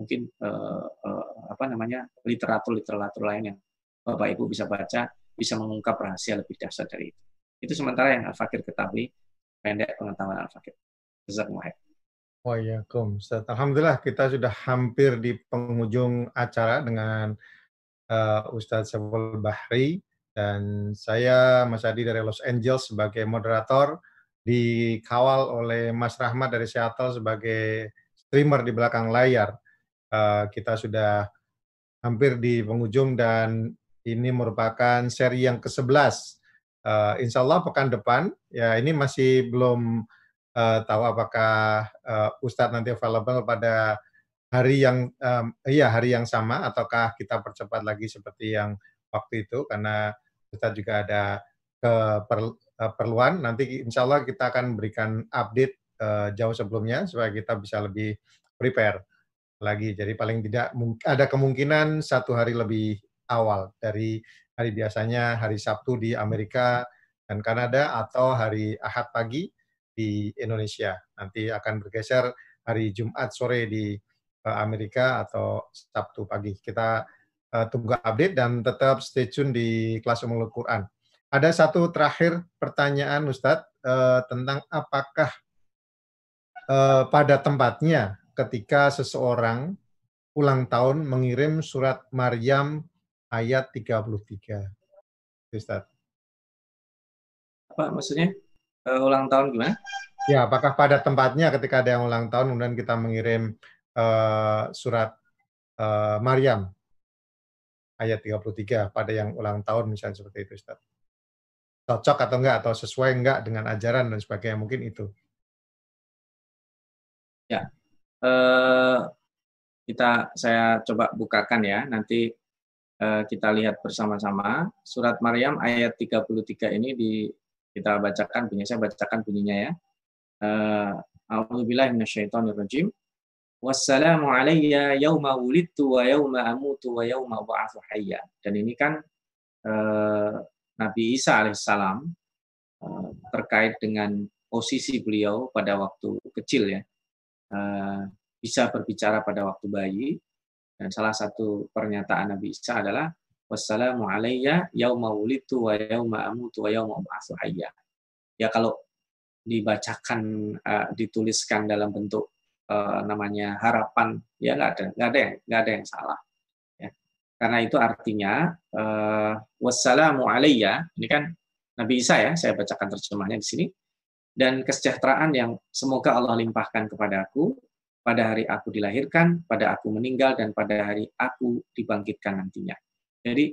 mungkin uh, uh, apa namanya literatur-literatur lain yang Bapak Ibu bisa baca bisa mengungkap rahasia lebih dahsyat dari itu. Itu sementara yang Al-Fakir ketahui pendek pengetahuan Al-Fakir. Jazakumullah. Kum. Alhamdulillah kita sudah hampir di penghujung acara dengan uh, Ustadz Saiful Bahri dan saya Mas Adi dari Los Angeles sebagai moderator dikawal oleh Mas Rahmat dari Seattle sebagai streamer di belakang layar. Eh, kita sudah hampir di penghujung dan ini merupakan seri yang ke-11. Uh, eh, insya Allah pekan depan, ya ini masih belum uh, tahu apakah uh, Ustadz nanti available pada hari yang um, iya hari yang sama ataukah kita percepat lagi seperti yang waktu itu karena Ustadz juga ada keperluan nanti insya Allah kita akan berikan update uh, jauh sebelumnya supaya kita bisa lebih prepare lagi. Jadi paling tidak ada kemungkinan satu hari lebih awal dari hari biasanya hari Sabtu di Amerika dan Kanada atau hari Ahad pagi di Indonesia. Nanti akan bergeser hari Jumat sore di eh, Amerika atau Sabtu pagi. Kita uh, tunggu update dan tetap stay tune di kelas umum Quran. Ada satu terakhir pertanyaan Ustadz uh, tentang apakah pada tempatnya ketika seseorang ulang tahun mengirim surat Maryam ayat 33. Ustaz. Apa maksudnya? Uh, ulang tahun gimana? Ya, apakah pada tempatnya ketika ada yang ulang tahun kemudian kita mengirim uh, surat uh, Maryam ayat 33 pada yang ulang tahun misalnya seperti itu Ustaz. Cocok atau enggak atau sesuai enggak dengan ajaran dan sebagainya mungkin itu. Ya, eh, kita saya coba bukakan ya nanti eh, kita lihat bersama-sama surat Maryam ayat 33 ini di kita bacakan bunyinya saya bacakan bunyinya ya eh, A'udzubillahi minasyaitonirrajim Wassalamu alayya yauma wulidtu wa yauma amutu wa yauma ba'atsu hayya. Dan ini kan eh, Nabi Isa alaihissalam eh, terkait dengan posisi beliau pada waktu kecil ya. Eh, bisa berbicara pada waktu bayi. Dan salah satu pernyataan Nabi Isa adalah wassalamu alayya yauma wulidtu wa yauma amutu wa yauma ub'atsu hayya. Ya kalau dibacakan uh, dituliskan dalam bentuk uh, namanya harapan ya nggak ada nggak ada yang ada yang salah ya. Karena itu artinya uh, wassalamu alayya ini kan Nabi Isa ya saya bacakan terjemahnya di sini dan kesejahteraan yang semoga Allah limpahkan kepadaku pada hari aku dilahirkan, pada aku meninggal, dan pada hari aku dibangkitkan nantinya. Jadi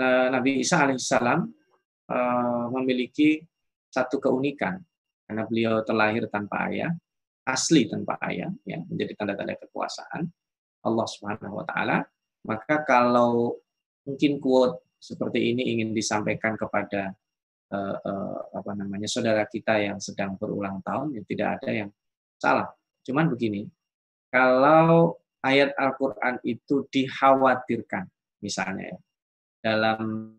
eh, Nabi Isa alaihissalam eh, memiliki satu keunikan karena beliau terlahir tanpa ayah, asli tanpa ayah, ya menjadi tanda-tanda kekuasaan Allah Subhanahu Wa Taala. Maka kalau mungkin quote seperti ini ingin disampaikan kepada uh, uh, apa namanya saudara kita yang sedang berulang tahun yang tidak ada yang salah. Cuman begini, kalau ayat Al-Qur'an itu dikhawatirkan misalnya ya. dalam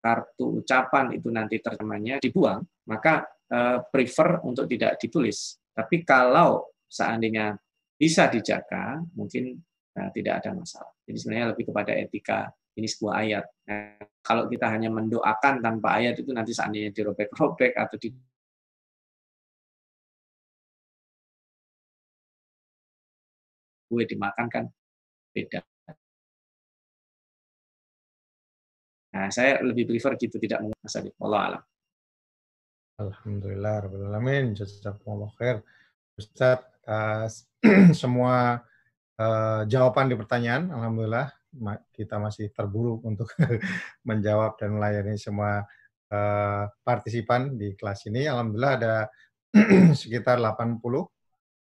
kartu ucapan itu nanti terjemahnya dibuang, maka uh, prefer untuk tidak ditulis. Tapi kalau seandainya bisa dijaga, mungkin uh, tidak ada masalah. Jadi sebenarnya lebih kepada etika ini sebuah ayat. Nah, kalau kita hanya mendoakan tanpa ayat itu nanti seandainya dirobek-robek atau di gue dimakan kan beda. Nah, saya lebih prefer gitu tidak Mas Allah alam. Alhamdulillah rabbil alamin. Jazakumullah khair. Ustaz atas semua uh, jawaban di pertanyaan. Alhamdulillah kita masih terburu untuk menjawab dan melayani semua uh, partisipan di kelas ini. Alhamdulillah ada sekitar 80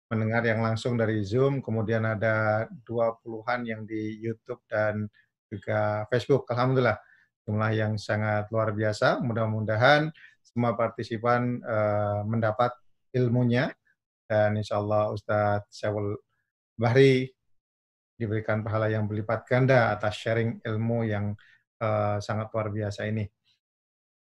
mendengar yang langsung dari Zoom, kemudian ada 20-an yang di YouTube dan juga Facebook. Alhamdulillah jumlah yang sangat luar biasa. Mudah-mudahan semua partisipan uh, mendapat ilmunya dan insya Allah Ustadz Syawul Bahri diberikan pahala yang berlipat ganda atas sharing ilmu yang uh, sangat luar biasa ini.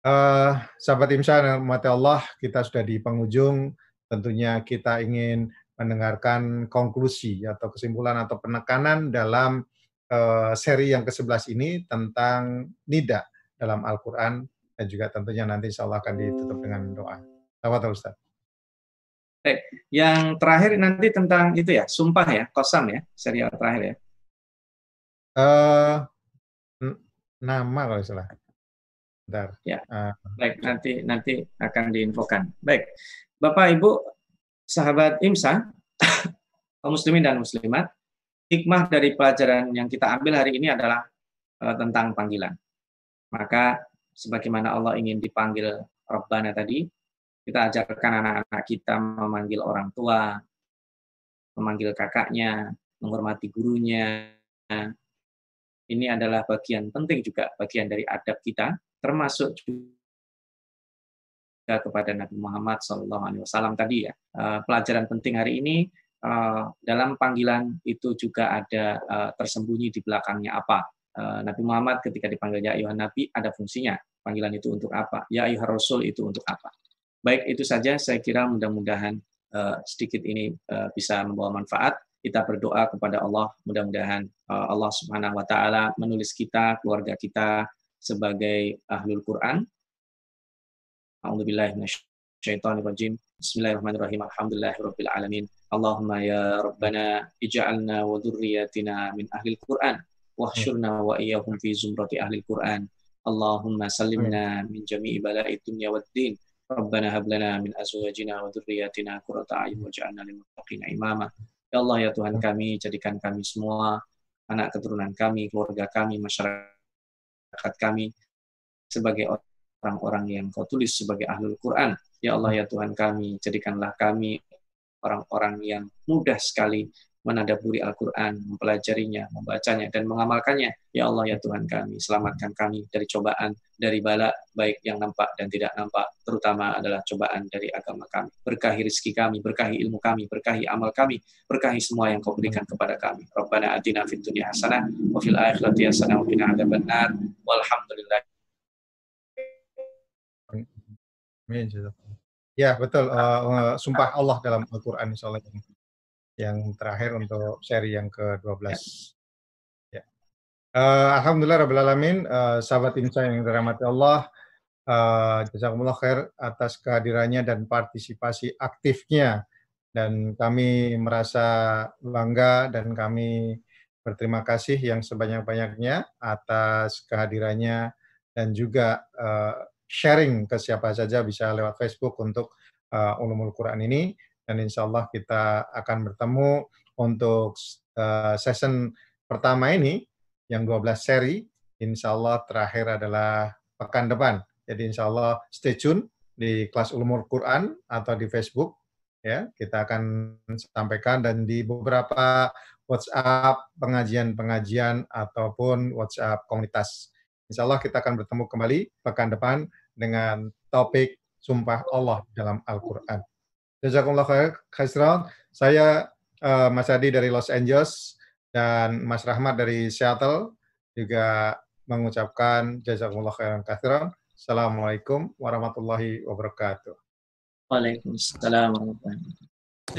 Uh, sahabat Imsa mati Allah, kita sudah di penghujung. Tentunya kita ingin mendengarkan konklusi atau kesimpulan atau penekanan dalam uh, seri yang ke-11 ini tentang nida dalam Al-Quran dan juga tentunya nanti insya Allah akan ditutup dengan doa. Apa Ustaz? Baik, yang terakhir nanti tentang itu ya, sumpah ya, kosam ya, serial terakhir ya. Uh, nama kalau salah. Bentar. Ya. Uh, baik, nanti nanti akan diinfokan. Baik, Bapak Ibu, sahabat IMSA, kaum muslimin dan muslimat, hikmah dari pelajaran yang kita ambil hari ini adalah uh, tentang panggilan. Maka sebagaimana Allah ingin dipanggil Rabbana tadi, kita ajarkan anak-anak kita memanggil orang tua, memanggil kakaknya, menghormati gurunya. Ini adalah bagian penting juga, bagian dari adab kita, termasuk juga kepada Nabi Muhammad SAW tadi ya. Eh, pelajaran penting hari ini Eh, dalam panggilan itu juga ada uh, tersembunyi di belakangnya apa. Nabi Muhammad ketika dipanggil ya ayuhan Nabi ada fungsinya. Panggilan itu untuk apa? Ya ayuhan Rasul itu untuk apa? Baik itu saja saya kira mudah-mudahan uh, sedikit ini uh, bisa membawa manfaat. Kita berdoa kepada Allah mudah-mudahan uh, Allah Subhanahu wa taala menulis kita, keluarga kita sebagai ahlul Quran. Bismillahirrahmanirrahim. Alhamdulillahirabbil alamin. Allahumma ya Rabbana ij'alna wa dhurriyyatina min ahli al-Qur'an wahsyurna wa iyyahum fi zumrati ahli al-Qur'an. Allahumma sallimna min jami'i bala'i dunya wad din. Rabbana hab lana min azwajina wa dhurriyyatina qurrata a'yun waj'alna lil muttaqina imama. Ya Allah ya Tuhan kami, jadikan kami semua anak keturunan kami, keluarga kami, masyarakat kami sebagai orang-orang yang kau tulis sebagai ahlul Quran. Ya Allah ya Tuhan kami, jadikanlah kami orang-orang yang mudah sekali menadaburi Al-Quran, mempelajarinya, membacanya, dan mengamalkannya. Ya Allah, ya Tuhan kami, selamatkan kami dari cobaan, dari bala, baik yang nampak dan tidak nampak, terutama adalah cobaan dari agama kami. Berkahi rezeki kami, berkahi ilmu kami, berkahi amal kami, berkahi semua yang kau berikan kepada kami. Rabbana atina fid dunya hasanah, wa fil akhirati hasanah, wa qina adzabannar, walhamdulillah. Amin. Ya, betul. Uh, sumpah Allah dalam Al-Quran insya Allah yang, terakhir untuk seri yang ke-12. Ya. Uh, Alhamdulillah Rabbil Alamin, uh, sahabat Insa yang dirahmati Allah, uh, jazakumullah khair atas kehadirannya dan partisipasi aktifnya. Dan kami merasa bangga dan kami berterima kasih yang sebanyak-banyaknya atas kehadirannya dan juga uh, sharing ke siapa saja bisa lewat Facebook untuk uh, Ulumul Quran ini dan insya Allah kita akan bertemu untuk uh, session pertama ini yang 12 seri insya Allah terakhir adalah pekan depan. Jadi insya Allah stay tune di kelas Ulumul Quran atau di Facebook ya. Kita akan sampaikan dan di beberapa WhatsApp pengajian-pengajian ataupun WhatsApp komunitas. Insya Allah kita akan bertemu kembali pekan depan dengan topik sumpah Allah dalam Al-Quran. Jazakumullah khairan. Saya uh, Mas Adi dari Los Angeles dan Mas Rahmat dari Seattle juga mengucapkan jazakumullah khairan. Assalamualaikum warahmatullahi wabarakatuh. Waalaikumsalam warahmatullahi wabarakatuh.